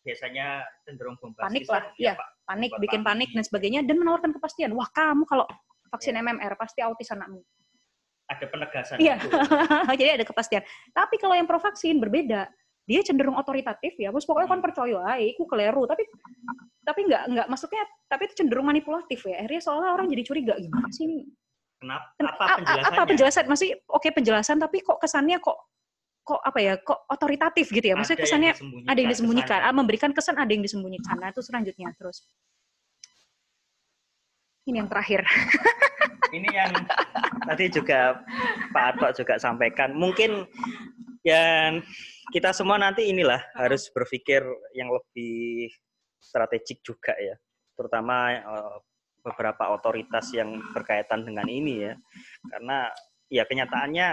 biasanya cenderung bombastis Panik lah, iya. ya, Pak. panik, bikin panik dan sebagainya, dan menawarkan kepastian. Wah, kamu kalau vaksin Iya. MMR pasti autis anakmu. ada penegasan Iya. Jadi ada kepastian. Tapi kalau yang pro vaksin berbeda. Dia cenderung otoritatif ya, bos pokoknya kan percaya, ay, aku keliru. Tapi tapi nggak nggak maksudnya, tapi itu cenderung manipulatif ya. Akhirnya seolah orang jadi curiga gimana sih ini? Kenapa? Ken- Apa penjelasannya? Apa penjelasan? Masih oke penjelasan, tapi kok kesannya kok kok apa ya? Kok otoritatif gitu ya? Maksudnya Ada kesannya ada yang disembunyikan, kesannya. ah, memberikan kesan ada yang disembunyikan. Nah, itu selanjutnya terus. Ini yang terakhir. Ini yang tadi juga Pak Atok juga sampaikan. Mungkin yang kita semua nanti inilah harus berpikir yang lebih strategik juga ya, terutama eh, beberapa otoritas yang berkaitan dengan ini ya, karena ya kenyataannya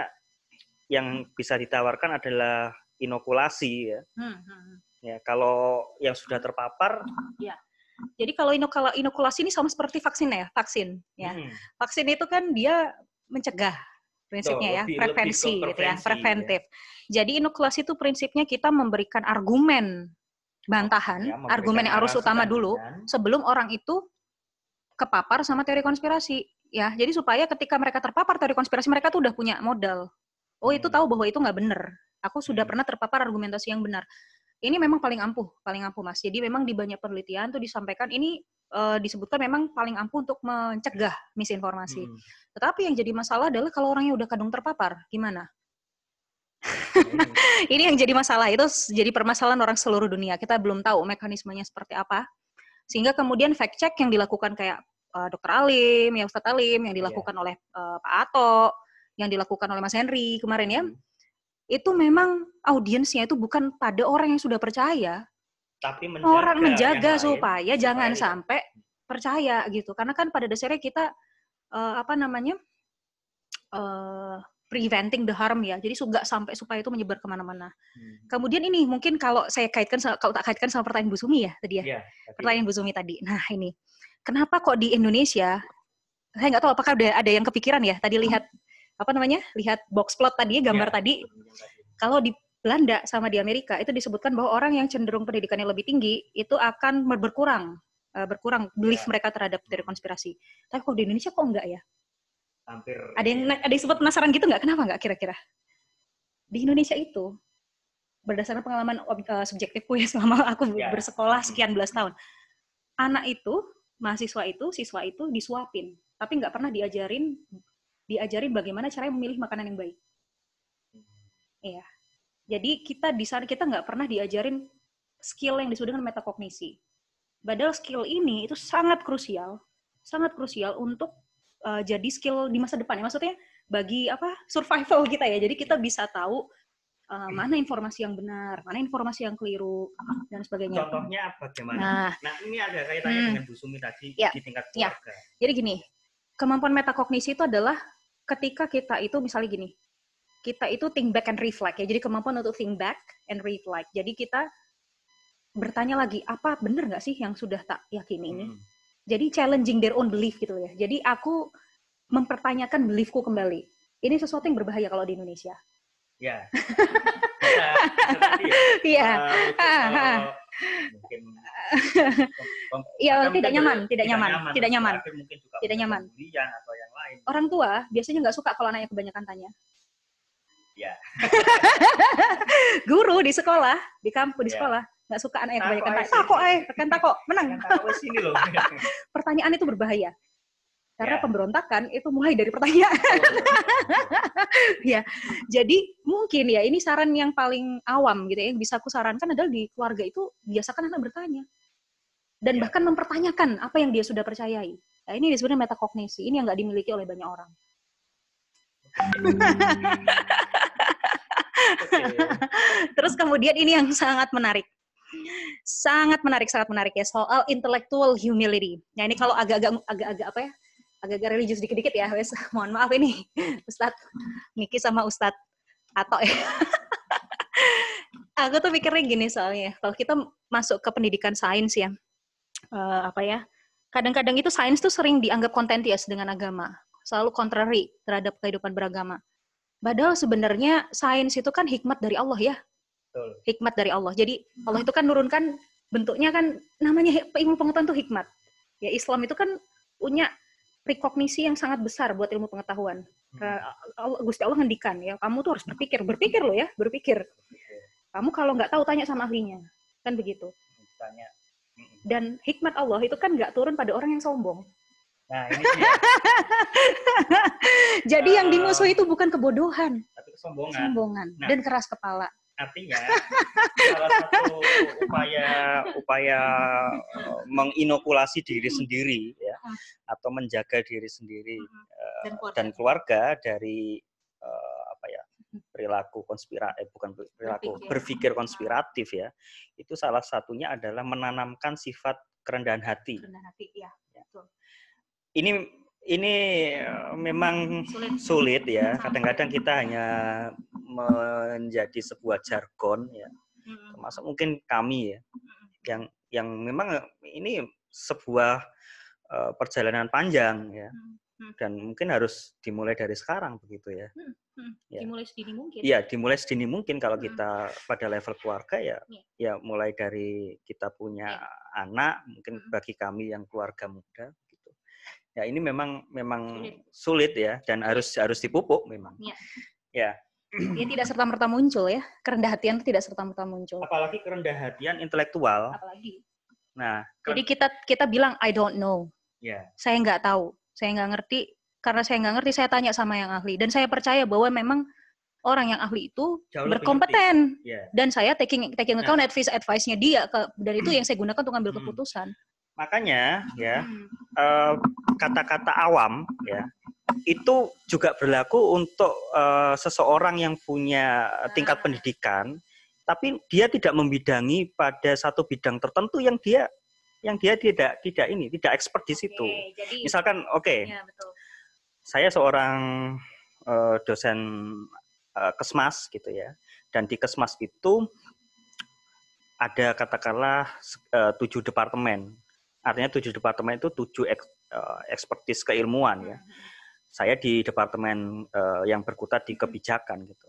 yang bisa ditawarkan adalah inokulasi ya. Hmm, hmm, hmm. Ya kalau yang sudah terpapar, Jadi kalau inokula- inokulasi ini sama seperti vaksin ya, vaksin ya. hmm, Vaksin itu kan dia mencegah prinsipnya ya, lebih- lebih prevensi gitu ya, prevensi, preventif. Jadi inokulasi itu prinsipnya kita memberikan argumen bantahan, ya, argumen yang arus narasi utama dulu tandingan. sebelum orang itu kepapar sama teori konspirasi ya. Jadi supaya ketika mereka terpapar teori konspirasi mereka tuh udah punya modal. Oh itu Hmm. tahu bahwa itu nggak benar. Aku sudah Hmm. pernah terpapar argumentasi yang benar. Ini memang paling ampuh, paling ampuh mas. Jadi memang di banyak penelitian tuh disampaikan ini eh, disebutkan memang paling ampuh untuk mencegah misinformasi. Hmm. Tetapi yang jadi masalah adalah kalau orangnya udah kadung terpapar, gimana? Ini. Ini yang jadi masalah itu jadi permasalahan orang seluruh dunia. Kita belum tahu mekanismenya seperti apa. Sehingga kemudian fact check yang dilakukan kayak eh, Dr. Alim, ya Ustadz Alim, yang dilakukan oleh eh, Pak Ato, yang dilakukan oleh Mas Henry kemarin ya, Hmm. Itu memang audiensnya itu bukan pada orang yang sudah percaya, Tapi menjaga orang menjaga yang lain supaya jangan supaya- sampai percaya gitu. Karena kan pada dasarnya kita eh, apa namanya eh, preventing the harm ya. Jadi nggak sampai supaya itu menyebar ke mana-mana. Hmm. Kemudian ini mungkin kalau saya kaitkan kalau tak kaitkan sama pertanyaan Bu Sumi ya tadi ya. Iya, tapi- Pertanyaan Bu Sumi tadi. Nah, ini. Kenapa kok di Indonesia saya nggak tahu apakah ada ada yang kepikiran ya. Tadi lihat apa namanya? Lihat box plot tadi ya, gambar Iya, tadi. Kalau di Belanda sama di Amerika itu disebutkan bahwa orang yang cenderung pendidikannya lebih tinggi itu akan ber- berkurang eh, berkurang belief Iya. mereka terhadap teori konspirasi. Tapi kok di Indonesia kok enggak ya? hampir Ada yang ada yang sempat penasaran gitu nggak? Kenapa nggak kira-kira? Di Indonesia itu berdasarkan pengalaman eh, subjektifku ya selama aku Ya. bersekolah sekian belas tahun. Anak itu, mahasiswa itu, siswa itu disuapin, tapi nggak pernah diajarin diajarin bagaimana cara memilih makanan yang baik. Iya. Jadi kita di sana kita nggak pernah diajarin skill yang disebut dengan metakognisi. Padahal skill ini itu sangat krusial, sangat krusial untuk uh, jadi skill di masa depan ya. Maksudnya bagi apa survival kita ya. Jadi kita bisa tahu uh, mana informasi yang benar, mana informasi yang keliru dan sebagainya. Contohnya bagaimana? Nah, Nah, ini ada kaitannya Hmm. dengan Bu Sumi tadi Ya, di tingkat ya. keluarga. jadi gini, kemampuan metakognisi itu adalah ketika kita itu misalnya gini, kita itu think back and reflect ya. Jadi kemampuan untuk think back and reflect. Jadi kita bertanya lagi, apa benar nggak sih yang sudah tak yakini ini? Hmm. Jadi challenging their own belief gitu ya. Jadi aku mempertanyakan beliefku kembali. Ini sesuatu yang berbahaya kalau di Indonesia. Ya. Ya. Iya. Mungkin Iya, tidak nyaman, tidak nyaman, tidak nyaman. Berakhir mungkin juga Tidak nyaman. atau yang lain. Orang tua biasanya nggak suka kalau anaknya kebanyakan tanya. Ya. Guru di sekolah, di kampus, di Iya. sekolah nggak suka anaknya kebanyakan tanya. sih. Takok eh, tekan takok, menang. Pertanyaan itu berbahaya. Karena Ya. pemberontakan itu mulai dari pertanyaan. ya. Jadi mungkin ya ini saran yang paling awam gitu ya yang bisa aku sarankan adalah di keluarga itu biasakan anak bertanya dan Ya. bahkan mempertanyakan apa yang dia sudah percayai. Nah, ini disebutnya metakognisi. Ini yang nggak dimiliki oleh banyak orang. Oke. Terus kemudian ini yang sangat menarik. Sangat menarik, sangat menarik ya soal intellectual humility. Nah ini kalau agak-agak agak-agak apa ya? Agak-agak religius dikit-dikit ya, wes. Mohon maaf ini, Ustadz Niki sama Ustadz Ato ya. Aku tuh mikirnya gini soalnya, kalau kita masuk ke pendidikan sains ya, eh, apa ya? Kadang-kadang itu sains tuh sering dianggap contentious dengan agama, selalu contrary terhadap kehidupan beragama. Padahal sebenarnya sains itu kan hikmat dari Allah ya, Betul. hikmat dari Allah. Jadi Allah itu kan nurunkan bentuknya kan namanya ilmu pengetahuan itu hikmat. Ya Islam itu kan punya rekognisi yang sangat besar buat ilmu pengetahuan. Ke- Allah, Gusti Allah ngendikan ya, kamu tuh harus berpikir, berpikir loh ya, berpikir. Kamu kalau nggak tahu tanya sama ahlinya, kan begitu. Tanya. Mm-mm. Dan hikmat Allah itu kan nggak turun pada orang yang sombong. Nah, ini dia. Jadi yang Ah. dimusuhi itu bukan kebodohan, Tapi kesombongan. sombongan Nah. dan keras kepala. Artinya salah satu upaya upaya eh, menginokulasi diri sendiri ya atau menjaga diri sendiri eh, Dan keluarga. dan keluarga dari eh, apa ya perilaku konspiratif eh, bukan perilaku Berpikir. berpikir konspiratif ya itu salah satunya adalah menanamkan sifat kerendahan hati Rendah hati, ya. Betul. ini ini eh, memang Sulit. sulit ya kadang-kadang kita hanya menjadi sebuah jargon ya Mm-mm. termasuk mungkin kami ya yang yang memang ini sebuah eh, perjalanan panjang ya Hmm. dan mungkin harus dimulai dari sekarang begitu ya Hmm, Ya. Dimulai sedini mungkin. Iya dimulai sedini mungkin kalau Hmm. kita pada level keluarga ya Iya. ya mulai dari kita punya anak mungkin Hmm. bagi kami yang keluarga muda ya ini memang memang Sulit. sulit ya dan harus harus dipupuk memang Iya. ya Dia tidak serta merta muncul ya. Kerendah hatian itu tidak serta merta muncul. apalagi kerendahan hatian intelektual Apalagi. nah Jadi kita kita bilang I don't know. ya Saya nggak tahu. Saya nggak ngerti. Karena saya nggak ngerti, saya tanya sama yang ahli. Dan saya percaya bahwa memang orang yang ahli itu Jauh berkompeten. ya Dan saya taking taking Nah. account advice advice-nya dia ke, dan itu yang saya gunakan untuk ambil Hmm. keputusan. Makanya ya Hmm. eh, kata-kata awam ya itu juga berlaku untuk eh, seseorang yang punya tingkat Nah. pendidikan tapi dia tidak membidangi pada satu bidang tertentu yang dia yang dia tidak tidak ini tidak expert di situ Oke, jadi misalkan oke ya betul. saya seorang eh, dosen eh, kesmas gitu ya dan di kesmas itu ada katakanlah tujuh departemen artinya tujuh departemen itu tujuh eh, ekspertis keilmuan ya saya di departemen eh, yang berkutat di kebijakan gitu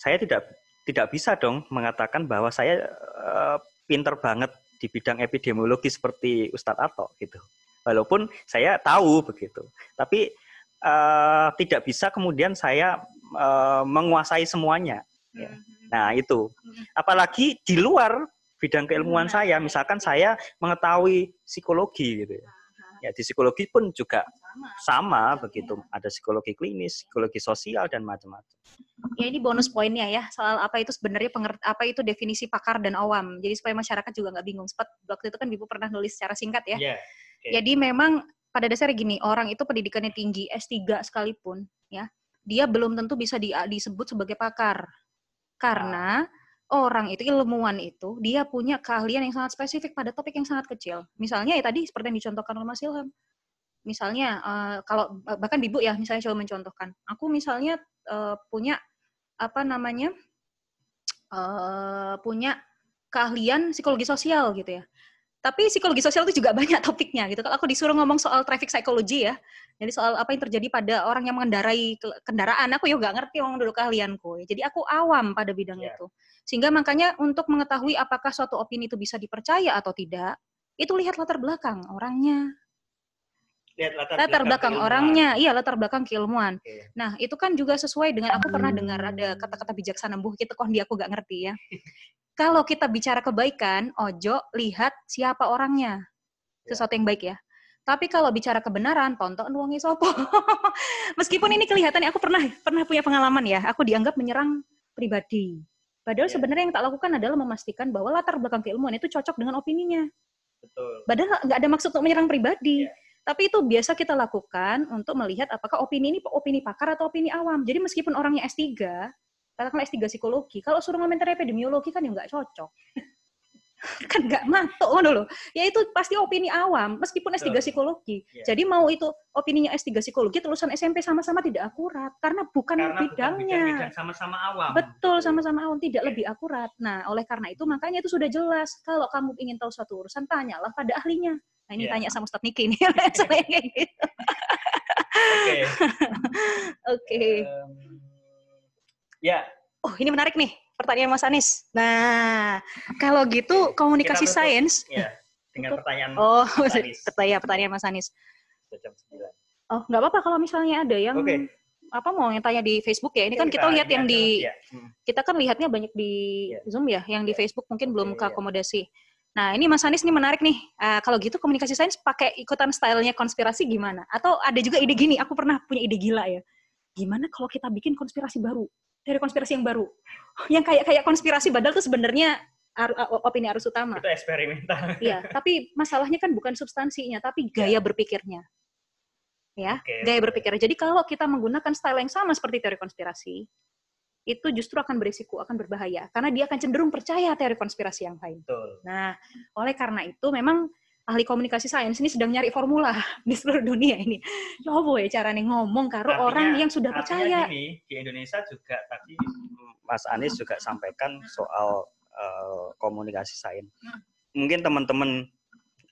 saya tidak tidak bisa dong mengatakan bahwa saya eh, pinter banget di bidang epidemiologi seperti Ustadz Ato gitu walaupun saya tahu begitu tapi eh, tidak bisa kemudian saya eh, menguasai semuanya Ya. Hmm. Nah itu, Hmm. apalagi di luar bidang keilmuan saya, misalkan saya mengetahui psikologi gitu ya. Ya di psikologi pun juga Sama. sama begitu, ada psikologi klinis, psikologi sosial dan macam-macam. Ya ini bonus poinnya ya soal apa itu sebenarnya pengert apa itu definisi pakar dan awam. Jadi supaya masyarakat juga nggak bingung. Sempat waktu itu kan Ibu pernah nulis secara singkat ya. Iya. Oke. Jadi memang pada dasarnya gini, orang itu pendidikannya tinggi S3 sekalipun ya, dia belum tentu bisa di- disebut sebagai pakar. Karena orang itu ilmuwan itu dia punya keahlian yang sangat spesifik pada topik yang sangat kecil. Misalnya ya tadi seperti yang dicontohkan oleh Mas Ilham. Misalnya eh, kalau bahkan Ibu ya misalnya coba mencontohkan. Aku misalnya eh, punya apa namanya? eh, punya keahlian psikologi sosial gitu ya. Tapi psikologi sosial itu juga banyak topiknya gitu. Kalau aku disuruh ngomong soal traffic psychology ya, jadi soal apa yang terjadi pada orang yang mengendarai ke- kendaraan, aku ya nggak ngerti orang dulu keahlianku. Jadi aku awam pada bidang Ya. itu. Sehingga makanya untuk mengetahui apakah suatu opini itu bisa dipercaya atau tidak, itu lihat latar belakang orangnya, Lihat latar, latar belakang keilmuan. orangnya, iya latar belakang keilmuan. Oke. Nah itu kan juga sesuai dengan aku pernah dengar ada kata-kata bijaksana buh gitu kok dia aku nggak ngerti ya. Kalau kita bicara kebaikan, ojo lihat siapa orangnya, sesuatu yang baik ya. Tapi kalau bicara kebenaran, tonton uangnya sopo. Meskipun ini kelihatannya aku pernah pernah punya pengalaman ya, aku dianggap menyerang pribadi. Padahal Ya. sebenarnya yang tak lakukan adalah memastikan bahwa latar belakang keilmuan itu cocok dengan opininya. Betul. Padahal nggak ada maksud untuk menyerang pribadi. Iya. Tapi itu biasa kita lakukan untuk melihat apakah opini ini opini pakar atau opini awam. Jadi meskipun orangnya S3, katakanlah S3 psikologi, kalau suruh komentar epidemiologi kan ya nggak cocok. kan nggak mantuk kan dulu. Ya itu pasti opini awam, meskipun S3 Betul. psikologi. Iya. Jadi mau itu opininya S3 psikologi, lulusan SMP sama-sama tidak akurat. Karena bukan Karena bukan bidangnya. sama-sama awam. Betul, sama-sama awam tidak Oke. lebih akurat. Nah, oleh karena itu makanya itu sudah jelas. Kalau kamu ingin tahu suatu urusan, tanyalah pada ahlinya. Nah, ini Iya. tanya sama Ustadz Niki nih. Kayak gitu. Oke. Oke. Em, ya, Oh, ini menarik nih. Pertanyaan Mas Anis. Nah, kalau gitu komunikasi Kita sains. ya. Dengan pertanyaan Oh, Mas Anis. pertanyaan pertanyaan Mas. Sudah jam 9. Oh, nggak apa-apa kalau misalnya ada yang Oke. apa mau yang tanya di Facebook ya. Ini kan kita, Kita lihat yang di Ya. Hmm. kita kan lihatnya banyak di Iya. Zoom ya, yang di Iya. Facebook mungkin belum Oke, iya. keakomodasi. Nah, ini Mas Anies ini menarik nih. Ah, kalau gitu komunikasi sains pakai ikutan stylenya konspirasi gimana? Atau ada juga ide gini, aku pernah punya ide gila ya. Gimana kalau kita bikin konspirasi baru? Dari konspirasi yang baru. Yang kayak kayak konspirasi padahal itu sebenarnya ar- opini arus utama. Itu eksperimental. Iya, tapi masalahnya kan bukan substansinya, tapi gaya berpikirnya. Ya, Oke, gaya berpikir. Jadi kalau kita menggunakan style yang sama seperti teori konspirasi, itu justru akan berisiko, akan berbahaya. Karena dia akan cenderung percaya teori konspirasi yang lain. Betul. Nah, oleh karena itu memang ahli komunikasi sains ini sedang nyari formula di seluruh dunia ini. Coba ya caranya ngomong karo Artinya- orang yang sudah percaya. gini, di Indonesia juga tadi Mas Anies juga sampaikan soal eh, komunikasi sains. Mungkin teman-teman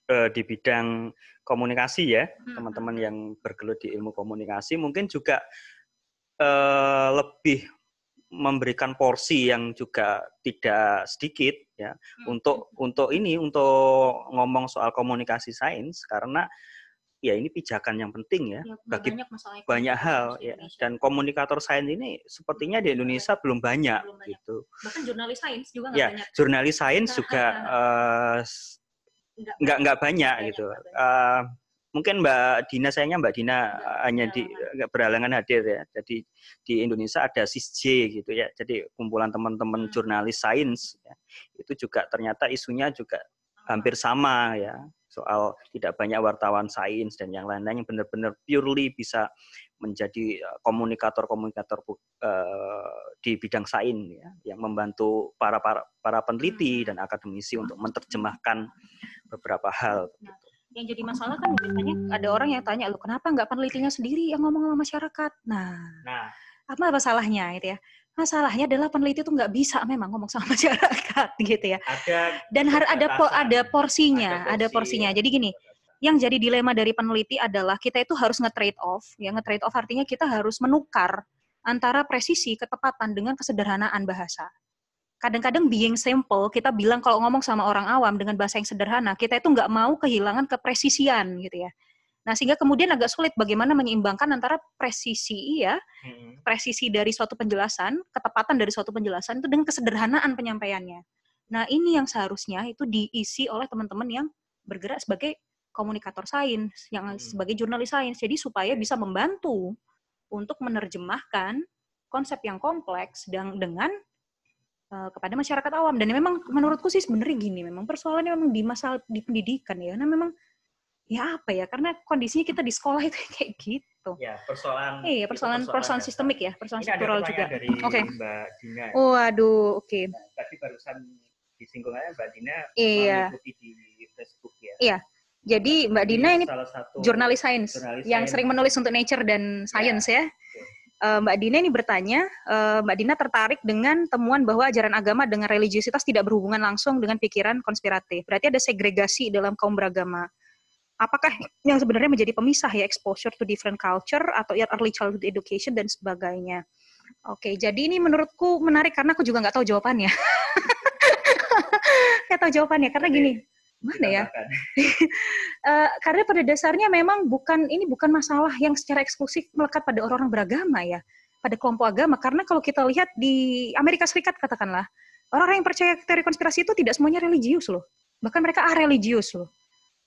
eh, di bidang komunikasi ya, Hmm. teman-teman yang bergelut di ilmu komunikasi mungkin juga eh, lebih memberikan porsi yang juga tidak sedikit ya Hmm. untuk untuk ini untuk ngomong soal komunikasi sains karena ya ini pijakan yang penting ya Ya, bagi banyak masalah banyak hal ya dan komunikator sains ini sepertinya di Indonesia belum banyak Belum banyak. gitu Bahkan jurnalis sains juga nggak ya banyak. jurnalis sains juga s- nggak nggak banyak Banyak, gitu banyak. Eh, mungkin Mbak Dina sayangnya Mbak Dina Nggak hanya di berhalangan. nggak berhalangan hadir ya jadi di Indonesia ada SISJ gitu ya jadi kumpulan teman-teman Hmm. jurnalis sains ya. itu juga ternyata isunya juga hampir sama ya soal tidak banyak wartawan sains dan yang lain-lain yang benar-benar purely bisa menjadi eh, komunikator-komunikator eh, di bidang sains ya yang membantu para para para peneliti dan akademisi untuk menerjemahkan beberapa hal. Yang jadi masalah kan biasanya ada orang yang tanya lu kenapa nggak penelitinya sendiri yang ngomong sama masyarakat? Nah Nah, apa masalahnya gitu ya? Masalahnya adalah peneliti itu nggak bisa memang ngomong sama masyarakat gitu ya. Ada dan harus ada po- ada porsinya Ada ada, porsi, porsinya. ya. jadi gini yang jadi dilema dari peneliti adalah kita itu harus nge-trade off ya nge-trade off artinya kita harus menukar antara presisi ketepatan dengan kesederhanaan bahasa kadang-kadang being simple kita bilang kalau ngomong sama orang awam dengan bahasa yang sederhana kita itu nggak mau kehilangan kepresisian gitu ya Nah, sehingga kemudian agak sulit bagaimana menyeimbangkan antara presisi ya, Hmm. presisi dari suatu penjelasan, ketepatan dari suatu penjelasan itu dengan kesederhanaan penyampaiannya. Nah, ini yang seharusnya itu diisi oleh teman-teman yang bergerak sebagai komunikator sains, yang Hmm. sebagai jurnalis sains. Jadi supaya bisa membantu untuk menerjemahkan konsep yang kompleks dan dengan eh, kepada masyarakat awam. Dan memang menurutku sih sebenarnya gini, memang persoalannya memang di masa di pendidikan ya. Nah, memang ya apa ya? Karena kondisinya kita di sekolah itu kayak gitu. Ya, persoalan Iya, itu persoalan persoalan dasar. sistemik ya, persoalan Ini struktural juga. Oke. Mbak Dina. Waduh, oke. Nah, tadi barusan disinggung aja Mbak Dina Iya. mengikuti di Facebook ya. Iya. Jadi Mbak Dina ini salah satu jurnalis sains yang sering menulis untuk Nature dan Science ya. Eh, Mbak Dina ini bertanya, eh, Mbak Dina tertarik dengan temuan bahwa ajaran agama dengan religiusitas tidak berhubungan langsung dengan pikiran konspiratif. Berarti ada segregasi dalam kaum beragama. Apakah yang sebenarnya menjadi pemisah ya exposure to different culture atau early childhood education dan sebagainya? Oke, jadi ini menurutku menarik karena aku juga nggak tahu jawabannya. Nggak tahu jawabannya karena gini, mana ya? Eh, karena pada dasarnya memang bukan ini bukan masalah yang secara eksklusif melekat pada orang-orang beragama ya, pada kelompok agama. Karena kalau kita lihat di Amerika Serikat katakanlah, orang-orang yang percaya teori konspirasi itu tidak semuanya religius loh, bahkan mereka religius loh.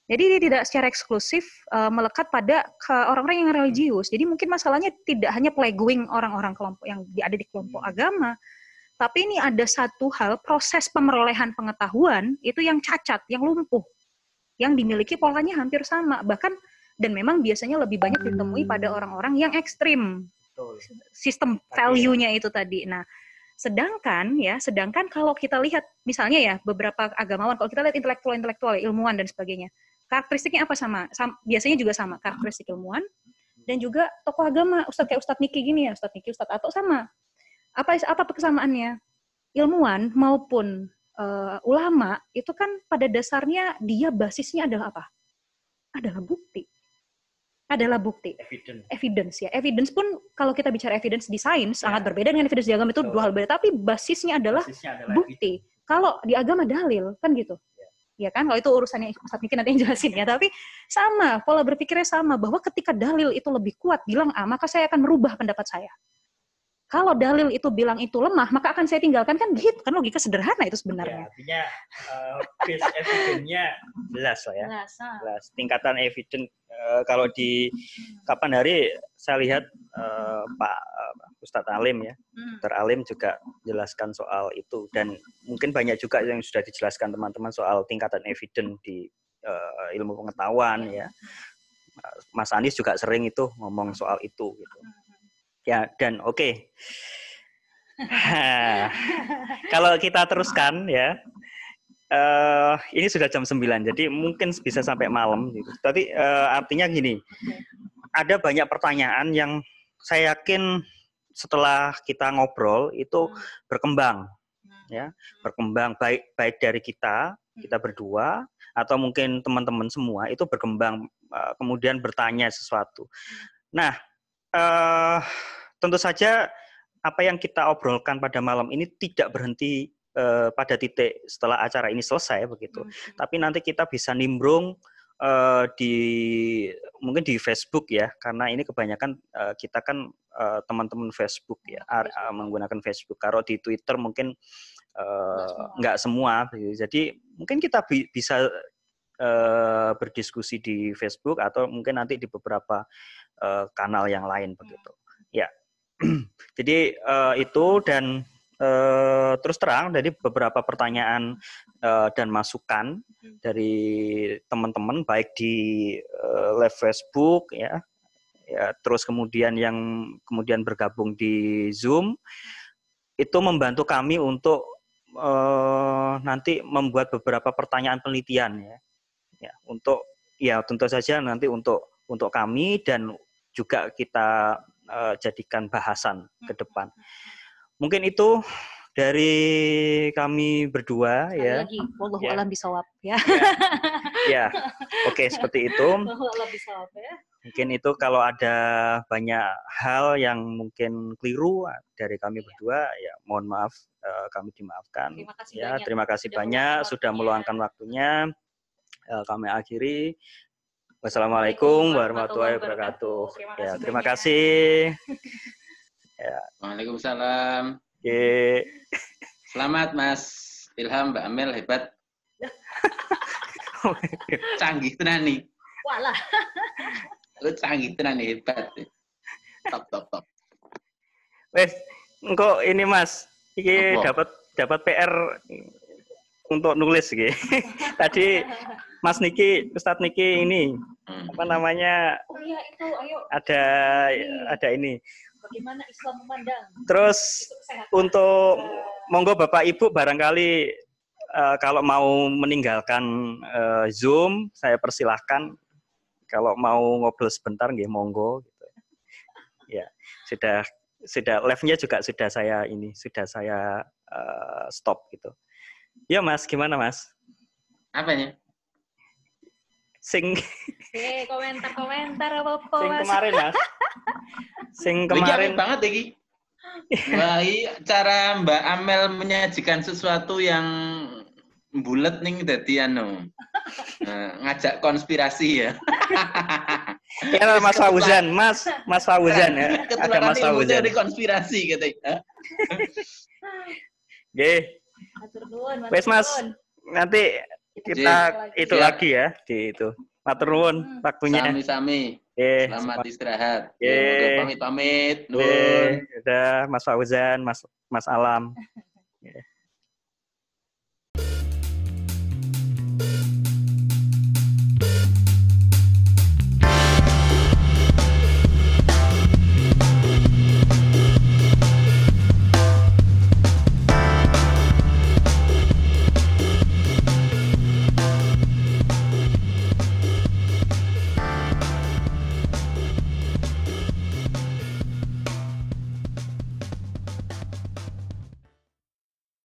Jadi dia tidak secara eksklusif eh, melekat pada ke orang-orang yang religius. Jadi mungkin masalahnya tidak hanya plaguing orang-orang kelompok yang ada di kelompok agama, tapi ini ada satu hal proses pemerolehan pengetahuan itu yang cacat, yang lumpuh yang dimiliki polanya hampir sama bahkan dan memang biasanya lebih banyak ditemui pada orang-orang yang ekstrim sistem value-nya itu tadi. Nah, sedangkan ya, sedangkan kalau kita lihat misalnya ya beberapa agamawan, kalau kita lihat intelektual-intelektual, ilmuwan dan sebagainya, karakteristiknya apa sama? Sam- biasanya juga sama, karakteristik ilmuwan dan juga tokoh agama, Ustadz kayak Ustadz Niki gini ya, Ustadz Niki, Ustadz Ato sama. Apa apa kesamaannya? Ilmuwan maupun eh, ulama itu kan pada dasarnya dia basisnya adalah apa? Adalah bukti. Adalah bukti Evident. evidence ya. Evidence pun kalau kita bicara evidence di sains sangat berbeda dengan evidence di agama itu Betul. dua hal berbeda. Tapi basisnya adalah Basisnya adalah bukti. Kalau di agama dalil kan gitu. Ya kan, kalau itu urusannya Ustaz Niki nanti yang jelasin ya. Tapi sama, pola berpikirnya sama bahwa ketika dalil itu lebih kuat bilang A, maka saya akan merubah pendapat saya. Kalau dalil itu bilang itu lemah, maka akan saya tinggalkan kan gitu kan logika sederhana itu Ya, sebenarnya. artinya uh, base evidence-nya jelas lah ya. Jelas, ah. Jelas. Tingkatan evidence uh, kalau di kapan hari saya lihat uh, Pak uh, Ustadz Alim ya, Hmm. Dr. Alim juga jelaskan soal itu dan mungkin banyak juga yang sudah dijelaskan teman-teman soal tingkatan evidence di uh, ilmu pengetahuan ya. Mas Anies juga sering itu ngomong soal itu gitu. Ya dan oke. Kalau kita teruskan ya. eh ini sudah jam 9 jadi mungkin bisa sampai malam gitu. Tapi eh, artinya gini. Ada banyak pertanyaan yang saya yakin setelah kita ngobrol itu berkembang ya, berkembang baik baik dari kita, kita berdua atau mungkin teman-teman semua itu berkembang eh, kemudian bertanya sesuatu. Nah, eh tentu saja apa yang kita obrolkan pada malam ini tidak berhenti eh, pada titik setelah acara ini selesai begitu. Tapi nanti kita bisa nimbrung eh, di mungkin di Facebook ya, karena ini kebanyakan eh, kita kan eh, teman-teman Facebook ya, ar- eh, menggunakan Facebook. Kalau di Twitter mungkin eh, nggak semua. begitu. Jadi mungkin kita bi- bisa berdiskusi di Facebook atau mungkin nanti di beberapa eh, kanal yang lain begitu. Ya. Jadi eh, itu dan eh, terus terang dari beberapa pertanyaan eh, dan masukan dari teman-teman baik di eh, live Facebook ya ya terus kemudian yang kemudian bergabung di Zoom itu membantu kami untuk eh, nanti membuat beberapa pertanyaan penelitian ya ya untuk ya tentu saja nanti untuk untuk kami dan juga kita eh, jadikan bahasan ke depan. Mungkin itu dari kami berdua Sekali ya. lagi, wallahu Ya. alam bisawab ya. ya. Oke seperti itu. Alam bisawab ya. mungkin itu kalau ada banyak hal yang mungkin keliru dari kami berdua ya mohon maaf eh, kami dimaafkan. Terima kasih ya banyak terima kasih sudah banyak meluangkan sudah meluangkan waktunya. Eh, kami akhiri Wassalamualaikum warahmatullahi wabarakatuh. Terima Ya, kasih terima kasih. Waalaikumsalam. Oke. Selamat Mas Ilham, Mbak Amel hebat. Canggih tenan nih. Walah. Lu canggih tenan nih hebat. Top top top. Wes, engko ini Mas, iki Apa? dapat dapat PR untuk nulis iki. Tadi Mas Niki, Ustadz Niki ini Hmm. apa namanya Oh iya itu, ayo. ada ada ini. Bagaimana Islam memandang Terus untuk monggo Bapak Ibu barangkali eh, kalau mau meninggalkan eh, Zoom saya persilahkan kalau mau ngobrol sebentar nggih monggo gitu. Ya, sudah sudah live-nya juga sudah saya ini sudah saya eh, stop gitu. Ya Mas, gimana Mas? Apanya? Sing Eh, komentar-komentar apa-apa, sing Mas. kemarin Mas. Sing Lagi kemarin banget iki. Wah, ini cara Mbak Amel menyajikan sesuatu yang bulat nih dadi anu. Nah, ngajak konspirasi ya. ya Mas Fauzan, Mas Mas Fauzan ya. Ada Mas Fauzan. teori konspirasi katanya. Nggih, Matur nuwun, Wes, Mas. nanti kita itu Siap. lagi ya di itu. Matur nuwun Hmm. waktunya. Sami-sami. Eh, Selamat istirahat. Ye. Pamit-pamit. Nun. eh, udah Mas Fauzan, Mas Mas Alam.